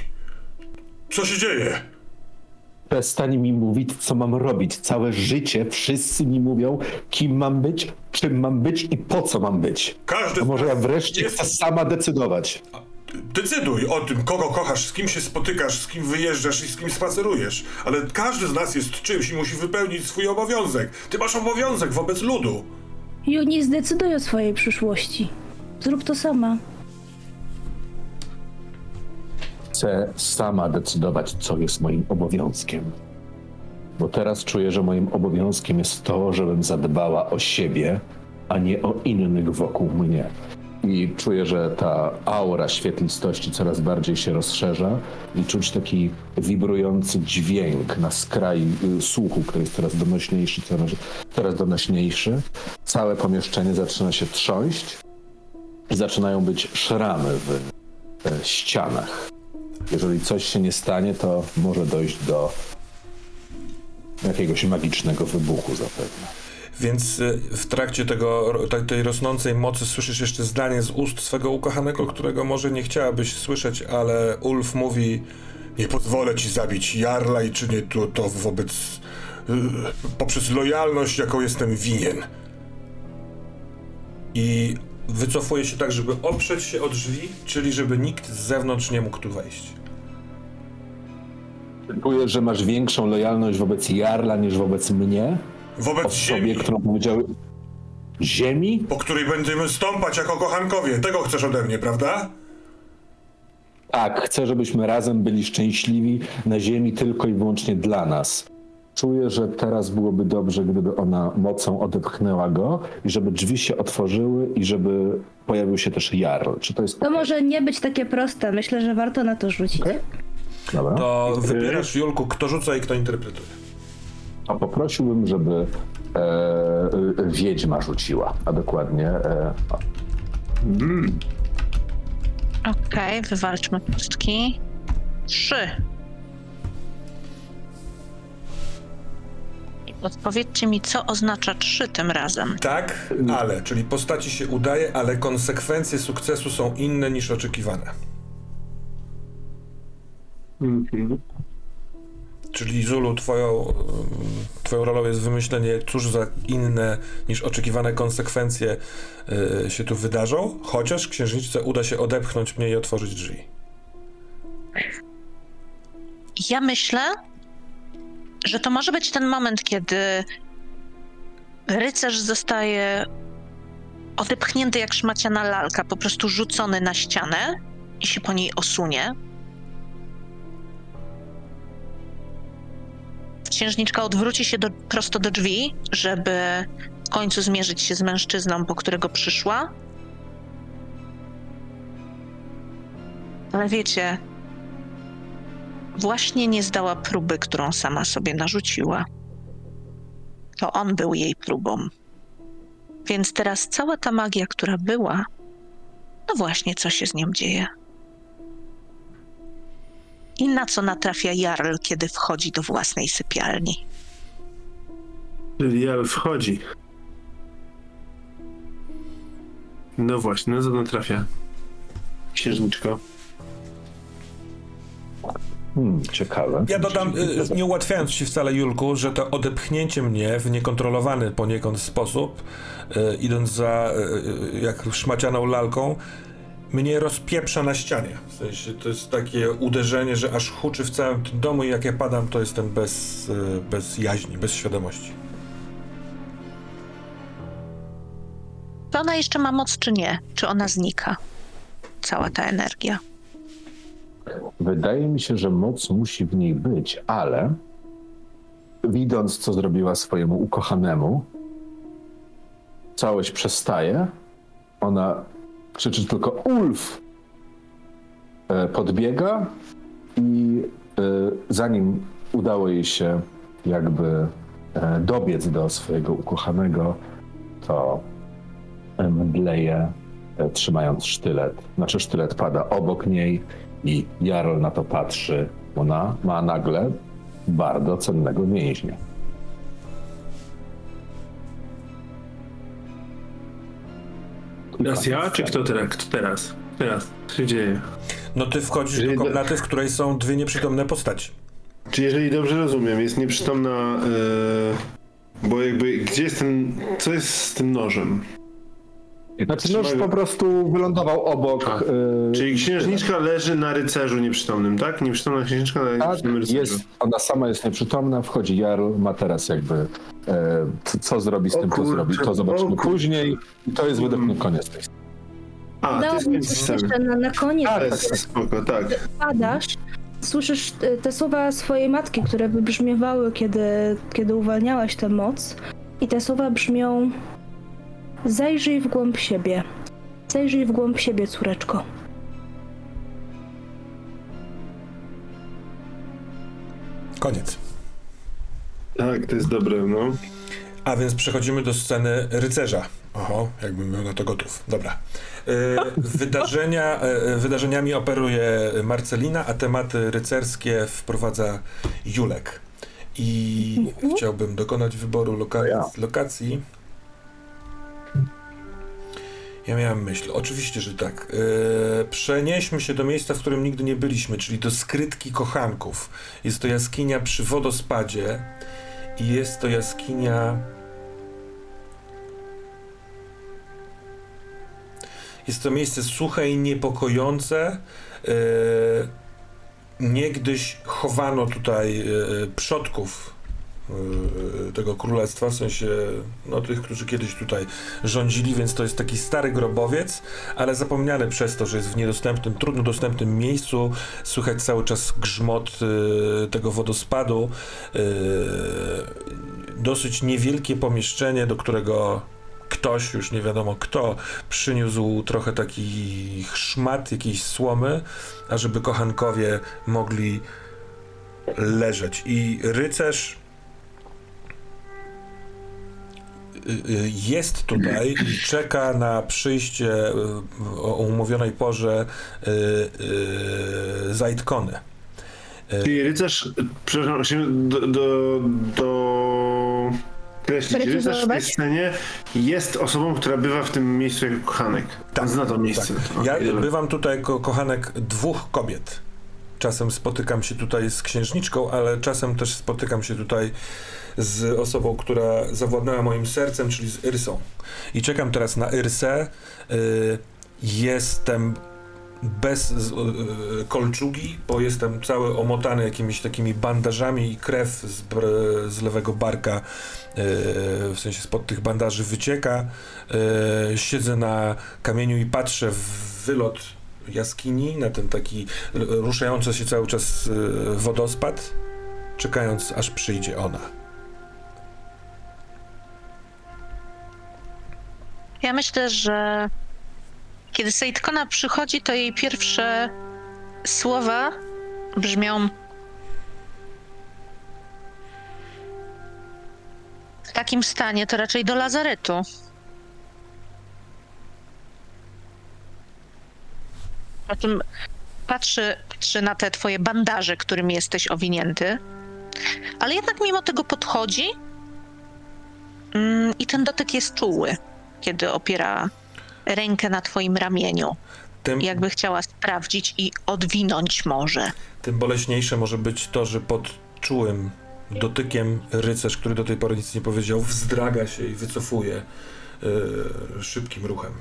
co się dzieje? Przestań mi mówić, co mam robić. Całe życie wszyscy mi mówią, kim mam być, czym mam być i po co mam być. Każdy To z może ja wreszcie jest- chcę sama decydować. Decyduj o tym, kogo kochasz, z kim się spotykasz, z kim wyjeżdżasz i z kim spacerujesz. Ale każdy z nas jest czymś i musi wypełnić swój obowiązek. Ty masz obowiązek wobec ludu. Juni zdecyduje o swojej przyszłości. Zrób to sama. Chcę sama decydować, co jest moim obowiązkiem. Bo teraz czuję, że moim obowiązkiem jest to, żebym zadbała o siebie, a nie o innych wokół mnie. I czuję, że ta aura świetlistości coraz bardziej się rozszerza i czuć taki wibrujący dźwięk na skraju y, słuchu, który jest coraz donośniejszy, coraz, coraz donośniejszy. Całe pomieszczenie zaczyna się trząść i zaczynają być szramy w e, ścianach. Jeżeli coś się nie stanie, to może dojść do jakiegoś magicznego wybuchu zapewne. Więc y, w trakcie tego, te- tej rosnącej mocy słyszysz jeszcze zdanie z ust swego ukochanego, którego może nie chciałabyś słyszeć, ale Ulf mówi nie pozwolę ci zabić Jarla i czynię to, to wobec y, poprzez lojalność, jaką jestem winien. I wycofuje się tak, żeby oprzeć się o drzwi, czyli żeby nikt z zewnątrz nie mógł tu wejść. Czuję, że masz większą lojalność wobec Jarla niż wobec mnie, Wobec osobie, ziemi, którą powiedziały ziemi? po której będziemy stąpać jako kochankowie. Tego chcesz ode mnie, prawda? Tak, chcę, żebyśmy razem byli szczęśliwi na ziemi tylko i wyłącznie dla nas. Czuję, że teraz byłoby dobrze, gdyby ona mocą odepchnęła go i żeby drzwi się otworzyły i żeby pojawił się też Jarl. Czy to jest To może nie być takie proste. Myślę, że warto na to rzucić. Okej. Dobra. To wybierasz, Julku, kto rzuca i kto interpretuje. A poprosiłbym, żeby e, wiedźma rzuciła, a dokładnie e, Okej, wywalczmy pustki. Trzy. I Odpowiedzcie mi, co oznacza trzy tym razem. Tak, ale, czyli postaci się udaje, ale konsekwencje sukcesu są inne niż oczekiwane. Czyli Zulu, twoją, twoją rolą jest wymyślenie, cóż za inne niż oczekiwane konsekwencje y, się tu wydarzą, chociaż księżniczce uda się odepchnąć mnie i otworzyć drzwi. Ja myślę, że to może być ten moment, kiedy rycerz zostaje odepchnięty jak szmaciana lalka, po prostu rzucony na ścianę i się po niej osunie. Księżniczka odwróci się do, prosto do drzwi, żeby w końcu zmierzyć się z mężczyzną, po którego przyszła. Ale wiecie, właśnie nie zdała próby, którą sama sobie narzuciła. To on był jej próbą. Więc teraz cała ta magia, która była, no właśnie, co się z nią dzieje. I na co natrafia Jarl, kiedy wchodzi do własnej sypialni. Czyli Jarl wchodzi. No właśnie, na co on trafia? Księżniczko. hmm, ciekawe. Ja dodam, y, nie ułatwiając ci wcale, Julku, że to odepchnięcie mnie w niekontrolowany poniekąd sposób, y, idąc za y, y, jak szmacianą lalką, mnie rozpieprza na ścianie. W sensie to jest takie uderzenie, że aż huczy w całym tym domu i jak ja padam, to jestem bez, y, bez jaźni, bez świadomości. Czy ona jeszcze ma moc, czy nie? Czy ona znika? Cała ta energia. Wydaje mi się, że moc musi w niej być, ale widząc, co zrobiła swojemu ukochanemu, całość przestaje. Ona krzyczy tylko Ulf! E, Podbiega i e, zanim udało jej się jakby e, dobiec do swojego ukochanego, to mdleje, trzymając sztylet. Znaczy sztylet pada obok niej i Jarol na to patrzy. Ona ma nagle bardzo cennego więźnia. Teraz ja, czy kto teraz? Kto teraz? Teraz. Co się dzieje? No ty wchodzisz Jeżeli do komnaty, w której są dwie nieprzytomne postaci. Czy jeżeli dobrze rozumiem, jest nieprzytomna, e, bo jakby, gdzie jest ten, co jest z tym nożem? Znaczy nóż po prostu wylądował obok. A, y, Czyli księżniczka leży na rycerzu nieprzytomnym, tak? Nieprzytomna księżniczka na Tak, nieprzytomnym rycerzu. jest, ona sama jest nieprzytomna, wchodzi Jarl, ma teraz jakby e, co zrobi z O tym, co kurczę, zrobi, to zobaczymy później. I to jest według mnie koniec tej A, to Dało jest mi jeszcze na, na koniec. To jest spoko, tak. Padasz, słyszysz e, te słowa swojej matki, które wybrzmiewały, kiedy, kiedy uwalniałaś tę moc. I te słowa brzmią: Zajrzyj w głąb siebie. Zajrzyj w głąb siebie, córeczko. Koniec. Tak, to jest dobre, no. A więc przechodzimy do sceny rycerza. Oho, jakbym był na to gotów. Dobra. E, wydarzenia, e, wydarzeniami operuje Marcelina, a tematy rycerskie wprowadza Julek. I chciałbym dokonać wyboru loka- lokacji. Ja miałem myśl, oczywiście, że tak. E, przenieśmy się do miejsca, w którym nigdy nie byliśmy, czyli do skrytki kochanków. Jest to jaskinia przy wodospadzie i jest to jaskinia. Jest to miejsce suche i niepokojące. E, niegdyś chowano tutaj e, przodków tego królestwa, w sensie no, tych, którzy kiedyś tutaj rządzili, więc to jest taki stary grobowiec, ale zapomniany przez to, że jest w niedostępnym, trudno dostępnym miejscu. Słychać cały czas grzmot e, tego wodospadu. E, dosyć niewielkie pomieszczenie, do którego ktoś, już nie wiadomo kto, przyniósł trochę takich szmat, jakiejś słomy, ażeby kochankowie mogli leżeć. I rycerz jest tutaj i czeka na przyjście y, o umówionej porze y, y, Zajtkony. Czyli rycerz, przepraszam, musimy do, do, do kreślić, rycerz w tej scenie jest osobą, która bywa w tym miejscu jako kochanek. Tak, Zna to miejsce. Tak. Ja dobra. bywam tutaj jako kochanek dwóch kobiet. Czasem spotykam się tutaj z księżniczką, ale czasem też spotykam się tutaj z osobą, która zawładnęła moim sercem, czyli z Irsą. I czekam teraz na Irsę. Y, jestem bez y, y, kolczugi, bo jestem cały omotany jakimiś takimi bandażami i krew z, z lewego barka, w sensie spod tych bandaży wycieka. Siedzę na kamieniu i patrzę w wylot jaskini, na ten taki ruszający się cały czas wodospad, czekając aż przyjdzie ona. Ja myślę, że kiedy Sejtkona przychodzi, to jej pierwsze słowa brzmią w takim stanie to raczej do lazaretu. Czym patrzy, patrzy na te twoje bandaże, którym jesteś owinięty, ale jednak mimo tego podchodzi mm, i ten dotyk jest czuły kiedy opiera rękę na twoim ramieniu, Tym, jakby chciała sprawdzić i odwinąć może. tym boleśniejsze może być to, że pod czułym dotykiem rycerz, który do tej pory nic nie powiedział, wzdraga się i wycofuje y, szybkim ruchem.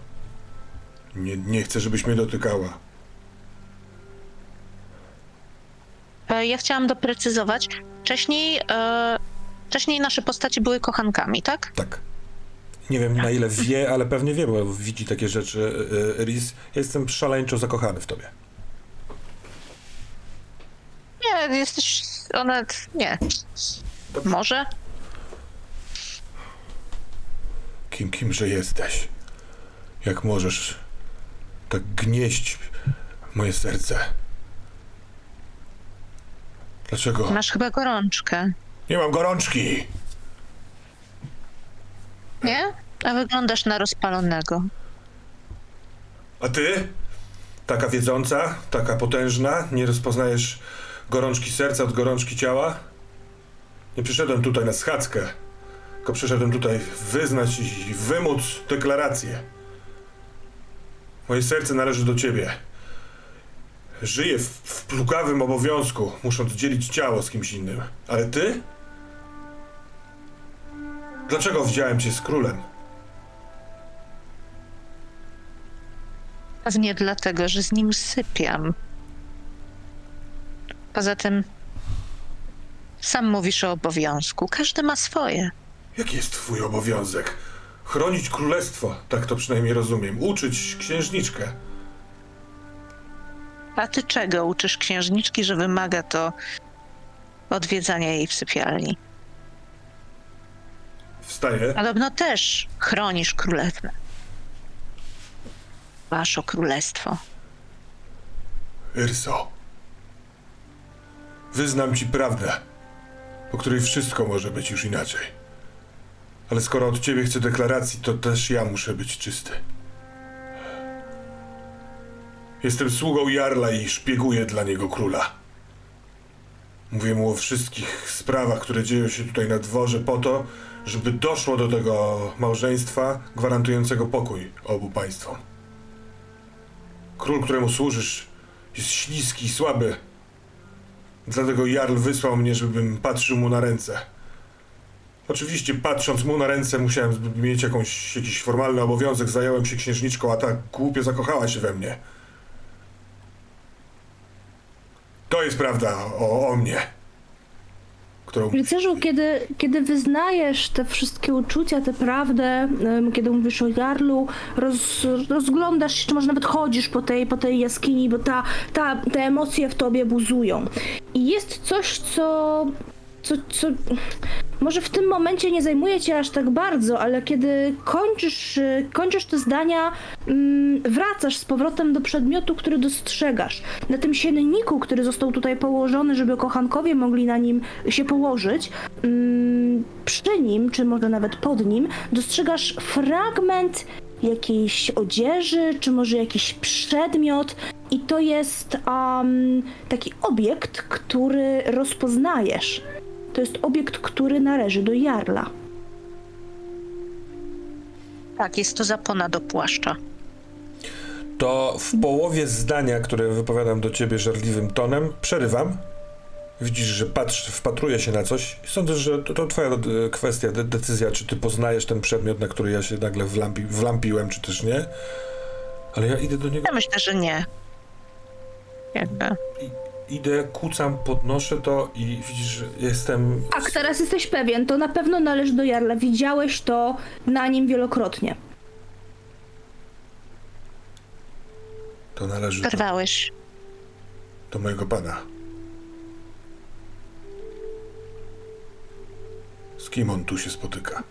Nie, nie chcę, żebyś mnie dotykała. E, Ja chciałam doprecyzować. Wcześniej, e, wcześniej nasze postacie były kochankami, tak? Tak. Nie wiem na ile wie, ale pewnie wie, bo widzi takie rzeczy y, Riz. Jestem szaleńczo zakochany w tobie. Nie, jesteś. Ona. Nie. Może? Kim, kimże jesteś? Jak możesz tak gnieść moje serce? Dlaczego? Masz chyba gorączkę. Nie mam gorączki! Nie? A wyglądasz na rozpalonego. A ty? Taka wiedząca, taka potężna, nie rozpoznajesz gorączki serca od gorączki ciała? Nie przyszedłem tutaj na schadzkę, tylko przyszedłem tutaj wyznać i wymóc deklarację. Moje serce należy do ciebie. Żyję w, w obowiązku, musząc dzielić ciało z kimś innym. Ale ty? Dlaczego widziałem cię z królem? Pewnie dlatego, że z nim sypiam. Poza tym. Sam mówisz o obowiązku. Każdy ma swoje. Jaki jest twój obowiązek? Chronić królestwo, tak to przynajmniej rozumiem. Uczyć księżniczkę. A ty czego uczysz księżniczki, że wymaga to odwiedzania jej w sypialni? Wstaję. Podobno też chronisz królewne. Wasze królestwo. Yrso. Wyznam ci prawdę, po której wszystko może być już inaczej. Ale skoro od ciebie chcę deklaracji, to też ja muszę być czysty. Jestem sługą Jarla i szpieguję dla niego króla. Mówię mu o wszystkich sprawach, które dzieją się tutaj na dworze po to, żeby doszło do tego małżeństwa gwarantującego pokój obu państwom. Król, któremu służysz, jest śliski i słaby. Dlatego Jarl wysłał mnie, żebym patrzył mu na ręce. Oczywiście, patrząc mu na ręce, musiałem mieć jakąś, jakiś formalny obowiązek. Zająłem się księżniczką, a ta głupio zakochała się we mnie. To jest prawda o, o mnie. Którą. Rycerzu, kiedy, kiedy wyznajesz te wszystkie uczucia, tę prawdę, kiedy mówisz o Jarlu, roz, rozglądasz się, czy może nawet chodzisz po tej, po tej jaskini, bo ta, ta, te emocje w tobie buzują. I jest coś, co, co, co może w tym momencie nie zajmuje cię aż tak bardzo, ale kiedy kończysz, y, kończysz te zdania, mm, wracasz z powrotem do przedmiotu, który dostrzegasz. Na tym sienniku, który został tutaj położony, żeby kochankowie mogli na nim się położyć, mm, przy nim, czy może nawet pod nim, dostrzegasz fragment jakiejś odzieży, czy może jakiś przedmiot. I to jest um, taki obiekt, który rozpoznajesz. To jest obiekt, który należy do Jarla. Tak, jest to zapona do płaszcza. To w połowie zdania, które wypowiadam do ciebie żarliwym tonem, przerywam. Widzisz, że patrz, wpatruje się na coś. Sądzę, że to, to twoja e, kwestia, de decyzja, czy ty poznajesz ten przedmiot, na który ja się nagle wlampi wlampiłem, czy też nie. Ale ja idę do niego, Ja myślę, że nie. Jakby. Idę, kucam, podnoszę to i widzisz, że jestem... Tak, teraz jesteś pewien, to na pewno należy do Jarla. Widziałeś to na nim wielokrotnie. To należy do, do mojego pana. Z kim on tu się spotyka?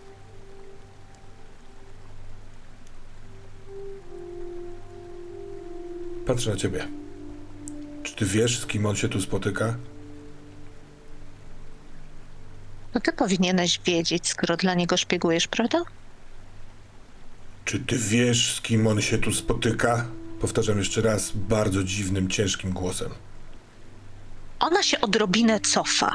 Patrzę na ciebie. Czy ty wiesz, z kim on się tu spotyka? No ty powinieneś wiedzieć, skoro dla niego szpiegujesz, prawda? Czy ty wiesz, z kim on się tu spotyka? Powtarzam jeszcze raz bardzo dziwnym, ciężkim głosem. Ona się odrobinę cofa.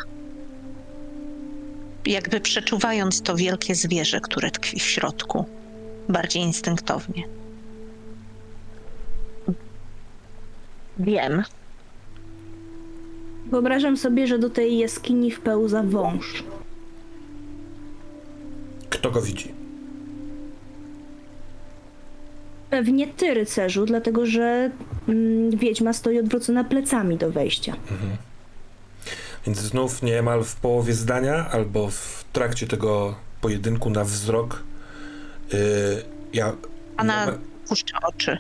Jakby przeczuwając to wielkie zwierzę, które tkwi w środku. Bardziej instynktownie. Wiem. Wyobrażam sobie, że do tej jaskini wpełza wąż. Kto go widzi? Pewnie ty, rycerzu, dlatego że mm, wiedźma stoi odwrócona plecami do wejścia. Więc znów niemal w połowie zdania albo w trakcie tego pojedynku na wzrok Yy, ja, Ona puszcza oczy.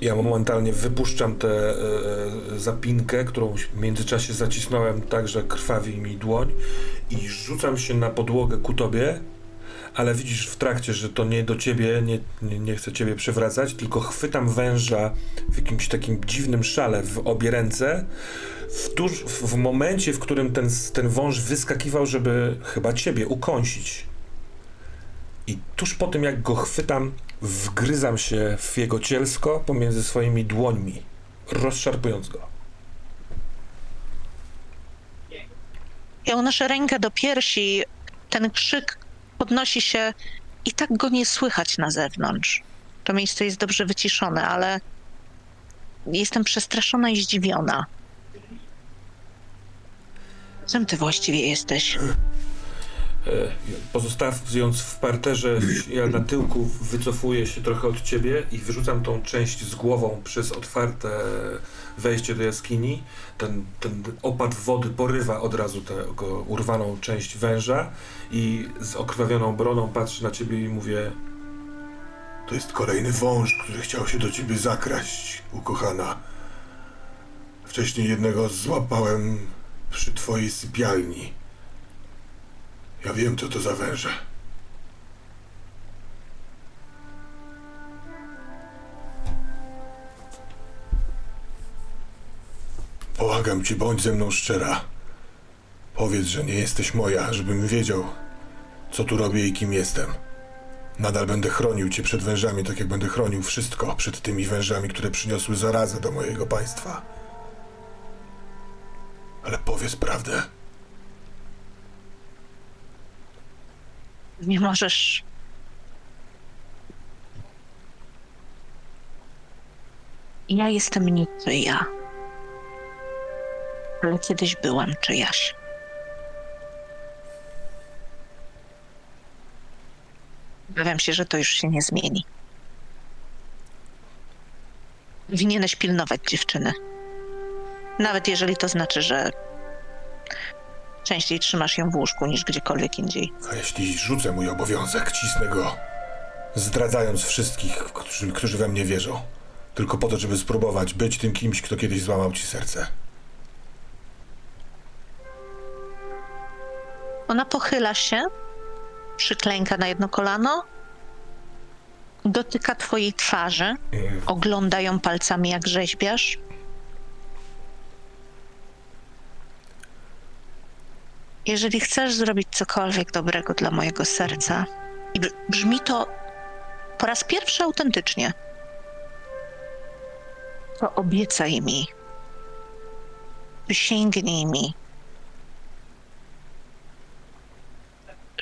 Ja momentalnie wypuszczam tę e, e, zapinkę, którą w międzyczasie zacisnąłem tak, że krwawi mi dłoń i rzucam się na podłogę ku tobie, ale widzisz w trakcie, że to nie do ciebie, nie, nie, nie chcę ciebie przewracać, tylko chwytam węża w jakimś takim dziwnym szale w obie ręce, w, tuż, w, w momencie, w którym ten, ten wąż wyskakiwał, żeby chyba ciebie ukąsić. I tuż po tym, jak go chwytam, wgryzam się w jego cielsko pomiędzy swoimi dłońmi, rozszarpując go. Ja unoszę rękę do piersi, ten krzyk podnosi się i tak go nie słychać na zewnątrz. To miejsce jest dobrze wyciszone, ale jestem przestraszona i zdziwiona. Czym ty właściwie jesteś? E, Pozostawiając w parterze, ja na tyłku wycofuję się trochę od ciebie i wyrzucam tą część z głową przez otwarte wejście do jaskini. Ten, ten opad wody porywa od razu tę urwaną część węża i z okrwawioną broną patrzę na ciebie i mówię To jest kolejny wąż, który chciał się do ciebie zakraść, ukochana. Wcześniej jednego złapałem przy twojej sypialni. Ja wiem, co to za węże. Błagam cię, bądź ze mną szczera. Powiedz, że nie jesteś moja, żebym wiedział, co tu robię i kim jestem. Nadal będę chronił cię przed wężami, tak jak będę chronił wszystko przed tymi wężami, które przyniosły zarazę do mojego państwa. Ale powiedz prawdę. Nie możesz. Ja jestem niczyja. Ale kiedyś byłam czyjaś. Obawiam się, że to już się nie zmieni. Powinieneś pilnować dziewczyny. Nawet jeżeli to znaczy, że częściej trzymasz ją w łóżku niż gdziekolwiek indziej. A jeśli rzucę mój obowiązek, cisnę go, zdradzając wszystkich, którzy, którzy we mnie wierzą. Tylko po to, żeby spróbować być tym kimś, kto kiedyś złamał ci serce. Ona pochyla się, przyklęka na jedno kolano, dotyka twojej twarzy, ogląda ją palcami jak rzeźbiarz. Jeżeli chcesz zrobić cokolwiek dobrego dla mojego serca, i br- brzmi to po raz pierwszy autentycznie, to obiecaj mi, przysięgnij mi,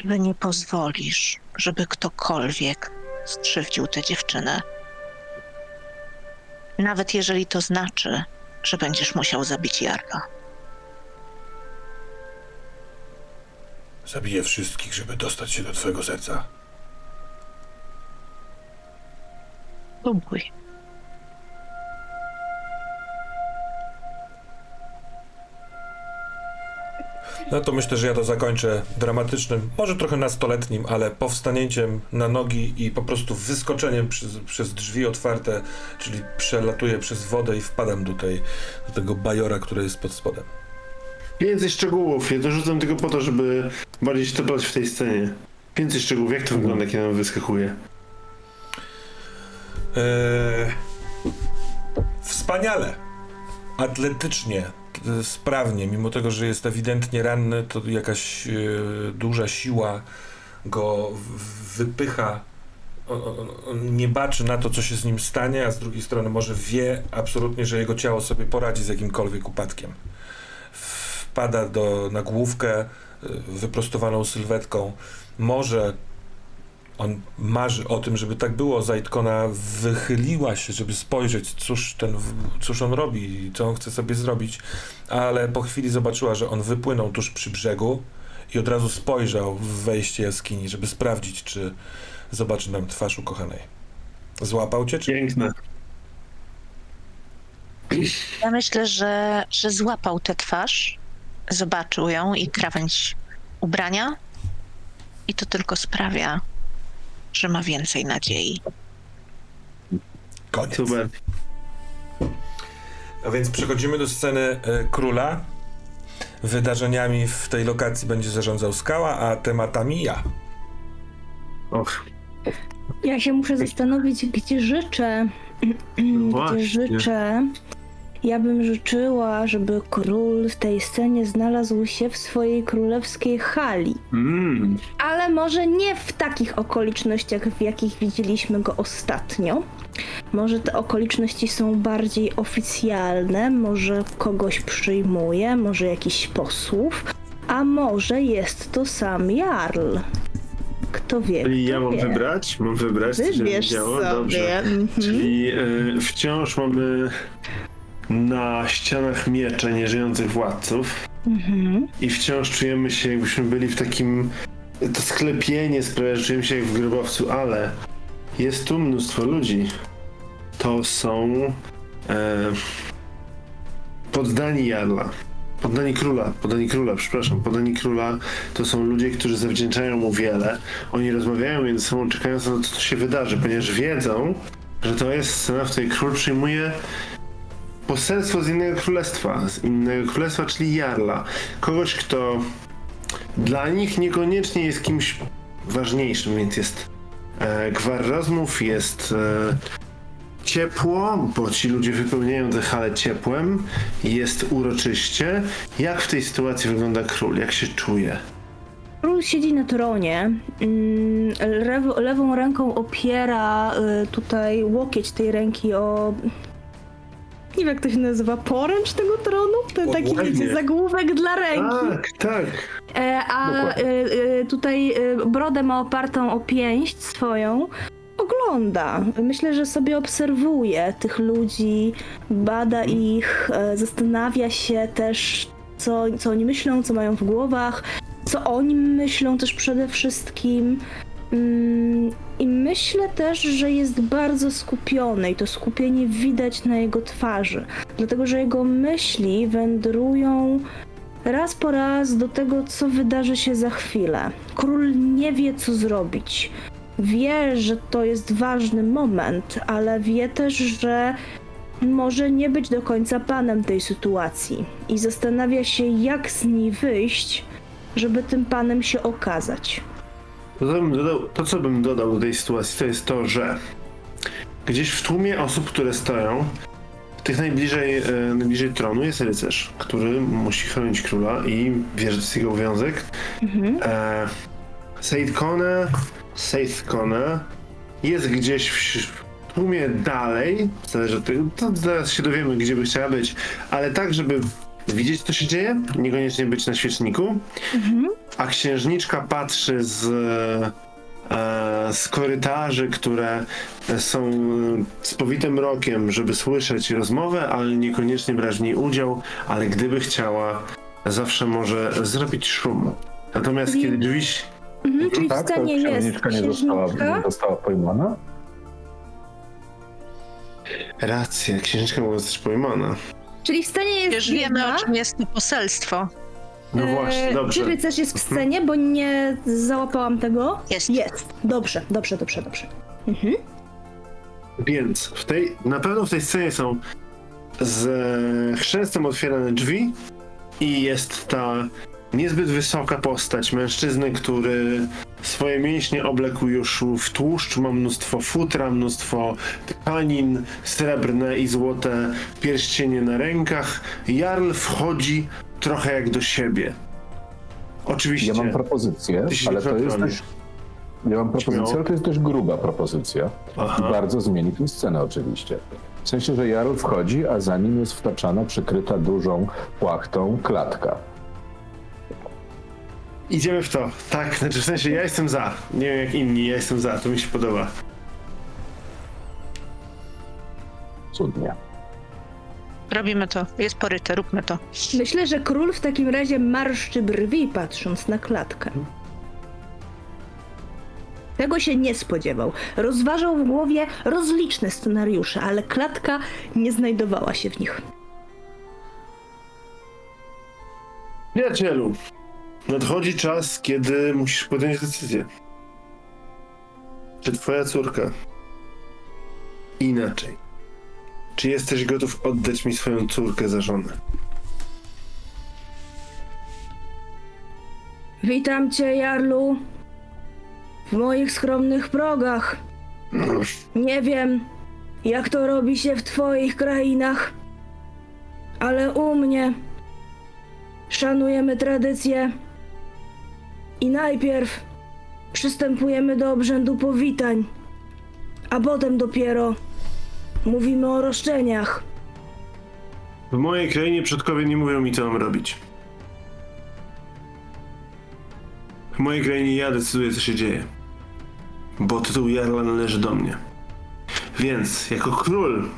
że nie pozwolisz, żeby ktokolwiek skrzywdził tę dziewczynę. Nawet jeżeli to znaczy, że będziesz musiał zabić Jarka. Zabiję wszystkich, żeby dostać się do twojego serca. Próbuj. No to myślę, że ja to zakończę dramatycznym, może trochę nastoletnim, ale powstanięciem na nogi i po prostu wyskoczeniem przez, przez drzwi otwarte, czyli przelatuję przez wodę i wpadam do, tej, do tego bajora, który jest pod spodem. Więcej szczegółów. Ja to rzucam tylko po to, żeby bardziej się w tej scenie. Więcej szczegółów. Jak to wygląda, kiedy on wyskakuje? Eee, wspaniale. Atletycznie, t- sprawnie, mimo tego, że jest ewidentnie ranny, to jakaś e, duża siła go wypycha. On, on nie baczy na to, co się z nim stanie, a z drugiej strony może wie absolutnie, że jego ciało sobie poradzi z jakimkolwiek upadkiem. Wpada do, na główkę e, wyprostowaną sylwetką. Może on marzy o tym, żeby tak było. Zajtkona wychyliła się, żeby spojrzeć, cóż, ten, cóż on robi, co on chce sobie zrobić, ale po chwili zobaczyła, że on wypłynął tuż przy brzegu i od razu spojrzał w wejście jaskini, żeby sprawdzić, czy zobaczy nam twarz ukochanej. Złapał cię, czy... Piękne. Ja myślę, że, że złapał tę twarz, zobaczył ją i krawędź ubrania i to tylko sprawia, że ma więcej nadziei. Koniec. Super. A więc przechodzimy do sceny e, króla. Wydarzeniami w tej lokacji będzie zarządzał skała, a tematami ja. Och, Ja się muszę zastanowić, gdzie życzę. gdzie właśnie. życzę. Ja bym życzyła, żeby król w tej scenie znalazł się w swojej królewskiej hali. mm. Ale może nie w takich okolicznościach, w jakich widzieliśmy go ostatnio. Może te okoliczności są bardziej oficjalne, może kogoś przyjmuje, może jakiś posłów, a może jest to sam Jarl. Kto wie? Czyli kto ja mam wie. wybrać? Mam wybrać, co się działo? Dobrze. Mhm. Czyli y, wciąż mamy na ścianach miecze nieżyjących władców Mhm. i wciąż czujemy się, jakbyśmy byli w takim... To sklepienie sprawia, że czujemy się jak w grobowcu, ale jest tu mnóstwo ludzi. To są e, poddani Jarla. Poddani króla, poddani króla, przepraszam, poddani króla to są ludzie, którzy zawdzięczają mu wiele. Oni rozmawiają między sobą, czekając na to, co się wydarzy, ponieważ wiedzą, że to jest scena, w której król przyjmuje poselstwo z innego królestwa, z innego królestwa, czyli Jarla. Kogoś, kto dla nich niekoniecznie jest kimś ważniejszym, więc jest e, gwar rozmów, jest e, ciepło, bo ci ludzie wypełniają tę halę ciepłem, jest uroczyście. Jak w tej sytuacji wygląda król? Jak się czuje? Król siedzi na tronie, mm, lewo, lewą ręką opiera y, tutaj łokieć tej ręki o... Nie wiem jak to się nazywa, poręcz tego tronu? Ten taki Ładnie. wiecie, zagłówek dla ręki. Tak, tak. E, a y, y, tutaj y, brodę ma opartą o pięść swoją. Ogląda. Myślę, że sobie obserwuje tych ludzi, bada ich, e, zastanawia się też, co, co oni myślą, co mają w głowach, co o nim myślą też przede wszystkim. Mm, I myślę też, że jest bardzo skupiony i to skupienie widać na jego twarzy, dlatego że jego myśli wędrują raz po raz do tego, co wydarzy się za chwilę. Król nie wie, co zrobić. Wie, że to jest ważny moment, ale wie też, że może nie być do końca panem tej sytuacji i zastanawia się, jak z niej wyjść, żeby tym panem się okazać. To, co bym dodał, to, co bym dodał do tej sytuacji, to jest to, że gdzieś w tłumie osób, które stoją, tych najbliżej, e, najbliżej tronu jest rycerz, który musi chronić króla i wie, że to jest jego obowiązek. Mhm. E, Seid Kone, Kone jest gdzieś w, w tłumie dalej, zależy od tego, to zaraz się dowiemy, gdzie by chciała być, ale tak, żeby widzieć, co się dzieje, niekoniecznie być na świeczniku, a księżniczka patrzy z, e, z korytarzy, które są spowite mrokiem, żeby słyszeć rozmowę, ale niekoniecznie brać w niej udział, ale gdyby chciała, zawsze może zrobić szum. Natomiast Czyli- kiedy drzwi... Mhm, czyli w tak, to scenie jest księżniczka nie została, księżniczka. nie została pojmana? Racja, księżniczka mogła zostać pojmana. Czyli w scenie jest Już wiemy, o czym jest to poselstwo. No E, właśnie, dobrze. Czy rycerz jest w scenie, bo nie załapałam tego? Jest. Jest. Dobrze, dobrze, dobrze, dobrze. Mhm. Więc w tej, na pewno w tej scenie są z chrzęstem otwierane drzwi i jest ta niezbyt wysoka postać mężczyzny, który swoje mięśnie oblekł już w tłuszcz, ma mnóstwo futra, mnóstwo tkanin, srebrne i złote pierścienie na rękach. Jarl wchodzi trochę jak do siebie. Oczywiście. Ja mam propozycję, ale to jest dość... Ja mam propozycję, ale to jest dość gruba propozycja. Aha. I bardzo zmieni tę scenę oczywiście. W sensie, że Jarl wchodzi, a za nim jest wtaczana, przykryta dużą płachtą klatka. Idziemy w to. Tak, znaczy w sensie ja jestem za. Nie wiem jak inni, ja jestem za, to mi się podoba. Cudnie. Robimy to. Jest poryte, róbmy to. Myślę, że król w takim razie marszczy brwi, patrząc na klatkę. Tego się nie spodziewał. Rozważał w głowie rozliczne scenariusze, ale klatka nie znajdowała się w nich. Przyjacielu, nadchodzi czas, kiedy musisz podjąć decyzję. Czy twoja córka? Inaczej. Czy jesteś gotów oddać mi swoją córkę za żonę? Witam cię, Jarlu. W moich skromnych progach. Nie wiem, jak to robi się w twoich krainach, ale u mnie szanujemy tradycje i najpierw przystępujemy do obrzędu powitań, a potem dopiero mówimy o roszczeniach. W mojej krainie przodkowie nie mówią mi, co mam robić. W mojej krainie ja decyduję, co się dzieje. Bo tytuł Jarla należy do mnie. Więc, jako król,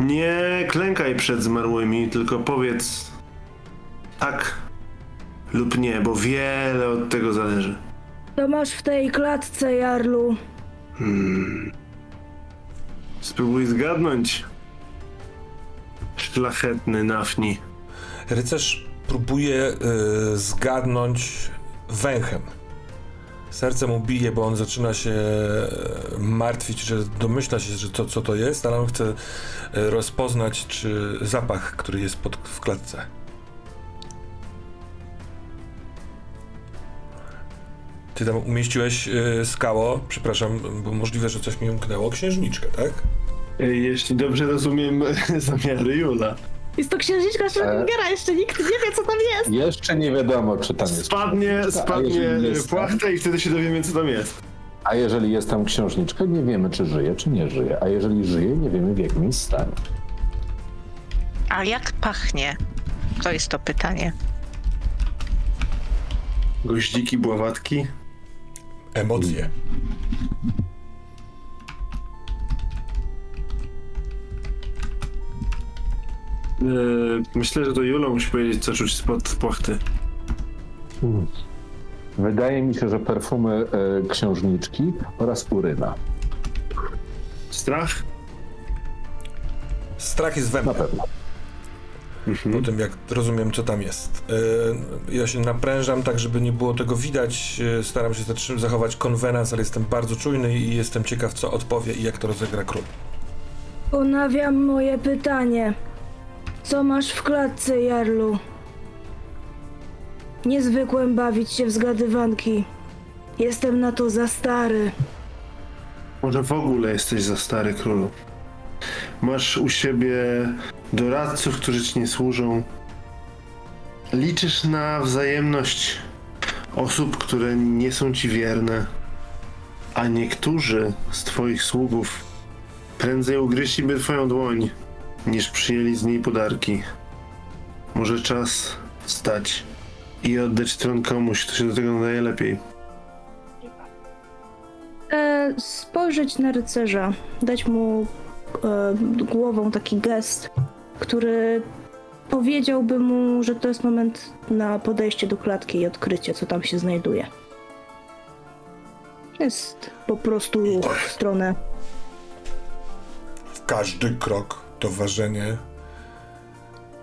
nie klękaj przed zmarłymi, tylko powiedz tak lub nie, bo wiele od tego zależy. To masz w tej klatce, Jarlu. Spróbuj zgadnąć. Szlachetny Nafni. Rycerz próbuje y, zgadnąć węchem. Serce mu bije, bo on zaczyna się e, martwić, że domyśla się, że to co to jest, ale on chce e, rozpoznać, czy zapach, który jest pod, w klatce. Ty tam umieściłeś y, skało, przepraszam, bo możliwe, że coś mi umknęło, księżniczkę, tak? Jeśli dobrze rozumiem zamiary Jula. Jest to księżniczka Schrödingera, jeszcze nikt nie wie, co tam jest. Jeszcze nie wiadomo, czy tam jest Spadnie, spadnie tam- płachta i wtedy się dowiemy, co tam jest. A jeżeli jest tam księżniczka, nie wiemy, czy żyje, czy nie żyje. A jeżeli żyje, nie wiemy, w jakim jest stanie. A jak pachnie? To jest to pytanie. Goździki, bławatki. Emocje. Yy, myślę, że to Jula musi powiedzieć, co czuć spod płachty. Wydaje mi się, że perfumy e, księżniczki oraz uryna. Strach? Strach jest we Na mnie. Pewno. po tym jak rozumiem, co tam jest. Yy, ja się naprężam tak, żeby nie było tego widać. Yy, staram się zachować konwenans, ale jestem bardzo czujny i jestem ciekaw, co odpowie i jak to rozegra król. Ponawiam moje pytanie. Co masz w klatce, Jarlu? Niezwykłem bawić się w zgadywanki. Jestem na to za stary. Może w ogóle jesteś za stary królu. Masz u siebie doradców, którzy ci nie służą. Liczysz na wzajemność osób, które nie są ci wierne. A niektórzy z twoich sługów prędzej ugryźliby twoją dłoń, niż przyjęli z niej podarki. Może czas wstać i oddać tron komuś, kto się do tego nadaje lepiej. E, spojrzeć na rycerza, dać mu głową taki gest, który powiedziałby mu, że to jest moment na podejście do klatki i odkrycie, co tam się znajduje. Jest po prostu w stronę. W każdy krok to ważenie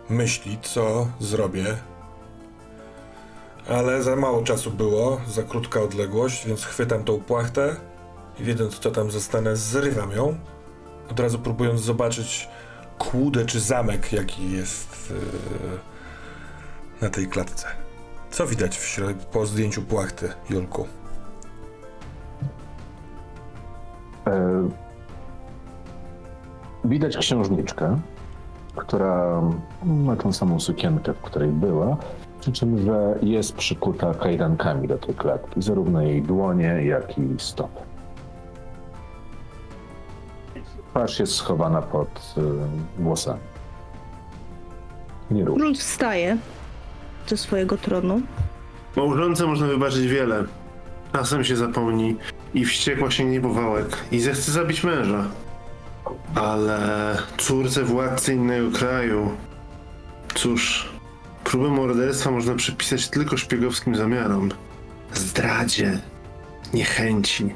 myśli, co zrobię. Ale za mało czasu było, za krótka odległość, więc chwytam tą płachtę i wiedząc, co tam zostanę, zrywam ją. Od razu próbując zobaczyć kłudę czy zamek, jaki jest yy, na tej klatce. Co widać w środ- po zdjęciu płachty, Julku? E, widać księżniczkę, która ma tą samą sukienkę, w której była, przy czym, że jest przykuta kajdankami do tej klatki, zarówno jej dłonie, jak i stopy. Twarz jest schowana pod y, włosami. Nie rusz. Król wstaje ze swojego tronu. Małżonce można wybaczyć wiele. Czasem się zapomni i wściekła sięgnie po wałek i zechce zabić męża. Ale córce władcy innego kraju... Cóż, próbę morderstwa można przypisać tylko szpiegowskim zamiarom. Zdradzie, niechęci,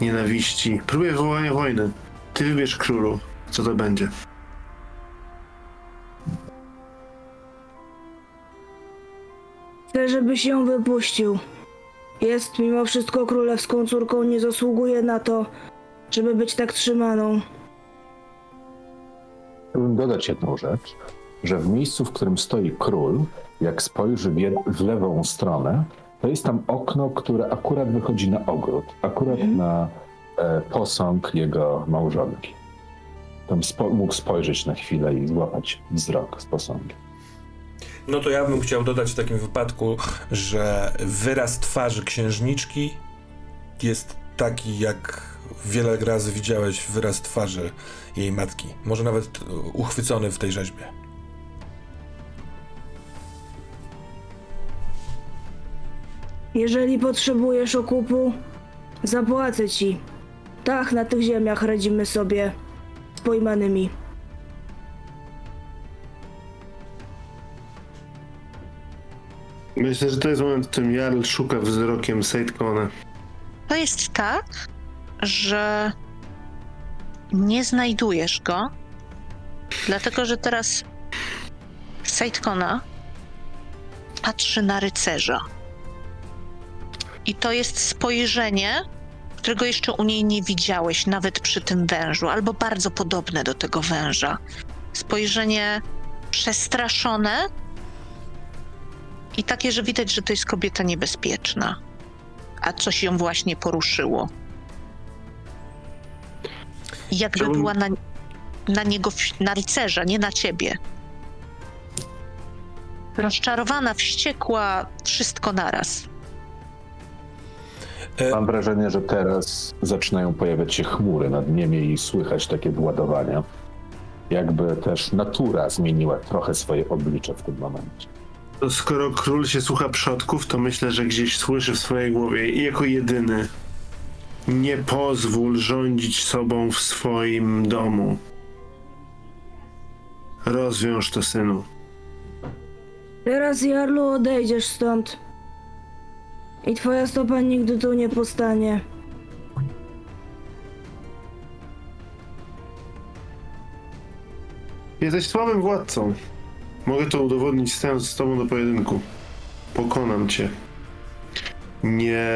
nienawiści, próbie wywołania wojny. Ty wybierz królu, co to będzie. Chcę, żebyś ją wypuścił. Jest mimo wszystko królewską córką, nie zasługuje na to, żeby być tak trzymaną. Chciałbym dodać jedną rzecz, że w miejscu, w którym stoi król, jak spojrzy w, jed- w lewą stronę, to jest tam okno, które akurat wychodzi na ogród, akurat na e, posąg jego małżonki. Tam spo- mógł spojrzeć na chwilę i złapać wzrok z posągiem. No to ja bym chciał dodać w takim wypadku, że wyraz twarzy księżniczki jest taki, jak wiele razy widziałeś wyraz twarzy jej matki. Może nawet e, uchwycony w tej rzeźbie. Jeżeli potrzebujesz okupu, zapłacę ci. Tak, na tych ziemiach radzimy sobie z pojmanymi. Myślę, że to jest moment, w którym Jarl szuka wzrokiem Sejtkona. To jest tak, że nie znajdujesz go, dlatego że teraz Sejtkona patrzy na rycerza. I to jest spojrzenie, którego jeszcze u niej nie widziałeś, nawet przy tym wężu, albo bardzo podobne do tego węża. Spojrzenie przestraszone i takie, że widać, że to jest kobieta niebezpieczna a coś ją właśnie poruszyło. Jakby Chciałbym- była na, na niego, na rycerza, nie na ciebie. Rozczarowana, wściekła, wszystko naraz. Mam wrażenie, że teraz zaczynają pojawiać się chmury nad nimi i słychać takie władowania. Jakby też natura zmieniła trochę swoje oblicze w tym momencie. To skoro król się słucha przodków, to myślę, że gdzieś słyszy w swojej głowie i jako jedyny nie pozwól rządzić sobą w swoim domu. Rozwiąż to, synu. Teraz, Jarlu, odejdziesz stąd. I twoja stopa nigdy tu nie postanie. Jesteś słabym władcą. Mogę to udowodnić stając z tobą do pojedynku. Pokonam cię. Nie.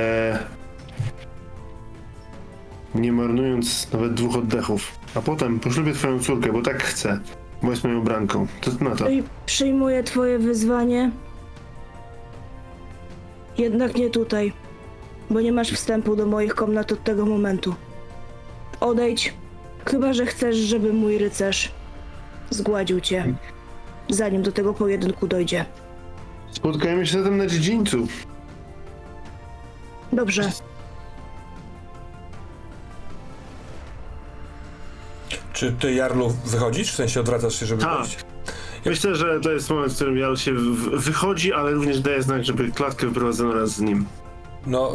Nie marnując nawet dwóch oddechów. A potem poślubię twoją córkę, bo tak chcę. Bo jest moją branką. To na to. Przyj- Przyjmuję twoje wyzwanie. Jednak nie tutaj, bo nie masz wstępu do moich komnat od tego momentu. Odejdź, chyba że chcesz, żeby mój rycerz zgładził cię, zanim do tego pojedynku dojdzie. Spotkajmy się zatem na dziedzińcu. Dobrze, Czy ty, Jarlu, wychodzisz? W sensie odwracasz się, żeby Tak. wyjść? Myślę, że to jest moment, w którym Jarl się wychodzi, ale również daje znak, żeby klatkę wyprowadzono raz z nim. No,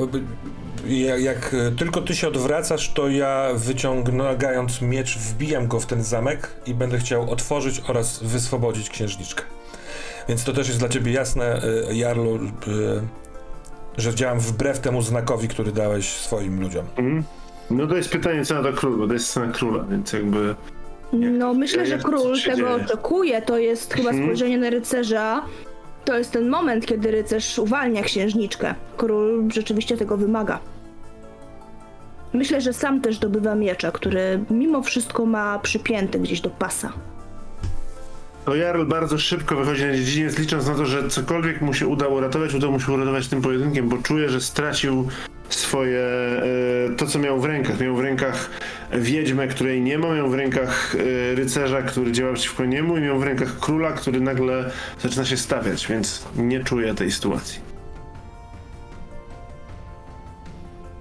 jak, jak y, tylko ty się odwracasz, to ja wyciągając miecz, wbijam go w ten zamek i będę chciał otworzyć oraz wyswobodzić księżniczkę. Więc to też jest dla ciebie jasne, y, Jarlu, y, że działam wbrew temu znakowi, który dałeś swoim ludziom. Mhm. No to jest pytanie, co na to król, bo to jest scena króla, więc jakby... no myślę, że król tego oczekuje, to jest chyba Mhm. spojrzenie na rycerza. To jest ten moment, kiedy rycerz uwalnia księżniczkę. Król rzeczywiście tego wymaga. Myślę, że sam też dobywa miecza, który mimo wszystko ma przypięty gdzieś do pasa. To Jarl bardzo szybko wychodzi na dziedziniec, licząc na to, że cokolwiek mu się uda uratować, uda mu się uratować tym pojedynkiem, bo czuje, że stracił swoje, e, to co miał w rękach. Miał w rękach wiedźmę, której nie ma, miał w rękach e, rycerza, który działał przeciwko niemu i miał w rękach króla, który nagle zaczyna się stawiać, więc nie czuje tej sytuacji.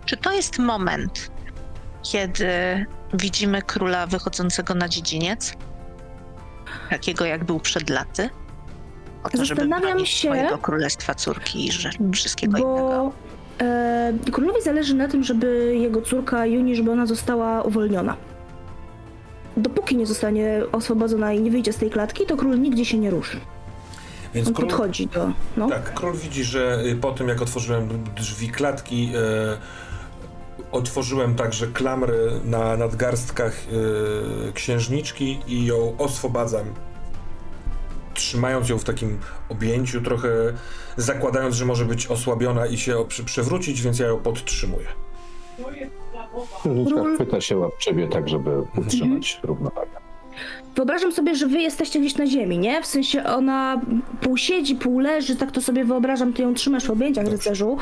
Czy to jest moment, kiedy widzimy króla wychodzącego na dziedziniec? Takiego, jak był przed laty? Po to, żeby Zastanawiam bronić się- swojego królestwa córki i wszystkiego innego. Bo e, królowi zależy na tym, żeby jego córka Juni, żeby ona została uwolniona. Dopóki nie zostanie oswobodzona i nie wyjdzie z tej klatki, to król nigdzie się nie ruszy. Więc On król, podchodzi do. No. tak, król widzi, że y, po tym jak otworzyłem drzwi klatki, y, otworzyłem także klamry na nadgarstkach y, księżniczki i ją oswobadzam trzymając ją w takim objęciu, trochę zakładając, że może być osłabiona i się przewrócić, więc ja ją podtrzymuję. Księżniczka chwyta się łapczywie tak, żeby utrzymać równowagę. Wyobrażam sobie, że wy jesteście gdzieś na ziemi, nie? W sensie ona pół siedzi, pół leży, tak to sobie wyobrażam, ty ją trzymasz w objęciach rycerzu.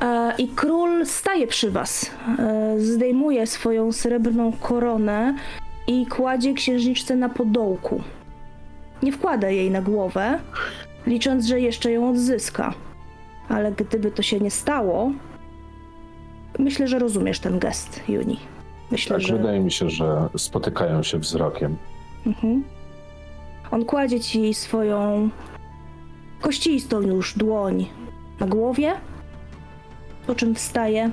E, I król staje przy was. E, zdejmuje swoją srebrną koronę i kładzie księżniczce na podołku. Nie wkłada jej na głowę, licząc, że jeszcze ją odzyska. Ale gdyby to się nie stało, myślę, że rozumiesz ten gest, Juni. Myślę, Tak, że... wydaje mi się, że spotykają się wzrokiem. Mhm. On kładzie ci swoją kościstą już dłoń na głowie, po czym wstaje,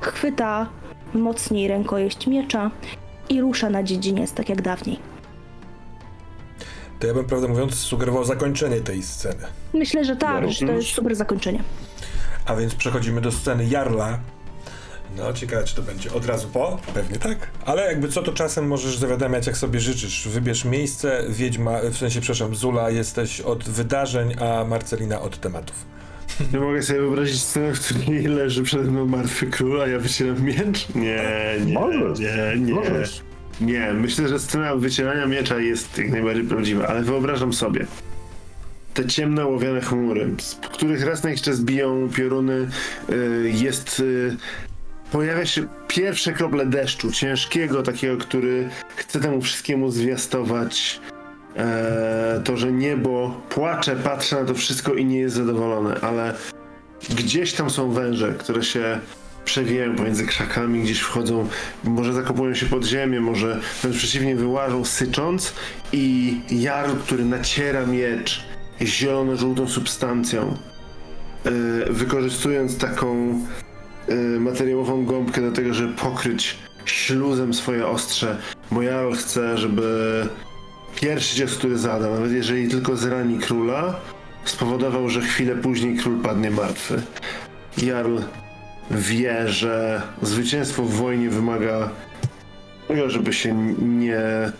chwyta mocniej rękojeść miecza i rusza na dziedziniec, tak jak dawniej. To ja bym, prawdę mówiąc, sugerował zakończenie tej sceny. Myślę, że tak, że to jest super zakończenie. A więc przechodzimy do sceny Jarla. No, ciekawe, czy to będzie od razu po? Pewnie tak. Ale jakby co, to czasem możesz zawiadamiać, jak sobie życzysz. Wybierz miejsce, Wiedźma, w sensie, przepraszam, Zula, jesteś od wydarzeń, a Marcelina od tematów. Nie mogę sobie wyobrazić scenę, w której leży przede mną martwy król, a ja wycieram miecz? Nie, nie, Możesz. nie, nie. Możesz. Nie, myślę, że scena wycierania miecza jest jak najbardziej prawdziwa, ale wyobrażam sobie te ciemne łowiane chmury, z których raz na jakiś czas biją pioruny, y, jest... y, Pojawia się pierwsze krople deszczu, ciężkiego, takiego, który chce temu wszystkiemu zwiastować e, to, że niebo płacze, patrzy na to wszystko i nie jest zadowolone, ale gdzieś tam są węże, które się przewijają pomiędzy krzakami, gdzieś wchodzą, może zakopują się pod ziemię, może wręcz przeciwnie wyłażą sycząc i Jarl, który naciera miecz zielono-żółtą substancją, e, wykorzystując taką e, materiałową gąbkę do tego, żeby pokryć śluzem swoje ostrze, bo Jarl chce, żeby pierwszy cios, który zada, nawet jeżeli tylko zrani króla, spowodował, że chwilę później król padnie martwy. Jarl wie, że zwycięstwo w wojnie wymaga tego, żeby się nie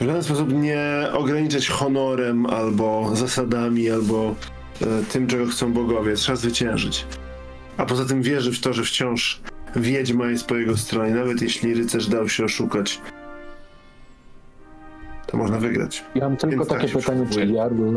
w żaden sposób nie ograniczać honorem albo zasadami, albo e, tym, czego chcą bogowie. Trzeba zwyciężyć. A poza tym wierzy w to, że wciąż wiedźma jest po jego stronie, nawet jeśli rycerz dał się oszukać. To można wygrać. Ja mam tylko Więc tak takie się pytanie, czy. Jarl...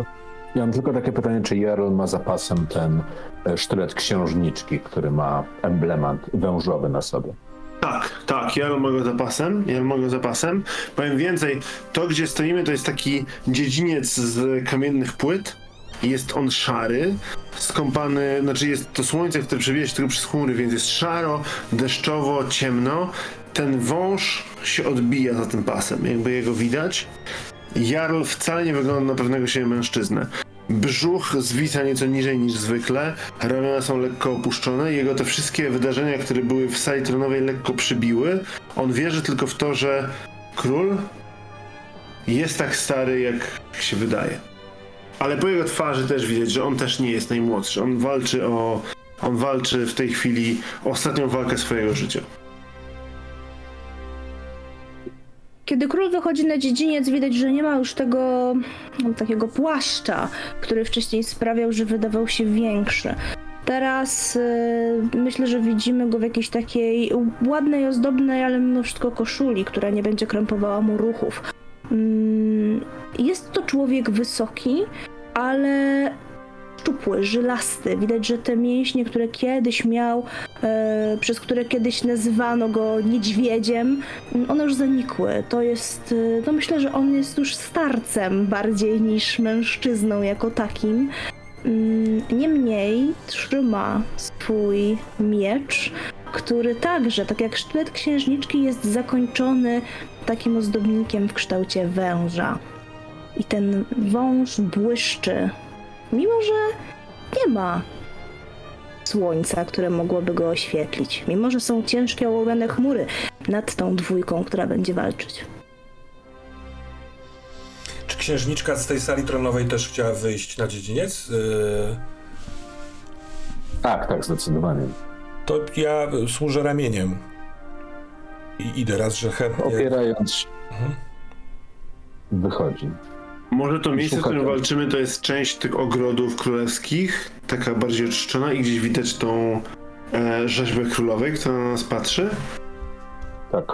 Ja mam tylko takie pytanie, czy Jarl ma zapasem ten e, sztylet księżniczki, który ma emblemat wężowy na sobie. Tak, tak, ja mam go zapasem, ja mam go zapasem. Powiem więcej, to gdzie stoimy to jest taki dziedziniec z kamiennych płyt. Jest on szary, skąpany, znaczy jest to słońce, które przebija się tylko przez chmury, więc jest szaro, deszczowo, ciemno. Ten wąż się odbija za tym pasem, jakby jego widać. Jarl wcale nie wygląda na pewnego siebie mężczyznę. Brzuch zwisa nieco niżej niż zwykle, ramiona są lekko opuszczone. Jego te wszystkie wydarzenia, które były w sali tronowej, lekko przybiły. On wierzy tylko w to, że król jest tak stary, jak się wydaje. Ale po jego twarzy też widać, że on też nie jest najmłodszy. On walczy o. On walczy w tej chwili ostatnią walkę swojego życia. Kiedy król wychodzi na dziedziniec, widać, że nie ma już tego no, takiego płaszcza, który wcześniej sprawiał, że wydawał się większy. Teraz y, myślę, że widzimy go w jakiejś takiej ładnej, ozdobnej, ale mimo wszystko koszuli, która nie będzie krępowała mu ruchów. Mm, jest to człowiek wysoki, ale szczupły, żylasty. Widać, że te mięśnie, które kiedyś miał, e, przez które kiedyś nazywano go niedźwiedziem, m, one już zanikły. To jest, e, no myślę, że on jest już starcem bardziej niż mężczyzną jako takim. Mm, Niemniej trzyma swój miecz, który także, tak jak sztylet księżniczki, jest zakończony takim ozdobnikiem w kształcie węża. I ten wąż błyszczy, mimo że nie ma słońca, które mogłoby go oświetlić, mimo że są ciężkie ołowiane chmury nad tą dwójką, która będzie walczyć. Czy księżniczka z tej sali tronowej też chciała wyjść na dziedziniec? Yy, Tak, tak, zdecydowanie. to ja służę ramieniem. I idę raz, że chętnie. Opierając się, Mhm. wychodzi. Może to miejsce, w którym tego. walczymy, to jest część tych ogrodów królewskich, taka bardziej oczyszczona i gdzieś widać tą e, rzeźbę królowej, która na nas patrzy? Tak.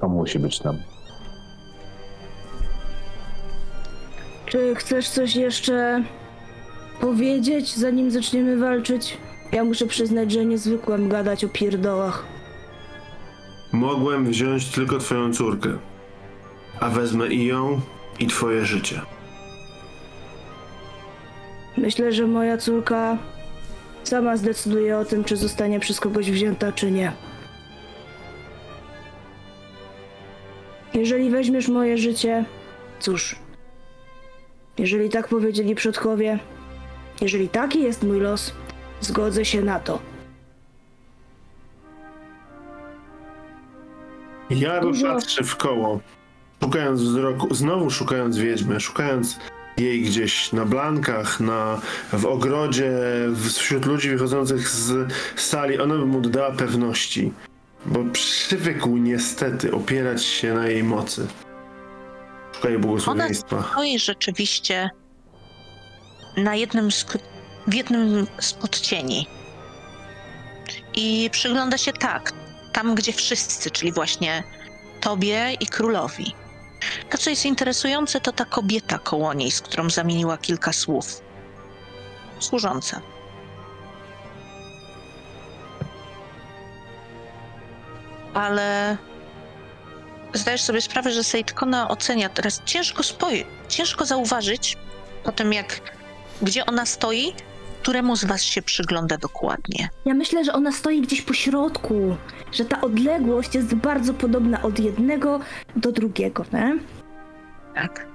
To musi być tam. Czy chcesz coś jeszcze powiedzieć, zanim zaczniemy walczyć? Ja muszę przyznać, że nie zwykłem gadać o pierdołach. Mogłem wziąć tylko twoją córkę, a wezmę i ją, i twoje życie. Myślę, że moja córka sama zdecyduje o tym, czy zostanie przez kogoś wzięta, czy nie. Jeżeli weźmiesz moje życie, cóż. Jeżeli tak powiedzieli przodkowie, jeżeli taki jest mój los, zgodzę się na to. Ja Dużo- patrzę w koło, szukając wzroku, znowu szukając wiedźmy, szukając jej gdzieś na blankach, na, w ogrodzie, wśród ludzi wychodzących z sali. Ona by mu dodała pewności, bo przywykł niestety opierać się na jej mocy. Szukaj błogosławieństwa. Stoi rzeczywiście na jednym z, w jednym z odcieni. I przygląda się tak, tam gdzie wszyscy, czyli właśnie tobie i królowi. To, co jest interesujące, to ta kobieta koło niej, z którą zamieniła kilka słów. Służąca. Ale zdajesz sobie sprawę, że Sejtkona ocenia teraz ciężko spoj- ciężko zauważyć po tym, jak gdzie ona stoi, któremu z was się przygląda dokładnie. Ja myślę, że ona stoi gdzieś po środku, że ta odległość jest bardzo podobna od jednego do drugiego, nie? Tak.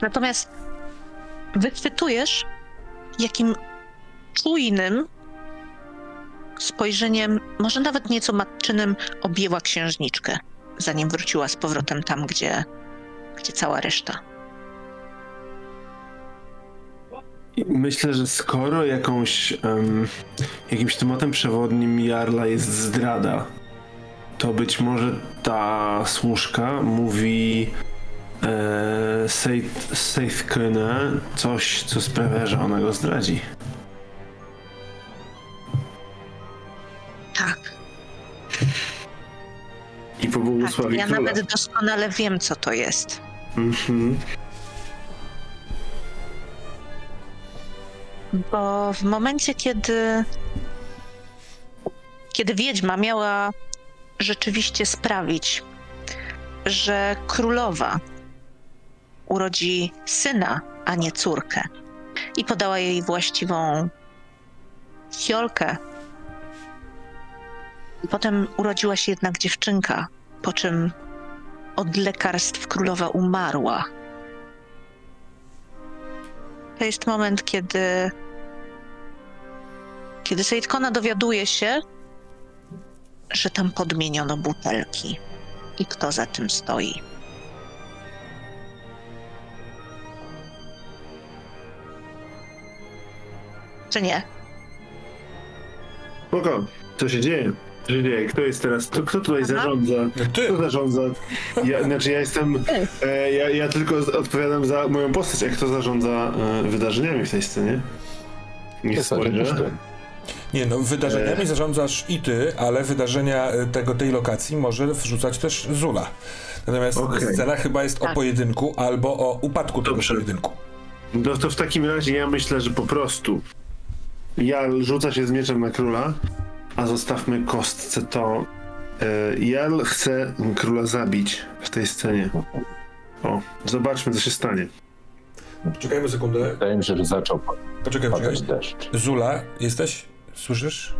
Natomiast wychwytujesz, jakim czujnym spojrzeniem, może nawet nieco matczynym, objęła księżniczkę, zanim wróciła z powrotem tam, gdzie, gdzie cała reszta. Myślę, że skoro jakąś, em, jakimś tematem przewodnim Jarla jest zdrada, to być może ta służka mówi e, coś, co sprawia, że ona go zdradzi. Tak, I tak. pobłogosławi Ja króla. nawet doskonale wiem, co to jest. Mhm. Bo w momencie, kiedy, kiedy wiedźma miała rzeczywiście sprawić, że królowa urodzi syna, a nie córkę, i podała jej właściwą fiolkę, potem urodziła się jednak dziewczynka, po czym od lekarstw królowa umarła. To jest moment, kiedy kiedy Sejtkona dowiaduje się, że tam podmieniono butelki i kto za tym stoi. Czy nie? Spoko, co się dzieje? Co się dzieje? Kto jest teraz, kto, kto tutaj Aha. zarządza? Ty! Kto zarządza? Ja, znaczy ja jestem, e, ja, ja tylko z- odpowiadam za moją postać, a kto zarządza e, wydarzeniami w tej scenie? Nie W zasadzie też spojrzę. Nie no, wydarzeniami zarządzasz i ty, ale wydarzenia y, tego, tej lokacji może wrzucać też Zula. Natomiast Okej. scena chyba jest o Tak. pojedynku albo o upadku tego Dobrze. pojedynku. No to w takim razie ja myślę, że po prostu Jarl rzuca się z mieczem na króla, a zostawmy kostce to. E, Jarl chce króla zabić w tej scenie. O, zobaczmy co się stanie. Czekajmy sekundę. Wydaje mi się, że zaczął Poczekaj, poczekaj. deszcz. Zula, jesteś? Słyszysz?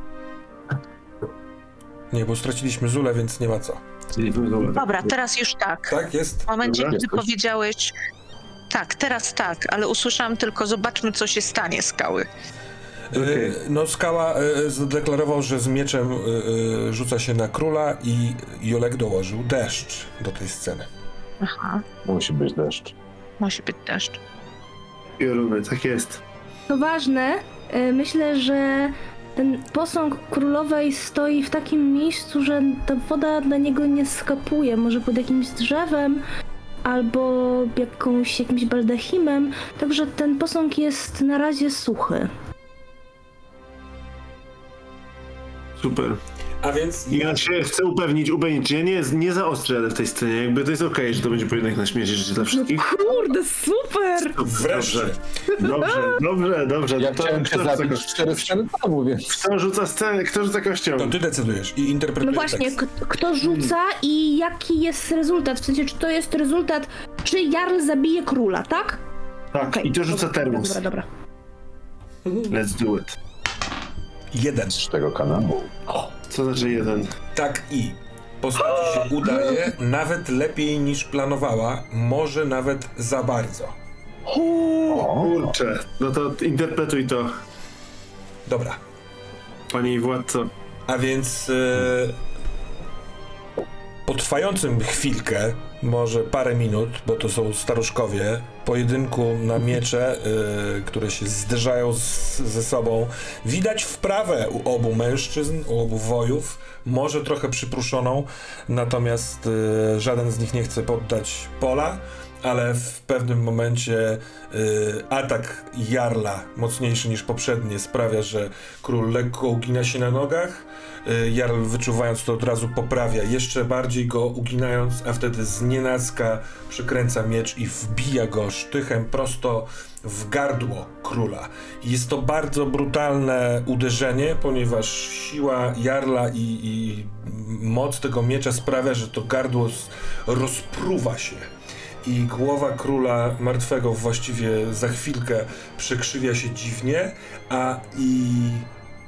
Nie, bo straciliśmy Zulę, więc nie ma co. Dobra, teraz już tak. Tak, jest? W momencie, Dobra. kiedy powiedziałeś. Tak, teraz tak, ale usłyszałam tylko zobaczmy, co się stanie, skały. Y, No, Skała y, zadeklarował, że z mieczem y, y, rzuca się na króla i Jolek dołożył deszcz do tej sceny. Aha, Musi być deszcz. musi być deszcz. Pioruny, tak jest. To ważne, myślę, że ten posąg królowej stoi w takim miejscu, że ta woda na niego nie skapuje. Może pod jakimś drzewem albo jakąś, jakimś baldachimem. Także ten posąg jest na razie suchy. Super. A więc Ja się chcę upewnić, upewnić, czy ja nie, nie zaostrzę w tej scenie, jakby to jest okej, że to będzie pojedynek na śmierć życie dla wszystkich. Kurde, super! wreszcie. Dobrze, dobrze, dobrze. Ja to chciałem rzuca zabić cztery więc... Kto rzuca scenę, kto rzuca kością? To ty decydujesz i interpretujesz No właśnie, kto rzuca i jaki jest rezultat? W sensie, czy to jest rezultat, czy Jarl zabije króla, tak? Tak, Okej, i to rzuca termus. Dobra, dobra. Let's do it. Jeden. Z tego kanału. Co znaczy jeden? Tak i. Postaci się udaje nawet lepiej niż planowała, może nawet za bardzo. Kurczę, no to interpretuj to, Dobra, panie i władco. a więc po trwającym chwilkę, może parę minut, bo to są staruszkowie, pojedynku na miecze, e, które się zderzają z, ze sobą, widać wprawę u obu mężczyzn, u obu wojów, może trochę przypruszoną, natomiast e, żaden z nich nie chce poddać pola. Ale w pewnym momencie y, atak Jarla, mocniejszy niż poprzednie, sprawia, że król lekko ugina się na nogach. Y, Jarl, wyczuwając to, od razu poprawia, jeszcze bardziej go uginając, a wtedy z nienacka przykręca miecz i wbija go sztychem prosto w gardło króla. Jest to bardzo brutalne uderzenie, ponieważ siła Jarla i, i moc tego miecza sprawia, że to gardło rozpruwa się i głowa króla martwego właściwie za chwilkę przekrzywia się dziwnie, a i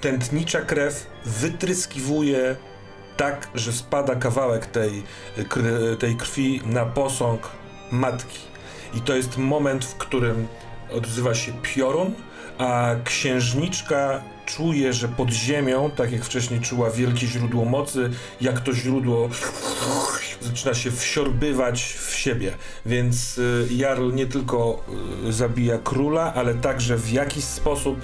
tętnicza krew wytryskiwuje tak, że spada kawałek tej, tej krwi na posąg matki. I to jest moment, w którym odzywa się piorun, a księżniczka czuje, że pod ziemią, tak jak wcześniej czuła wielkie źródło mocy, jak to źródło zaczyna się wsiorbywać w siebie. Więc y, Jarl nie tylko y, zabija króla, ale także w jakiś sposób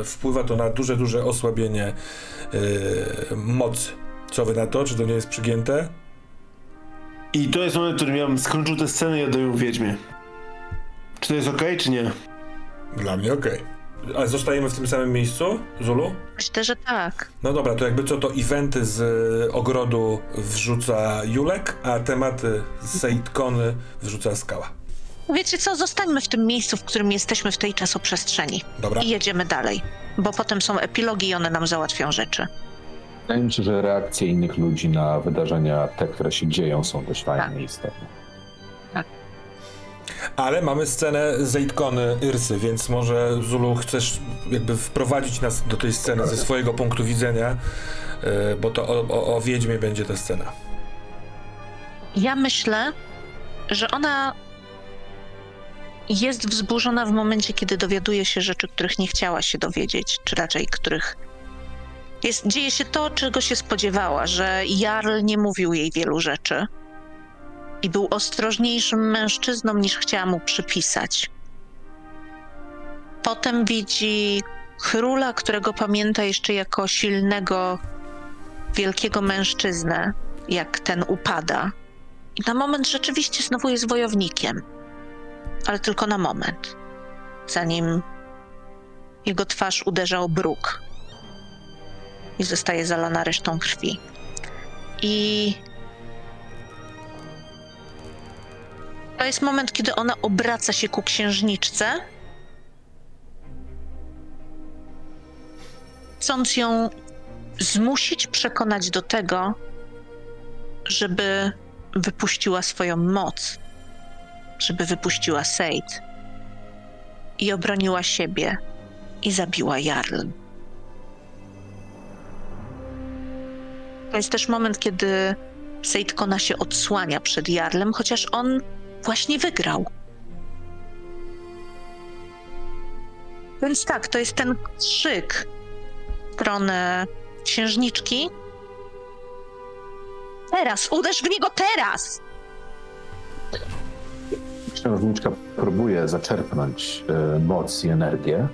y, wpływa to na duże, duże osłabienie mocy. Co wy na to? Czy to nie jest przygięte? I to jest moment, w którym ja bym skończył tę scenę i oddaję wiedźmie. Czy to jest okej, czy nie? Dla mnie okej. A zostajemy w tym samym miejscu, Zulu? Myślę, że tak. No dobra, to jakby co to eventy z y, ogrodu wrzuca Julek, a tematy z Sejtkony wrzuca Skała. Wiecie co, zostańmy w tym miejscu, w którym jesteśmy w tej czasoprzestrzeni. Dobra? I jedziemy dalej. Bo potem są epilogi i one nam załatwią rzeczy. Wydaje mi się, że reakcje innych ludzi na wydarzenia, te, które się dzieją, są dość fajne i istotne. Ale mamy scenę Zejtkony Irsy, więc może Zulu chcesz jakby wprowadzić nas do tej sceny ze swojego punktu widzenia, y, bo to o, o, o Wiedźmie będzie ta scena. Ja myślę, że ona jest wzburzona w momencie, kiedy dowiaduje się rzeczy, których nie chciała się dowiedzieć, czy raczej których. Jest, dzieje się to, czego się spodziewała, że Jarl nie mówił jej wielu rzeczy i był ostrożniejszym mężczyzną niż chciała mu przypisać. Potem widzi króla, którego pamięta jeszcze jako silnego, wielkiego mężczyznę, jak ten upada. I na moment rzeczywiście znowu jest wojownikiem. Ale tylko na moment. Zanim jego twarz uderza o bruk i zostaje zalana resztą krwi. I to jest moment, kiedy ona obraca się ku księżniczce, chcąc ją zmusić, przekonać do tego, żeby wypuściła swoją moc, żeby wypuściła Seid i obroniła siebie i zabiła Jarl. To jest też moment, kiedy Seid Kona się odsłania przed Jarlem, chociaż on właśnie wygrał. Więc tak, to jest ten krzyk w stronę księżniczki, Teraz, uderz w niego teraz! Księżniczka próbuje zaczerpnąć e, moc i energię,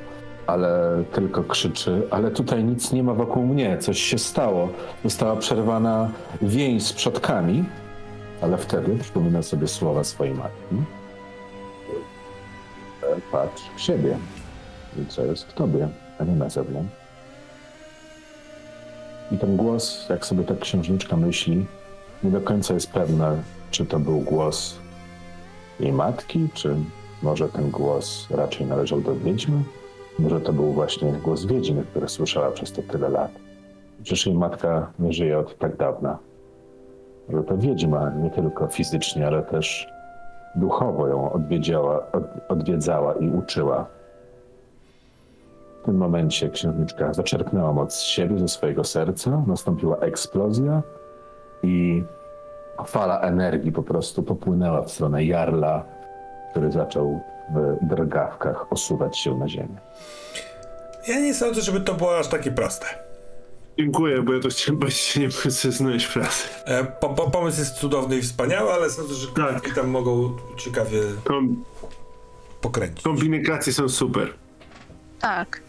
ale tylko krzyczy, ale tutaj nic nie ma wokół mnie, coś się stało. Została przerwana więź z przodkami, ale wtedy przypomina sobie słowa swojej matki. E, Patrz w siebie i co jest w tobie, a nie na zewnątrz. I ten głos, jak sobie ta księżniczka myśli, nie do końca jest pewna, czy to był głos jej matki, czy może ten głos raczej należał do wiedźmy? Może to był właśnie głos wiedźmy, który słyszała przez te tyle lat. Przecież jej matka nie żyje od tak dawna. Może to wiedźma nie tylko fizycznie, ale też duchowo ją odwiedziała, od, odwiedzała i uczyła. W tym momencie księżniczka zaczerpnęła moc z siebie, ze swojego serca, nastąpiła eksplozja i fala energii po prostu popłynęła w stronę Jarla, który zaczął w drgawkach osuwać się na ziemię. Ja nie sądzę, żeby to było aż takie proste. Dziękuję, bo ja to chciałem powiedzieć, nie precyznujesz frazy. E, po, po, pomysł jest cudowny i wspaniały, ale sądzę, że Tak. tam mogą ciekawie Kom- pokręcić. kombinykacje są super. Tak,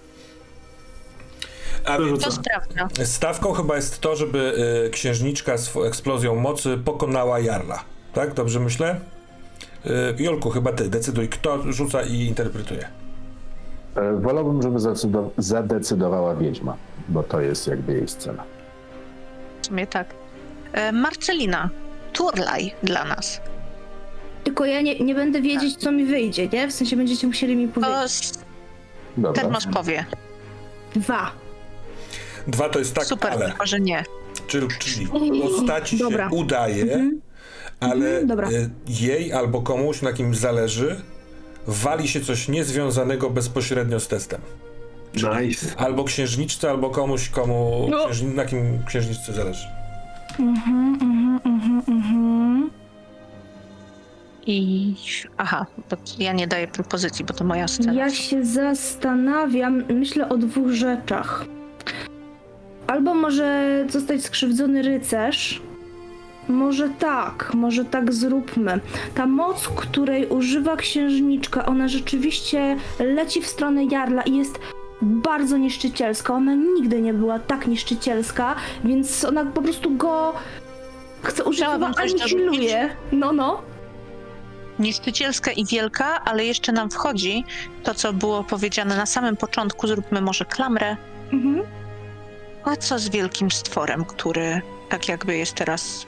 A To więc to sprawdza. stawką chyba jest to, żeby y, księżniczka z eksplozją mocy pokonała Jarla. Tak? Dobrze myślę? Y, Jolku, chyba ty decyduj, kto rzuca i interpretuje. E, Wolałbym, żeby zadecydo- zadecydowała wiedźma, bo to jest jakby jej scena. W sumie tak. E, Marcelina, turlaj dla nas. Tylko ja nie, nie będę wiedzieć, co mi wyjdzie, nie? W sensie będziecie musieli mi To powiedzieć. s- Dobra. Termos powie. Dwa. Dwa to jest tak, Super, ale. tylko że nie. Czyli, czyli postaci Dobra. się udaje, Mhm. ale Mhm, dobra. y, jej albo komuś, na kim zależy, wali się coś niezwiązanego bezpośrednio z testem. Nice. Albo księżniczce, albo komuś, komu No. księżni- na kim księżniczce zależy. Mhm, mhm, mhm, mhm. I. Aha, to ja nie daję propozycji, bo to moja scena. Ja się zastanawiam, myślę o dwóch rzeczach. Albo może zostać skrzywdzony rycerz. Może tak, może tak zróbmy. Ta moc, której używa księżniczka, ona rzeczywiście leci w stronę Jarla i jest bardzo niszczycielska. Ona nigdy nie była tak niszczycielska, więc ona po prostu go chce użyć, coś anihiluje. No, no. Niszczycielska i wielka, ale jeszcze nam wchodzi to, co było powiedziane na samym początku. Zróbmy może klamrę. Mhm. A co z wielkim stworem, który tak jakby jest teraz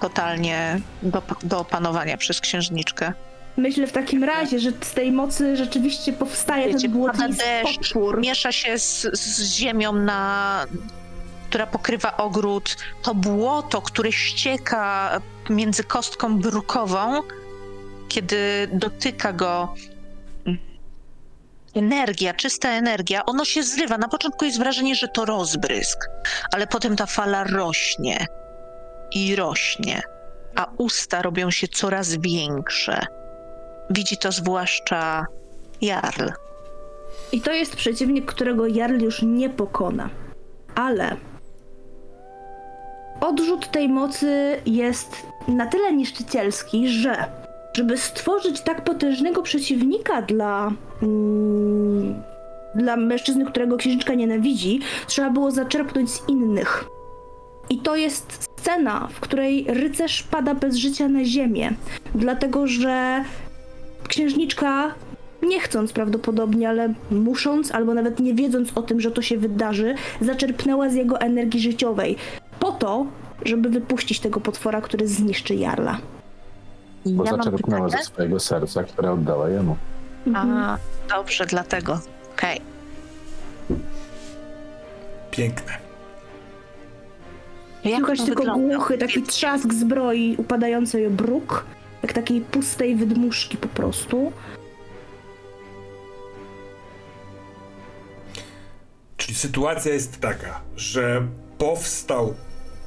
totalnie do, do opanowania przez księżniczkę? Myślę w takim razie, że z tej mocy rzeczywiście powstaje Wiecie, ten błotnisty deszcz, potwór. miesza się z, z ziemią, na, która pokrywa ogród. To błoto, które ścieka między kostką brukową, kiedy dotyka go energia, czysta energia, ono się zrywa. Na początku jest wrażenie, że to rozbrysk, ale potem ta fala rośnie i rośnie, a usta robią się coraz większe. Widzi to zwłaszcza Jarl. I to jest przeciwnik, którego Jarl już nie pokona. Ale odrzut tej mocy jest na tyle niszczycielski, że żeby stworzyć tak potężnego przeciwnika dla, mm, dla mężczyzny, którego księżniczka nienawidzi, trzeba było zaczerpnąć z innych. I to jest scena, w której rycerz pada bez życia na ziemię, dlatego że księżniczka nie chcąc prawdopodobnie, ale musząc, albo nawet nie wiedząc o tym, że to się wydarzy, zaczerpnęła z jego energii życiowej. Po to, żeby wypuścić tego potwora, który zniszczy Jarla. I Bo ja zaczerpnęła ze swojego serca, które oddała jemu. A, dobrze, dlatego. Okej. Piękne. Jak Słychać tylko wygląda? głuchy, taki trzask zbroi upadającej o bruk, jak takiej pustej wydmuszki po prostu. Czyli sytuacja jest taka, że powstał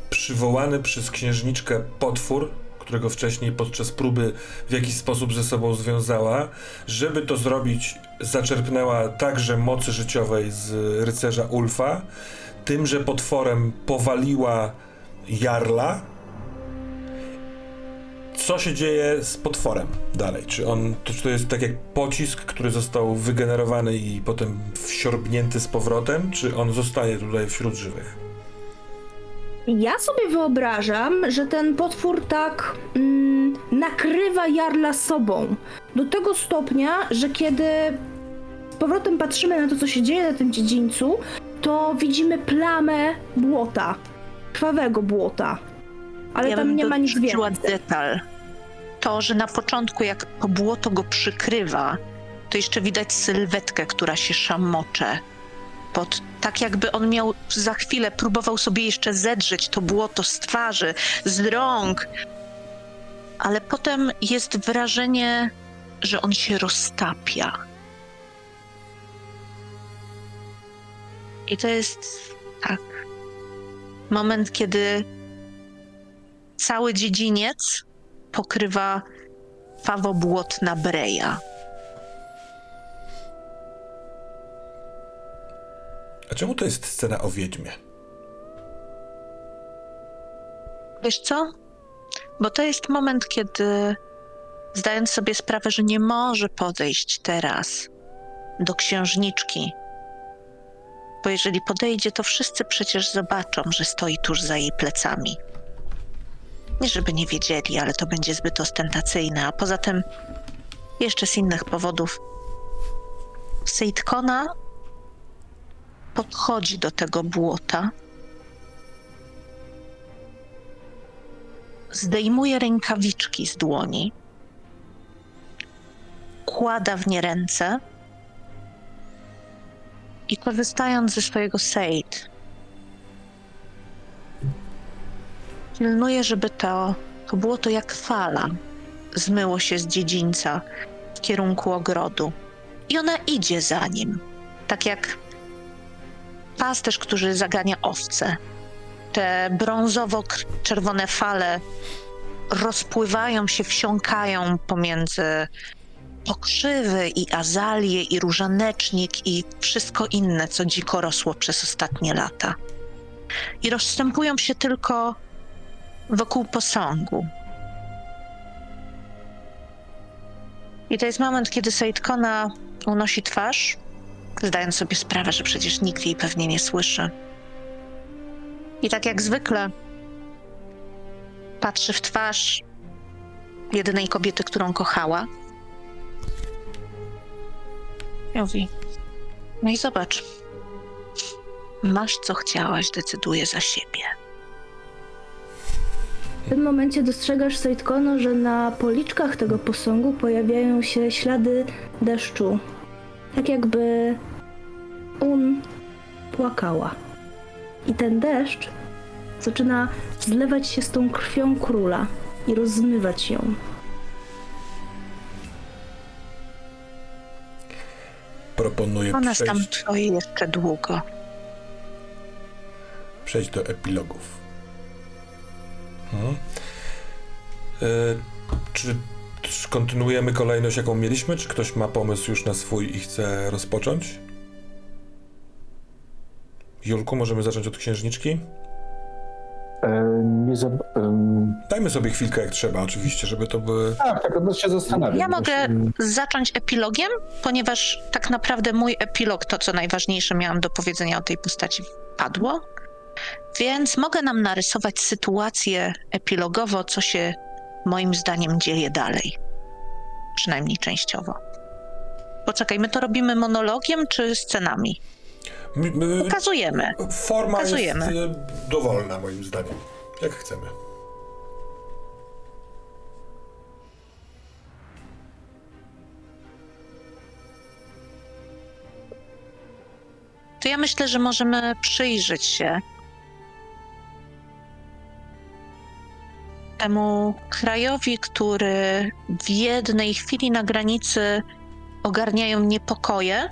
przywołany przez księżniczkę potwór, którego wcześniej podczas próby w jakiś sposób ze sobą związała. Żeby to zrobić, zaczerpnęła także mocy życiowej z rycerza Ulfa. Tymże potworem powaliła Jarla, co się dzieje z potworem dalej? Czy on, to, czy to jest tak jak pocisk, który został wygenerowany i potem wsiorbnięty z powrotem, czy on zostaje tutaj wśród żywych? Ja sobie wyobrażam, że ten potwór tak mm, nakrywa Jarla sobą. Do tego stopnia, że kiedy z powrotem patrzymy na to, co się dzieje na tym dziedzińcu, to widzimy plamę błota. Krwawego błota. Ale ja tam nie ma nic więcej. detal. To, że na początku jak to błoto go przykrywa, to jeszcze widać sylwetkę, która się szamocze. Pod, tak jakby on miał za chwilę, próbował sobie jeszcze zedrzeć to błoto z twarzy, z rąk. Ale potem jest wrażenie, że on się roztapia. I to jest tak. Moment, kiedy cały dziedziniec pokrywa fawobłotna breja. A czemu to jest scena o wiedźmie? Wiesz co? Bo to jest moment, kiedy zdając sobie sprawę, że nie może podejść teraz do księżniczki, bo jeżeli podejdzie, to wszyscy przecież zobaczą, że stoi tuż za jej plecami. Nie żeby nie wiedzieli, ale to będzie zbyt ostentacyjne, a poza tym jeszcze z innych powodów. Sejtkona podchodzi do tego błota, zdejmuje rękawiczki z dłoni, kłada w nie ręce i korzystając ze swojego sejt, pilnuje, żeby to, to było to jak fala, zmyło się z dziedzińca w kierunku ogrodu. I ona idzie za nim, tak jak pasterz, który zagania owce. Te brązowo-czerwone fale rozpływają się, wsiąkają pomiędzy pokrzywy i azalie i różanecznik i wszystko inne, co dziko rosło przez ostatnie lata. I rozstępują się tylko wokół posągu. I to jest moment, kiedy Sejtkona unosi twarz, zdając sobie sprawę, że przecież nikt jej pewnie nie słyszy. I tak jak zwykle patrzy w twarz jedynej kobiety, którą kochała. I mówi, no i zobacz, masz co chciałaś, decyduje za siebie. W tym momencie dostrzegasz, Sejtkono, że na policzkach tego posągu pojawiają się ślady deszczu. Tak jakby Un płakała. I ten deszcz zaczyna zlewać się z tą krwią króla i rozmywać ją. Proponuję Ona tam przejść, stoi jeszcze długo. przejść do epilogów. E, czy, czy kontynuujemy kolejność, jaką mieliśmy? Czy ktoś ma pomysł już na swój i chce rozpocząć? Julku, możemy zacząć od księżniczki? E, nie za, Dajmy sobie chwilkę, jak trzeba, oczywiście, żeby to były. tak, tak, no się zastanawiam. Ja mogę zacząć epilogiem, ponieważ tak naprawdę mój epilog, to co najważniejsze miałam do powiedzenia o tej postaci, padło. Więc mogę nam narysować sytuację epilogowo, co się moim zdaniem dzieje dalej. Przynajmniej częściowo. Poczekaj, my to robimy monologiem czy scenami? Pokazujemy. Forma Pokazujemy. jest dowolna, moim zdaniem. Jak chcemy. To ja myślę, że możemy przyjrzeć się temu krajowi, który w jednej chwili na granicy ogarniają niepokoje,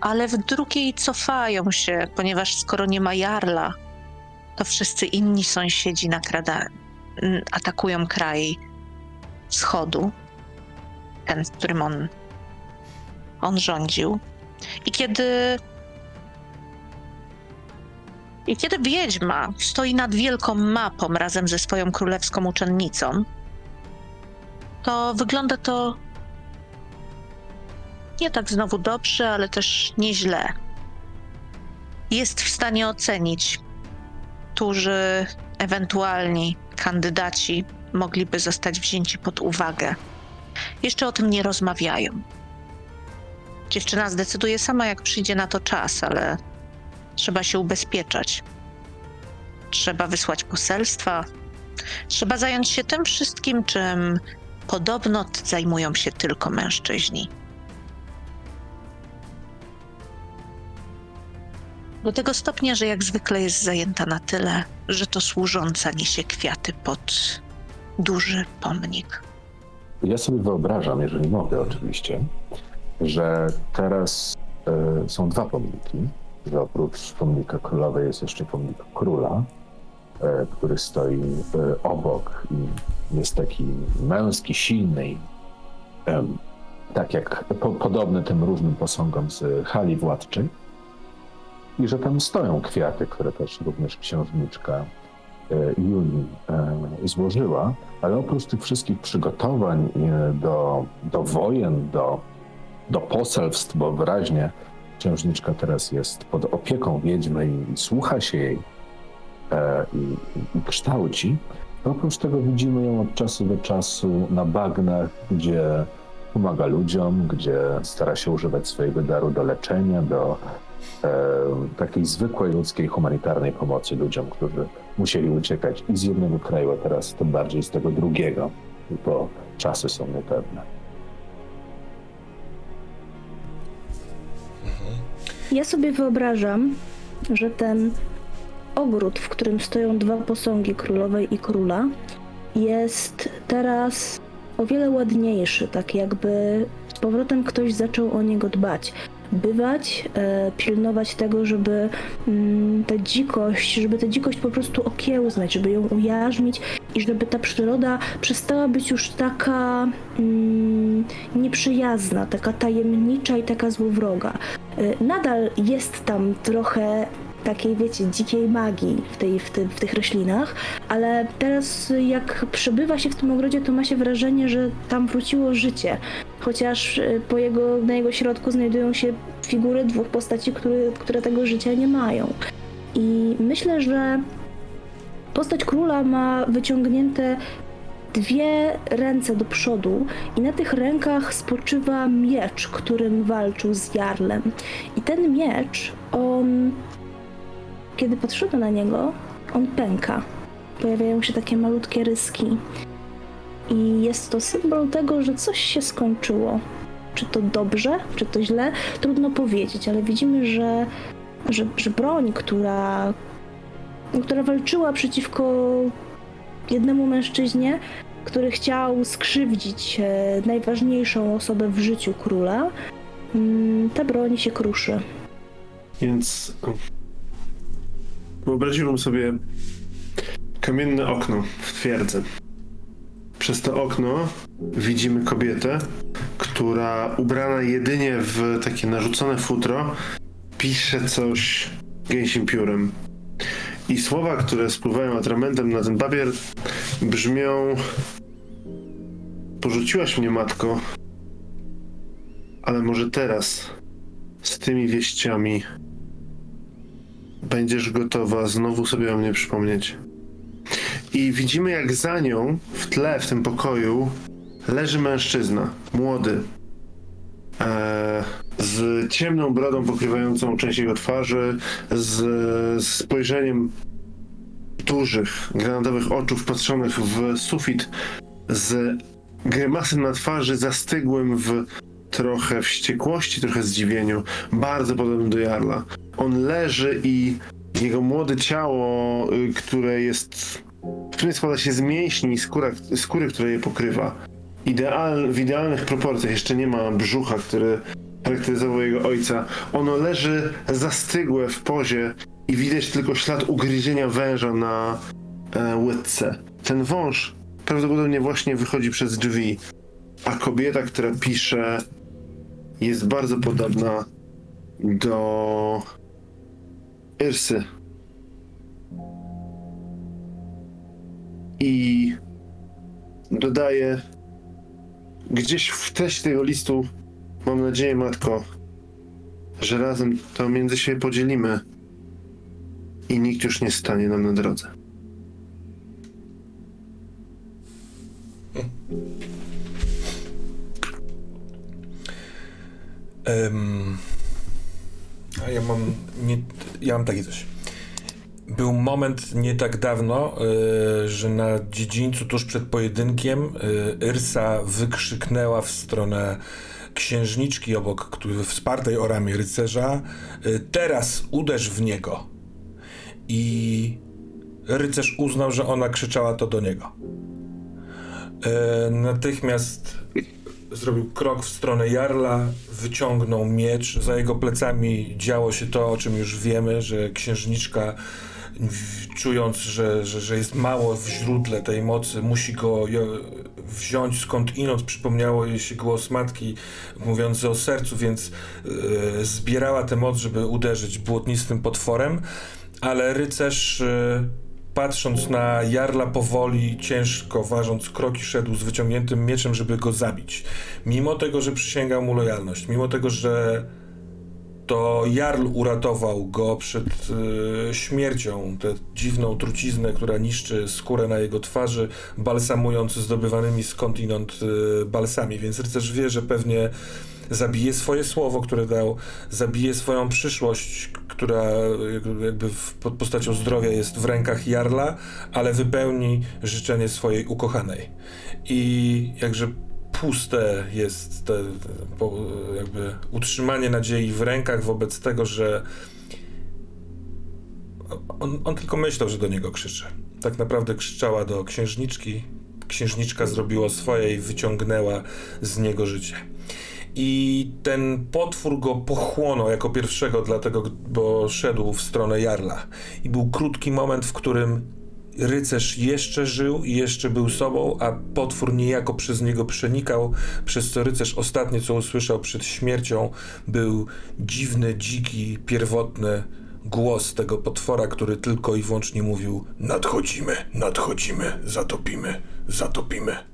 ale w drugiej cofają się, ponieważ skoro nie ma Jarla, to wszyscy inni sąsiedzi nakrada, atakują kraj wschodu, ten, w którym on, on rządził. I kiedy I kiedy wiedźma stoi nad wielką mapą razem ze swoją królewską uczennicą, to wygląda to nie tak znowu dobrze, ale też nieźle. Jest w stanie ocenić, którzy ewentualni kandydaci mogliby zostać wzięci pod uwagę. Jeszcze o tym nie rozmawiają. Dziewczyna zdecyduje sama, jak przyjdzie na to czas, ale trzeba się ubezpieczać. Trzeba wysłać poselstwa. Trzeba zająć się tym wszystkim, czym podobno zajmują się tylko mężczyźni. Do tego stopnia, że jak zwykle jest zajęta na tyle, że to służąca niesie kwiaty pod duży pomnik. Ja sobie wyobrażam, jeżeli mogę oczywiście, że teraz e, są dwa pomniki, że oprócz pomnika królowej jest jeszcze pomnik króla, e, który stoi e, obok i jest taki męski, silny, i, tak jak po, podobny tym różnym posągom z hali władczej. I że tam stoją kwiaty, które też również księżniczka e, Julii e, złożyła, ale oprócz tych wszystkich przygotowań do, do wojen, do, do poselstw, bo wyraźnie księżniczka teraz jest pod opieką wiedźmy i słucha się jej e, i, i, kształci, oprócz tego widzimy ją od czasu do czasu na bagnach, gdzie pomaga ludziom, gdzie stara się używać swojego daru do leczenia, do e, takiej zwykłej ludzkiej, humanitarnej pomocy ludziom, którzy musieli uciekać i z jednego kraju, a teraz tym bardziej z tego drugiego, bo czasy są niepewne. Ja sobie wyobrażam, że ten ogród, w którym stoją dwa posągi królowej i króla, jest teraz o wiele ładniejszy, tak jakby z powrotem ktoś zaczął o niego dbać. Bywać, e, pilnować tego, żeby mm, ta dzikość, żeby tę dzikość po prostu okiełznać, żeby ją ujarzmić i żeby ta przyroda przestała być już taka mm, nieprzyjazna, taka tajemnicza i taka złowroga. E, Nadal jest tam trochę takiej, wiecie, dzikiej magii w, tej, w, tym, w tych roślinach, ale teraz jak przebywa się w tym ogrodzie, to ma się wrażenie, że tam wróciło życie. Chociaż e, po jego, na jego środku znajdują się figury dwóch postaci, które, które tego życia nie mają. I myślę, że postać króla ma wyciągnięte dwie ręce do przodu i na tych rękach spoczywa miecz, którym walczył z Jarlem. I ten miecz, on kiedy patrzymy na niego, on pęka. Pojawiają się takie malutkie ryski. I jest to symbol tego, że coś się skończyło. Czy to dobrze, czy to źle, trudno powiedzieć, ale widzimy, że, że, że broń, która, która walczyła przeciwko jednemu mężczyźnie, który chciał skrzywdzić e, najważniejszą osobę w życiu króla, mm, ta broń się kruszy. Więc wyobraziłbym sobie kamienne okno w twierdzy. Przez to okno widzimy kobietę, która ubrana jedynie w takie narzucone futro pisze coś gęsim piórem. I słowa, które spływają atramentem na ten papier brzmią Porzuciłaś mnie, matko, ale może teraz z tymi wieściami będziesz gotowa znowu sobie o mnie przypomnieć. I widzimy, jak za nią w tle w tym pokoju leży mężczyzna, młody, e, z ciemną brodą pokrywającą część jego twarzy, z spojrzeniem dużych, granatowych oczu wpatrzonych w sufit, z grymasem na twarzy zastygłym w trochę wściekłości, trochę zdziwieniu, bardzo podobnym do Jarla. On leży i jego młode ciało, y, które jest, które składa się z mięśni i skóra, skóry, która je pokrywa. Ideal, w idealnych proporcjach, jeszcze nie ma brzucha, który charakteryzował jego ojca. Ono leży zastygłe w pozie i widać tylko ślad ugryzienia węża na e, łydce. Ten wąż prawdopodobnie właśnie wychodzi przez drzwi, a kobieta, która pisze, jest bardzo podobna do Irsy I dodaje gdzieś w treści tego listu, mam nadzieję, matko, że razem to między siebie podzielimy i nikt już nie stanie nam na drodze. Em, a ja mam, nie, ja mam takie coś. Był moment nie tak dawno, y, że na dziedzińcu tuż przed pojedynkiem y, Yrsa wykrzyknęła w stronę księżniczki obok, który wspartej o ramię rycerza y, teraz uderz w niego. I rycerz uznał, że ona krzyczała to do niego. Y, natychmiast zrobił krok w stronę Jarla, wyciągnął miecz. Za jego plecami działo się to, o czym już wiemy, że księżniczka, czując, że, że, że jest mało w źródle tej mocy, musi go wziąć skąd inąd. Przypomniało jej się głos matki mówiący o sercu, więc e, zbierała tę moc, żeby uderzyć błotnistym potworem, ale rycerz. e, patrząc na Jarla powoli, ciężko ważąc kroki, szedł z wyciągniętym mieczem, żeby go zabić. Mimo tego, że przysięgał mu lojalność, mimo tego, że to Jarl uratował go przed e, śmiercią, tę dziwną truciznę, która niszczy skórę na jego twarzy, balsamując zdobywanymi skądinąd e, balsami, więc rycerz wie, że pewnie zabije swoje słowo, które dał, zabije swoją przyszłość, która jakby- pod postacią zdrowia jest w rękach Jarla, ale wypełni życzenie swojej ukochanej. I jakże puste jest te, jakby utrzymanie nadziei w rękach wobec tego, że on, on tylko myślał, że do niego krzyczy. Tak naprawdę krzyczała do księżniczki. Księżniczka zrobiła swoje i wyciągnęła z niego życie. I ten potwór go pochłonął jako pierwszego, dlatego, bo szedł w stronę Jarla. I był krótki moment, w którym rycerz jeszcze żył i jeszcze był sobą, a potwór niejako przez niego przenikał, przez co rycerz ostatnie, co usłyszał przed śmiercią, był dziwny, dziki, pierwotny głos tego potwora, który tylko i wyłącznie mówił: Nadchodzimy, nadchodzimy, zatopimy, zatopimy.